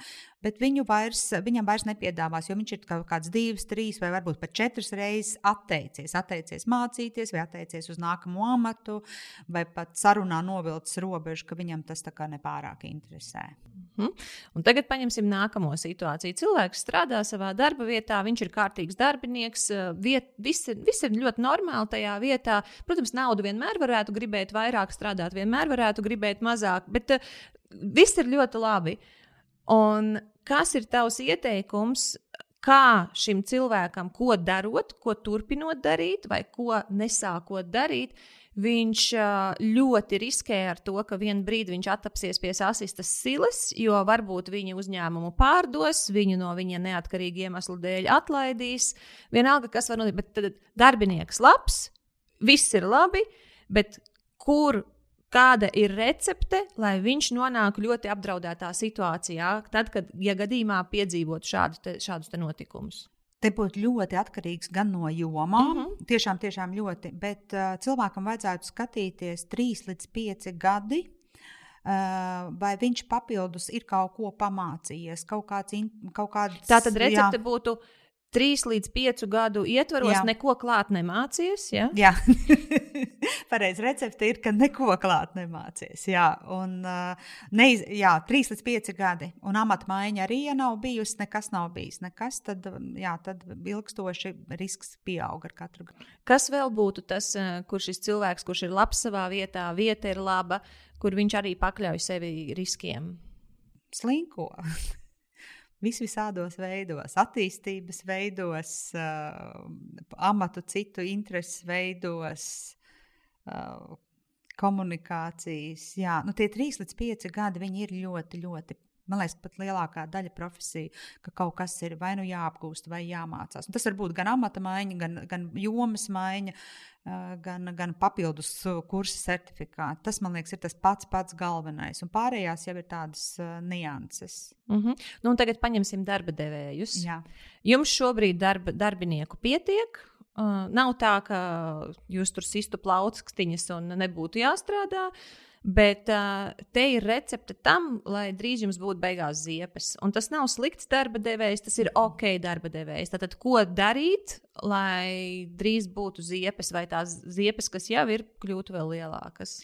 bet viņu vairs, viņam vairs nepiedāvās, jo viņš ir kaut kāds divas, trīs vai varbūt pat četras reizes atteicies. Atteicies mācīties, vai atteicies uz nākamo amatu, vai pat sarunā novilcis robežu, ka viņam tas tā kā nepārāk interesē. Hmm. Un tagad paņemsim nākamo situāciju. Cilvēks strādā savā darba vietā, viņš ir kārtīgs darbinieks, viet, viss, ir, viss ir ļoti normāli tajā vietā. Protams, naudu vienmēr varētu gribēt vairāk strādāt, vienmēr varētu gribēt mazāk, bet uh, viss ir ļoti labi. Un kas ir tavs ieteikums? Kā šim cilvēkam, ko darot, ko turpinot darīt, vai ko nesākot darīt, uh, Viņš ļoti riskē ar to, ka vienā brīdī viņš attapsies pie asistas silas, jo varbūt viņa uzņēmumu pārdos, viņu no viņa neatkarīga iemesla dēļ atlaidīs. Vienalga, kas var notikt, bet tad darbinieks labs, viss ir labi, bet kur kāda ir recepte, lai viņš nonāktu ļoti apdraudētā situācijā, tad, kad, ja gadījumā piedzīvotu šādu te, šādus te notikumus? Te būtu ļoti atkarīgs gan no jomām, mm -hmm. tiešām, tiešām ļoti, bet uh, cilvēkam vajadzētu skatīties 3 līdz 5 gadi. Uh, vai viņš papildus ir kaut ko pamācījies, kaut kāds, kaut kāds tā tad recepte jā. būtu trīs līdz piecu gadu ietvaros jā. neko klāt nemācies. Ja? Jā, [LAUGHS] pareizi recepte ir, ka neko klāt nemācies. Jā, un neiz, jā, trīs līdz pieci gadi, un amatmaiņa arī, ja nav bijusi, nekas nav bijis. Nekas, tad, jā, tad ilgstoši risks pieaug ar katru gadu. Kas vēl būtu tas, uh, kur šis cilvēks, kurš ir labs savā vietā, vieta ir laba, kur viņš arī pakļauj sevi riskiem? Slinko visvisādos veidos, attīstības veidos, uh, amatu citu interesu veidos, uh, komunikācijas. Jā, nu tie trīs līdz pieci gadi ir ļoti, ļoti Man liekas, pat lielākā daļa profesiju, ka kaut kas ir vai nu jāapgūst, vai jāmācās. Un tas var būt gan amata maiņa, gan, gan jomas maiņa, gan, gan papildus kursa certifikāti. Tas, man liekas, ir tas pats pats galvenais. Un pārējās jau ir tādas nianses. Mm -hmm. nu, tagad paņemsim darba devējus. Jā. Jums šobrīd darba, darbinieku pietiek. Uh, nav tā, ka jūs tur sistu plaukstiņas un nebūtu jāstrādā. Bet uh, te ir recepte tam, lai drīz jums būtu beigās ziepes. Un tas nav slikts darba devējs, tas ir ok darba devējs. Tātad, ko darīt, lai drīz būtu ziepes, vai tās ziepes, kas jau ir, kļūtu vēl lielākas?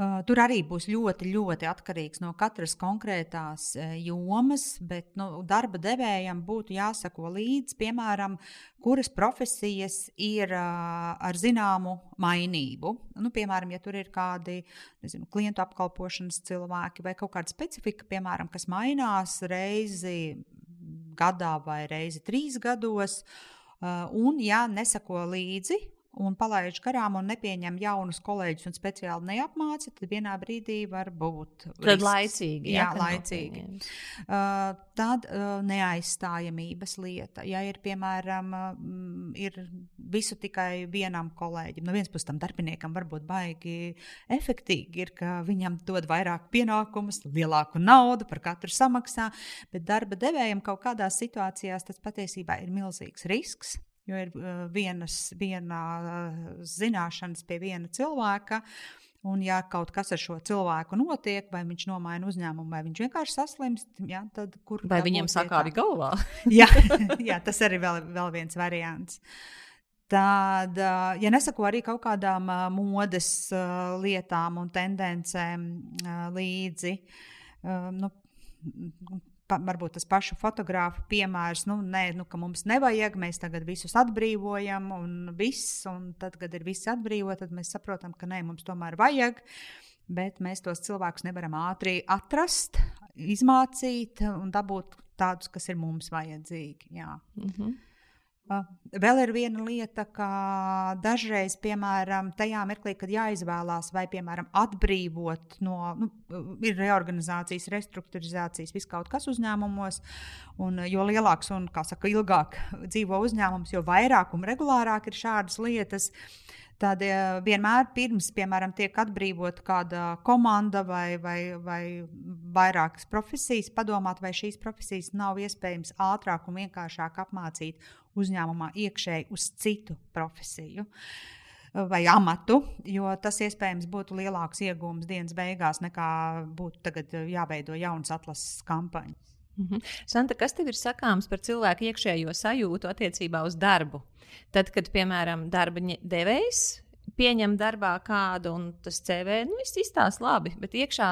Uh, tur arī būs ļoti, ļoti atkarīgs no katras konkrētās uh, jomas, bet nu, darba devējam būtu jāsako līdzi, piemēram, kuras profesijas ir uh, ar zināmu mainību. Nu, piemēram, ja tur ir kādi nezinu, klientu apkalpošanas cilvēki vai kaut kāda specifika, piemēram, kas mainās reizi gadā vai reizi trīs gados. Uh, un, ja nesako līdzi un palaiž garām un nepieņem jaunus kolēģus un speciāli neapmāca, tad vienā brīdī var būt. Tad risks. laicīgi. Jā, jā laicīgi. Uh, tad uh, neaizstājamības lieta. Ja ir, piemēram, uh, ir visu tikai vienam kolēģim, no vienas puses tam darbiniekam varbūt baigi efektīgi ir, ka viņam dod vairāk pienākumus, lielāku naudu par katru samaksā, bet darba devējiem kaut kādās situācijās tas patiesībā ir milzīgs risks jo ir uh, vienas, viena uh, zināšanas pie viena cilvēka. Un, ja kaut kas ar šo cilvēku notiek, vai viņš nomaina uzņēmumu, vai viņš vienkārši saslimst, ja, tad kur vai viņam sakāvi galvā? [LAUGHS] jā, [LAUGHS] jā, tas arī vēl, vēl viens variants. Tad, uh, ja nesaku arī kaut kādām modes lietām un tendencēm līdzi, nu, pa, varbūt tas pašu fotografu piemērs, nu, nē, nu, ka mums nevajag, mēs tagad visus atbrīvojam, un viss, un tad, kad ir visi atbrīvoti, tad mēs saprotam, ka nē, mums tomēr vajag. Bet mēs tos cilvēkus nevaram ātri atrast, izmācīt un dabūt tādus, kas ir mums vajadzīgi. Jā. Mm -hmm. Vēl ir viena lieta, ka dažreiz, piemēram, tajā mirklī, kad jāizvēlās, vai, piemēram, atbrīvot no, nu, reorganizācijas, restruktūrizācijas, viss kaut kas uzņēmumos, un jo lielāks un, kā saka, ilgāk dzīvo uzņēmums, jo vairāk un regulārāk ir šādas lietas. Tad vienmēr pirms, piemēram, tiek atbrīvota kāda komanda vai, vai, vai vairākas profesijas, padomāt, vai šīs profesijas nav iespējams ātrāk un vienkāršāk apmācīt uzņēmumā iekšēji uz citu profesiju vai amatu, jo tas iespējams būtu lielāks iegūms dienas beigās nekā būtu tagad jāveido jaunas atlases kampaņas. -hmm. Santa, kas tev ir sakāms par cilvēku iekšējo sajūtu attiecībā uz darbu? Tad, kad, piemēram, darba devējs pieņem darbā kādu, un tas CV nu, izstāsta labi, bet iekšā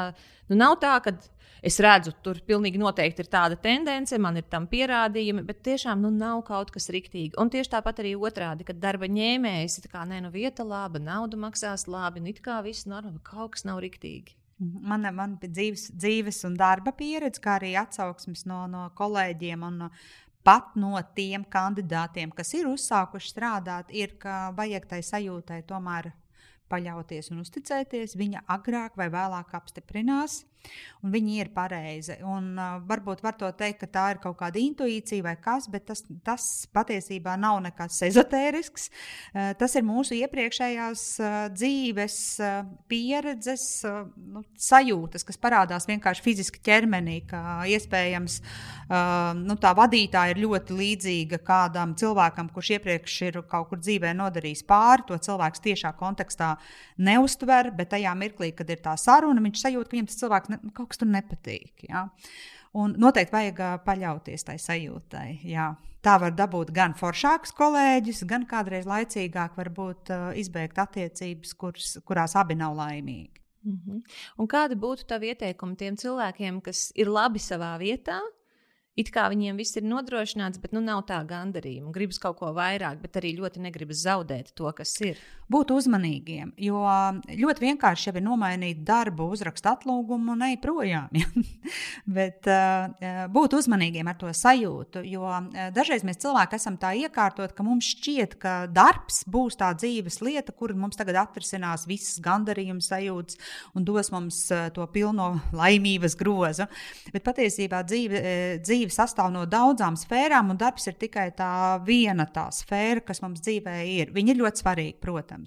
nu, nav tā, ka es redzu, tur pilnīgi noteikti ir tāda tendence, man ir tam pierādījumi, bet tiešām nu, nav kaut kas riktīgi. Un tieši tāpat arī otrādi, kad darba ņēmējs ir kā, nē, nu, vieta laba, nauda maksās labi, nu, it kā viss normāli, kaut kas nav riktīgi. Man, man dzīves, dzīves un darba pieredze, kā arī atsauksmes no, no kolēģiem un no, pat no tiem kandidātiem, kas ir uzsākuši strādāt, ir, ka vajag tai sajūtai tomēr paļauties un uzticēties. Viņa agrāk vai vēlāk apstiprinās, un viņi ir pareizi. Un, uh, varbūt var to teikt, ka tā ir kaut kāda intuīcija vai kas, bet tas, tas patiesībā nav nekas ezotērisks. Uh, tas ir mūsu iepriekšējās uh, dzīves uh, pieredzes uh, nu, sajūtas, kas parādās vienkārši fiziski ķermenī, ka iespējams uh, nu, tā vadītāja ir ļoti līdzīga kādam cilvēkam, kurš iepriekš ir kaut kur dzīvē nodarījis pāri. To cilvēks tiešā kontekstā neustver, bet tajā mirklī, kad ir tā saruna, viņš sajūt, ka viņam tas cilvēks ne, kaut kas tur nepatīk. Ja? Un noteikti vajag paļauties tai sajūtai. Jā. tā var dabūt gan foršākus kolēģus, gan kādreiz laicīgāk varbūt izbeigt attiecības, kuras, kurās abi nav laimīgi. Mm -hmm. Un kādi būtu tavi ieteikumi tiem cilvēkiem, kas ir labi savā vietā, it kā viņiem viss ir nodrošināts, bet nu, nav tā gandarījuma. Gribas kaut ko vairāk, bet arī ļoti negribas zaudēt to, kas ir. Būt uzmanīgiem, jo ļoti vienkārši jau ir nomainīt darbu, uzrakst atlūgumu un ej projām. Ja? [LAUGHS] bet uh, būt uzmanīgiem ar to sajūtu, jo uh, dažreiz mēs cilvēki esam tā iekārtot, ka mums šķiet, ka darbs būs tā dzīves lieta, kur mums tagad atrisinās visas gandarījuma sajūtas un dos mums uh, to pilno laimības grozu. Bet patiesībā dzīve, dzīve sastāv no daudzām sfērām, un darbs ir tikai tā viena tā sfēra, kas mums dzīvē ir. Viņi ir ļoti svarīgi, protams.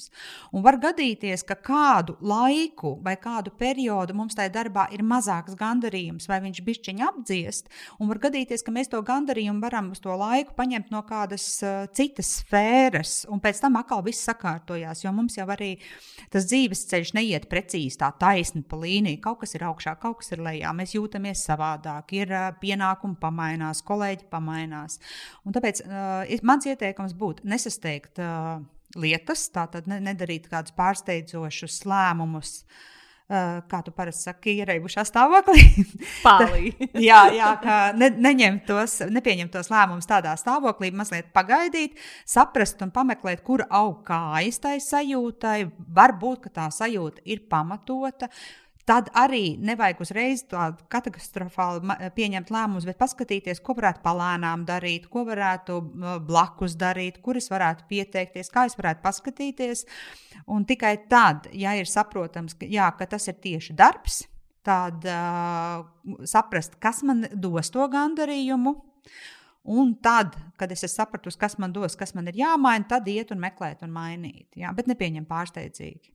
Un var gadīties, ka kādu laiku vai kādu periodu mums tajā darbā ir mazāks gandarījums, vai viņš bišķiņi apdziest, un var gadīties, ka mēs to gandarījumu varam uz to laiku paņemt no kādas uh, citas sfēras, un pēc tam atkal viss sakārtojās, jo mums jau arī tas dzīves ceļš neiet precīzi tā taisni pa līniju. Kaut kas ir augšā, kaut kas ir lejā. Mēs jūtamies savādāk, ir uh, pienākumi pamainās, kolēģi pamainās. Un tāpēc uh, mans ieteikums būtu nesasteigt uh, lietas, tātad ne, nedarīt kādus pārsteidzošus lēmumus. Uh, kā tu parasti saki, ierēbušā stāvoklī. [LAUGHS] [LAUGHS] jā, jā, ka ne, neņemt tos, nepieņemt tos lēmumus tādā stāvoklī, mazliet pagaidīt, saprast un pameklēt, kur aug kājas tai sajūtai. Varbūt, tā sajūta ir pamatota. Tad arī nevajag uzreiz tādu katastrofāli pieņemt lēmumus, bet paskatīties, ko varētu palēnām darīt, ko varētu blakus darīt, kur es varētu pieteikties, kā es varētu paskatīties. Un tikai tad, ja ir saprotams, ka, jā, ka tas ir tieši darbs, tad uh, saprast, kas man dos to gandarījumu. Un tad, kad es esmu sapratusi, kas man dos, kas man ir jāmaina, tad iet un meklēt un mainīt. Jā, bet nepieņem pārsteidzīgi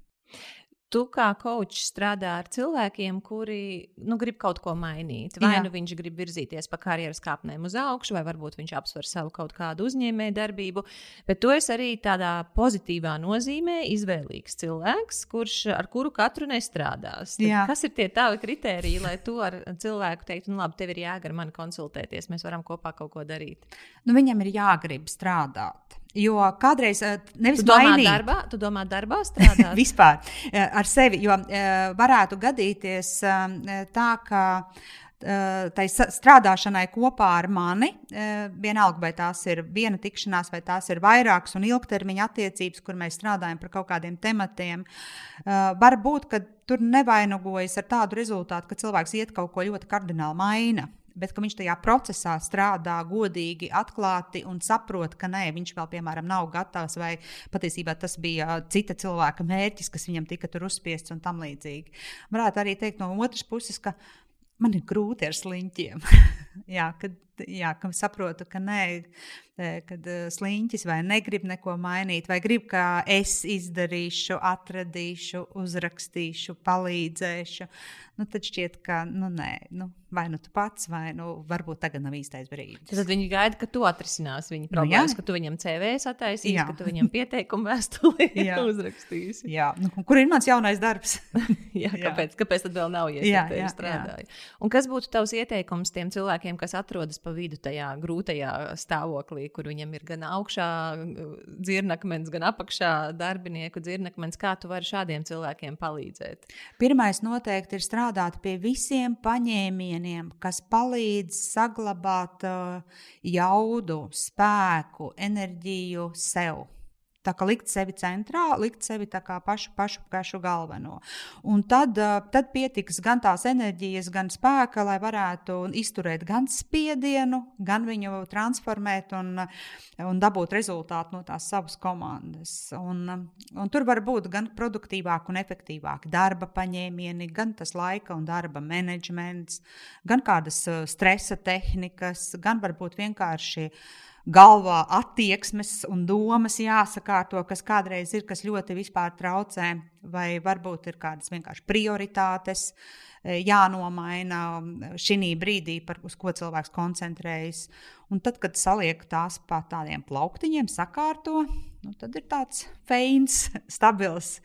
tu kā kočs strādā ar cilvēkiem, kuri nu, grib kaut ko mainīt. Vai Jā. nu viņš grib virzīties pa karjeras kāpnēm uz augšu, vai varbūt viņš apsver savu kaut kādu uzņēmēju darbību. Bet tu esi arī tādā pozitīvā nozīmē izvēlīgs cilvēks, kurš, ar kuru katru nestrādās. Tad kas ir tie tavi kriteriji, lai tu ar cilvēku teiktu, nu labi, tev ir jāgar mani konsultēties, mēs varam kopā kaut ko darīt? Nu, viņam ir jāgrib strādāt. Jo kādreiz eh, nevis tu domā mainīt, darbā, tu domā darbā strādāt? [LAUGHS] vispār eh, ar sevi, jo eh, varētu gadīties tā, ka tai strādāšanai kopā ar mani, vienalga vai tās ir viena tikšanās, vai tās ir vairākas un ilgtermiņa attiecības, kur mēs strādājam par kaut kādiem tematiem, var būt, ka tur nevainagojas ar tādu rezultātu, ka cilvēks iet kaut ko ļoti kardināli maina bet ka viņš tajā procesā strādā godīgi, atklāti un saprot, ka nē, viņš vēl, piemēram, nav gatavs, vai patiesībā tas bija cita cilvēka mērķis, kas viņam tika tur uzspiests un tam līdzīgi. Varētu arī teikt no otras puses, ka man ir grūti ar sliņķiem. [LAUGHS] jā, kad, jā, ka saprotu, ka nē, kad sliņķis vai negrib neko mainīt, vai grib, ka es izdarīšu, atradīšu, uzrakstīšu, palīdzēšu nu, tad šķiet, ka nu, nē, nu, vai nu tu pats, vai nu, varbūt tagad nav īstais brīdis. Tad viņi gaida, ka tu atrisināsi viņu problēmas, nu, jā. ka tu viņam CV attaisīsi, jā. ka tu viņam pieteikumu vēstuli [LAUGHS] uzrakstīsi. Jā, nu, kur ir mans jaunais darbs? [LAUGHS] jā, kāpēc, jā. kāpēc tad vēl nav iesaistīts strādājot? Un kas būtu tavs ieteikums tiem cilvēkiem, kas atrodas pa vidu tajā grūtajā stāvoklī, kur viņam ir gan augšā dzirnakmens, gan apakšā darbinieku dzirnakmens? Kā tu vari šādiem cilvēkiem palīdzēt? Pirmais noteikti ir strādāt pie visiem paņēmieniem, kas palīdz saglabāt uh, jaudu, spēku, enerģiju sev. Tā kā likt sevi centrā, likt sevi pašu, pašu, pašu galveno. Un tad, tad pietiks gan tās enerģijas, gan spēka, lai varētu izturēt gan spiedienu, gan viņu transformēt un, un dabūt rezultātu no tās savas komandas. Un, un tur var būt gan produktīvāk un efektīvāk darba paņēmieni, gan tas laika un darba menedžments, gan kādas stresa tehnikas, gan varbūt vienkārši galvā attieksmes un domas jāsakārto, kas kādreiz ir, kas ļoti vispār traucē, vai varbūt ir kādas vienkārši prioritātes e, jānomaina šī brīdī, par, uz ko cilvēks koncentrējas. Un tad, kad saliek tās pa tādiem plauktiņiem, sakārto, nu, tad ir tāds feins, [LAUGHS] stabils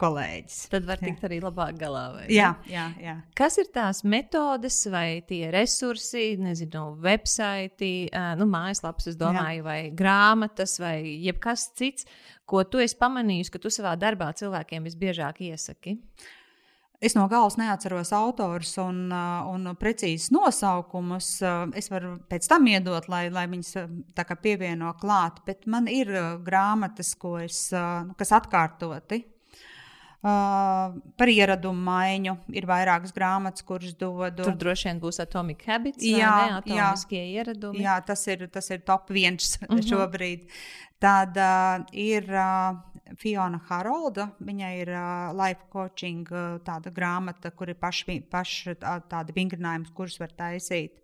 kolēģis. Tad var tikt jā. arī labāk galā. Jā, jā, jā. Kas ir tās metodes vai tie resursi, nezinu, websaiti, nu, mājaslapas, es domāju, jā. vai grāmatas vai jebkas cits, ko tu esi pamanījis, ka tu savā darbā cilvēkiem visbiežāk iesaki? Es no galvas neatceros autors un, un precīzus nosaukumus. Es varu pēc tam iedot, lai, lai viņas pievieno klāt, bet man ir grāmatas, es, kas atkārtoti Uh, par ieradumu maiņu ir vairākas grāmatas, kuras dodu. Tur droši vien būs Atomic Habits, jā, ne, atomiskie jā, ieradumi. Jā, tas ir, tas ir top viens uh mhm. -huh. šobrīd. Tad uh, ir uh, Fiona Harolda, viņai ir uh, life coaching uh, tāda grāmata, kur ir paši, paši tā, tādi vingrinājumi, kurus var taisīt.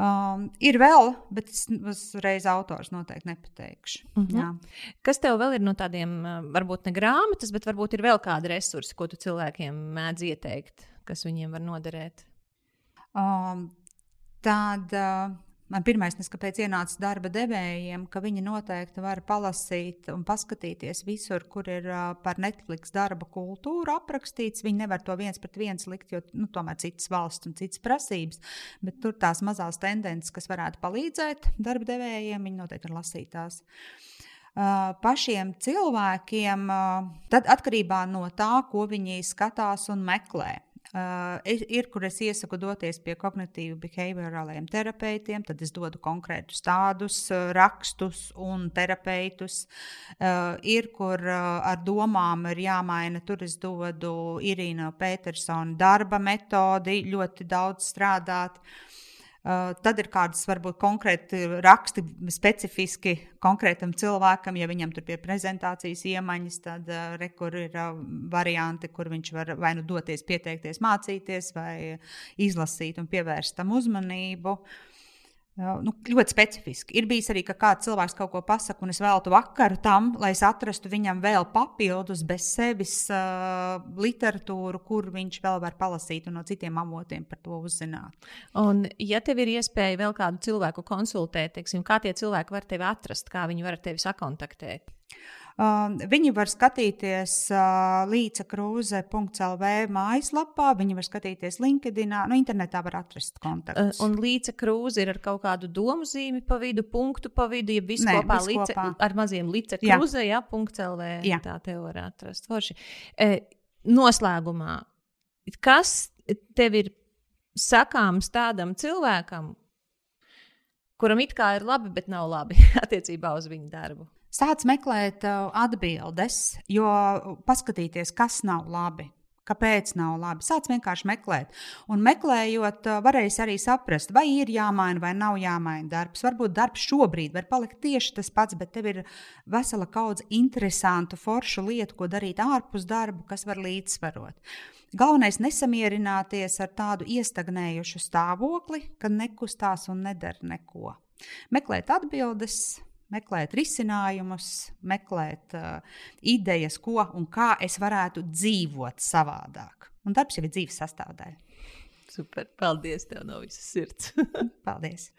Um, ir vēl, bet es uzreiz autors noteikti nepateikšu. Uh mhm. -huh. Jā. Kas tev vēl ir no tādiem, varbūt ne grāmatas, bet varbūt ir vēl kādi resursi, ko tu cilvēkiem mēdz ieteikt, kas viņiem var noderēt? Um, tāda Man pirmais, kāpēc ienāca darba devējiem, ka viņi noteikti var palasīt un paskatīties visur, kur ir par Netflix darba kultūru aprakstīts. Viņi nevar to viens pret viens likt, jo nu, tomēr citas valsts un citas prasības, bet tur tās mazās tendences, kas varētu palīdzēt darba devējiem, viņi noteikti ir lasītās. Pašiem cilvēkiem, tad atkarībā no tā, ko viņi skatās un meklē. Uh, ir, kur es iesaku doties pie kognitīvu behaviorāliem terapeitiem, tad es dodu konkrētus tādus uh, rakstus un terapeitus. Uh, ir, kur uh, ar domām ir jāmaina, tur es dodu Irīna Petersona darba metodi, ļoti daudz strādāt. Uh, tad ir kādas varbūt konkrēti raksti, specifiski konkrētam cilvēkam, ja viņam tur ir prezentācijas iemaņas, tad uh, re, kur ir uh, varianti, kur viņš var vai nu doties, pieteikties, mācīties, vai izlasīt un pievērst tam uzmanību. Uh, nu, ļoti specifiski. Ir bijis arī, ka kāds cilvēks kaut ko pasakā, un es veltu vakaru tam, lai es atrastu viņam vēl papildus, bez sevis uh, literatūru, kur viņš vēl var palasīt un no citiem avotiem par to uzzināt. Un, ja tev ir iespēja vēl kādu cilvēku konsultēt, teiksim, kā tie cilvēki var tevi atrast, kā viņi var ar tevi sakontaktēt? Uh, viņi var skatīties uh, Līta Krūze.CLV mājaslapā, viņi var skatīties LinkedIn, no nu, internetā var atrast kontaktus. Uh, un Līta Krūze ir ar kaut kādu domu zīmi pa vidu, punktu pa vidu, ja viss kopā, līce, kopā ar maziem Līta Krūze, jā, jā .CLV, jā. tā te var atrast. Forši. E, noslēgumā, kas tev ir sakāms tādam cilvēkam, kuram it kā ir labi, bet nav labi [LAUGHS] attiecībā uz viņu darbu? Sāc meklēt uh, atbildes, jo paskatīties, kas nav labi. Kāpēc nav labi? Sāc vienkārši meklēt. Un meklējot, uh, varēs arī saprast, vai ir jāmaina vai nav jāmaina darbs. Varbūt darbs šobrīd var palikt tieši tas pats, bet tev ir vesela kaudze interesantu, foršu lietu, ko darīt ārpus darba, kas var līdzsvarot. Galvenais ir nesamierināties ar tādu iestagnējušu stāvokli, kad nekustās un nedara neko. Meklēt atbildes, meklēt risinājumus, meklēt uh, idejas, ko un kā es varētu dzīvot savādāk. Un darbs jau ir dzīves sastāvdaļa. Super. Paldies tev no visas sirds. Paldies.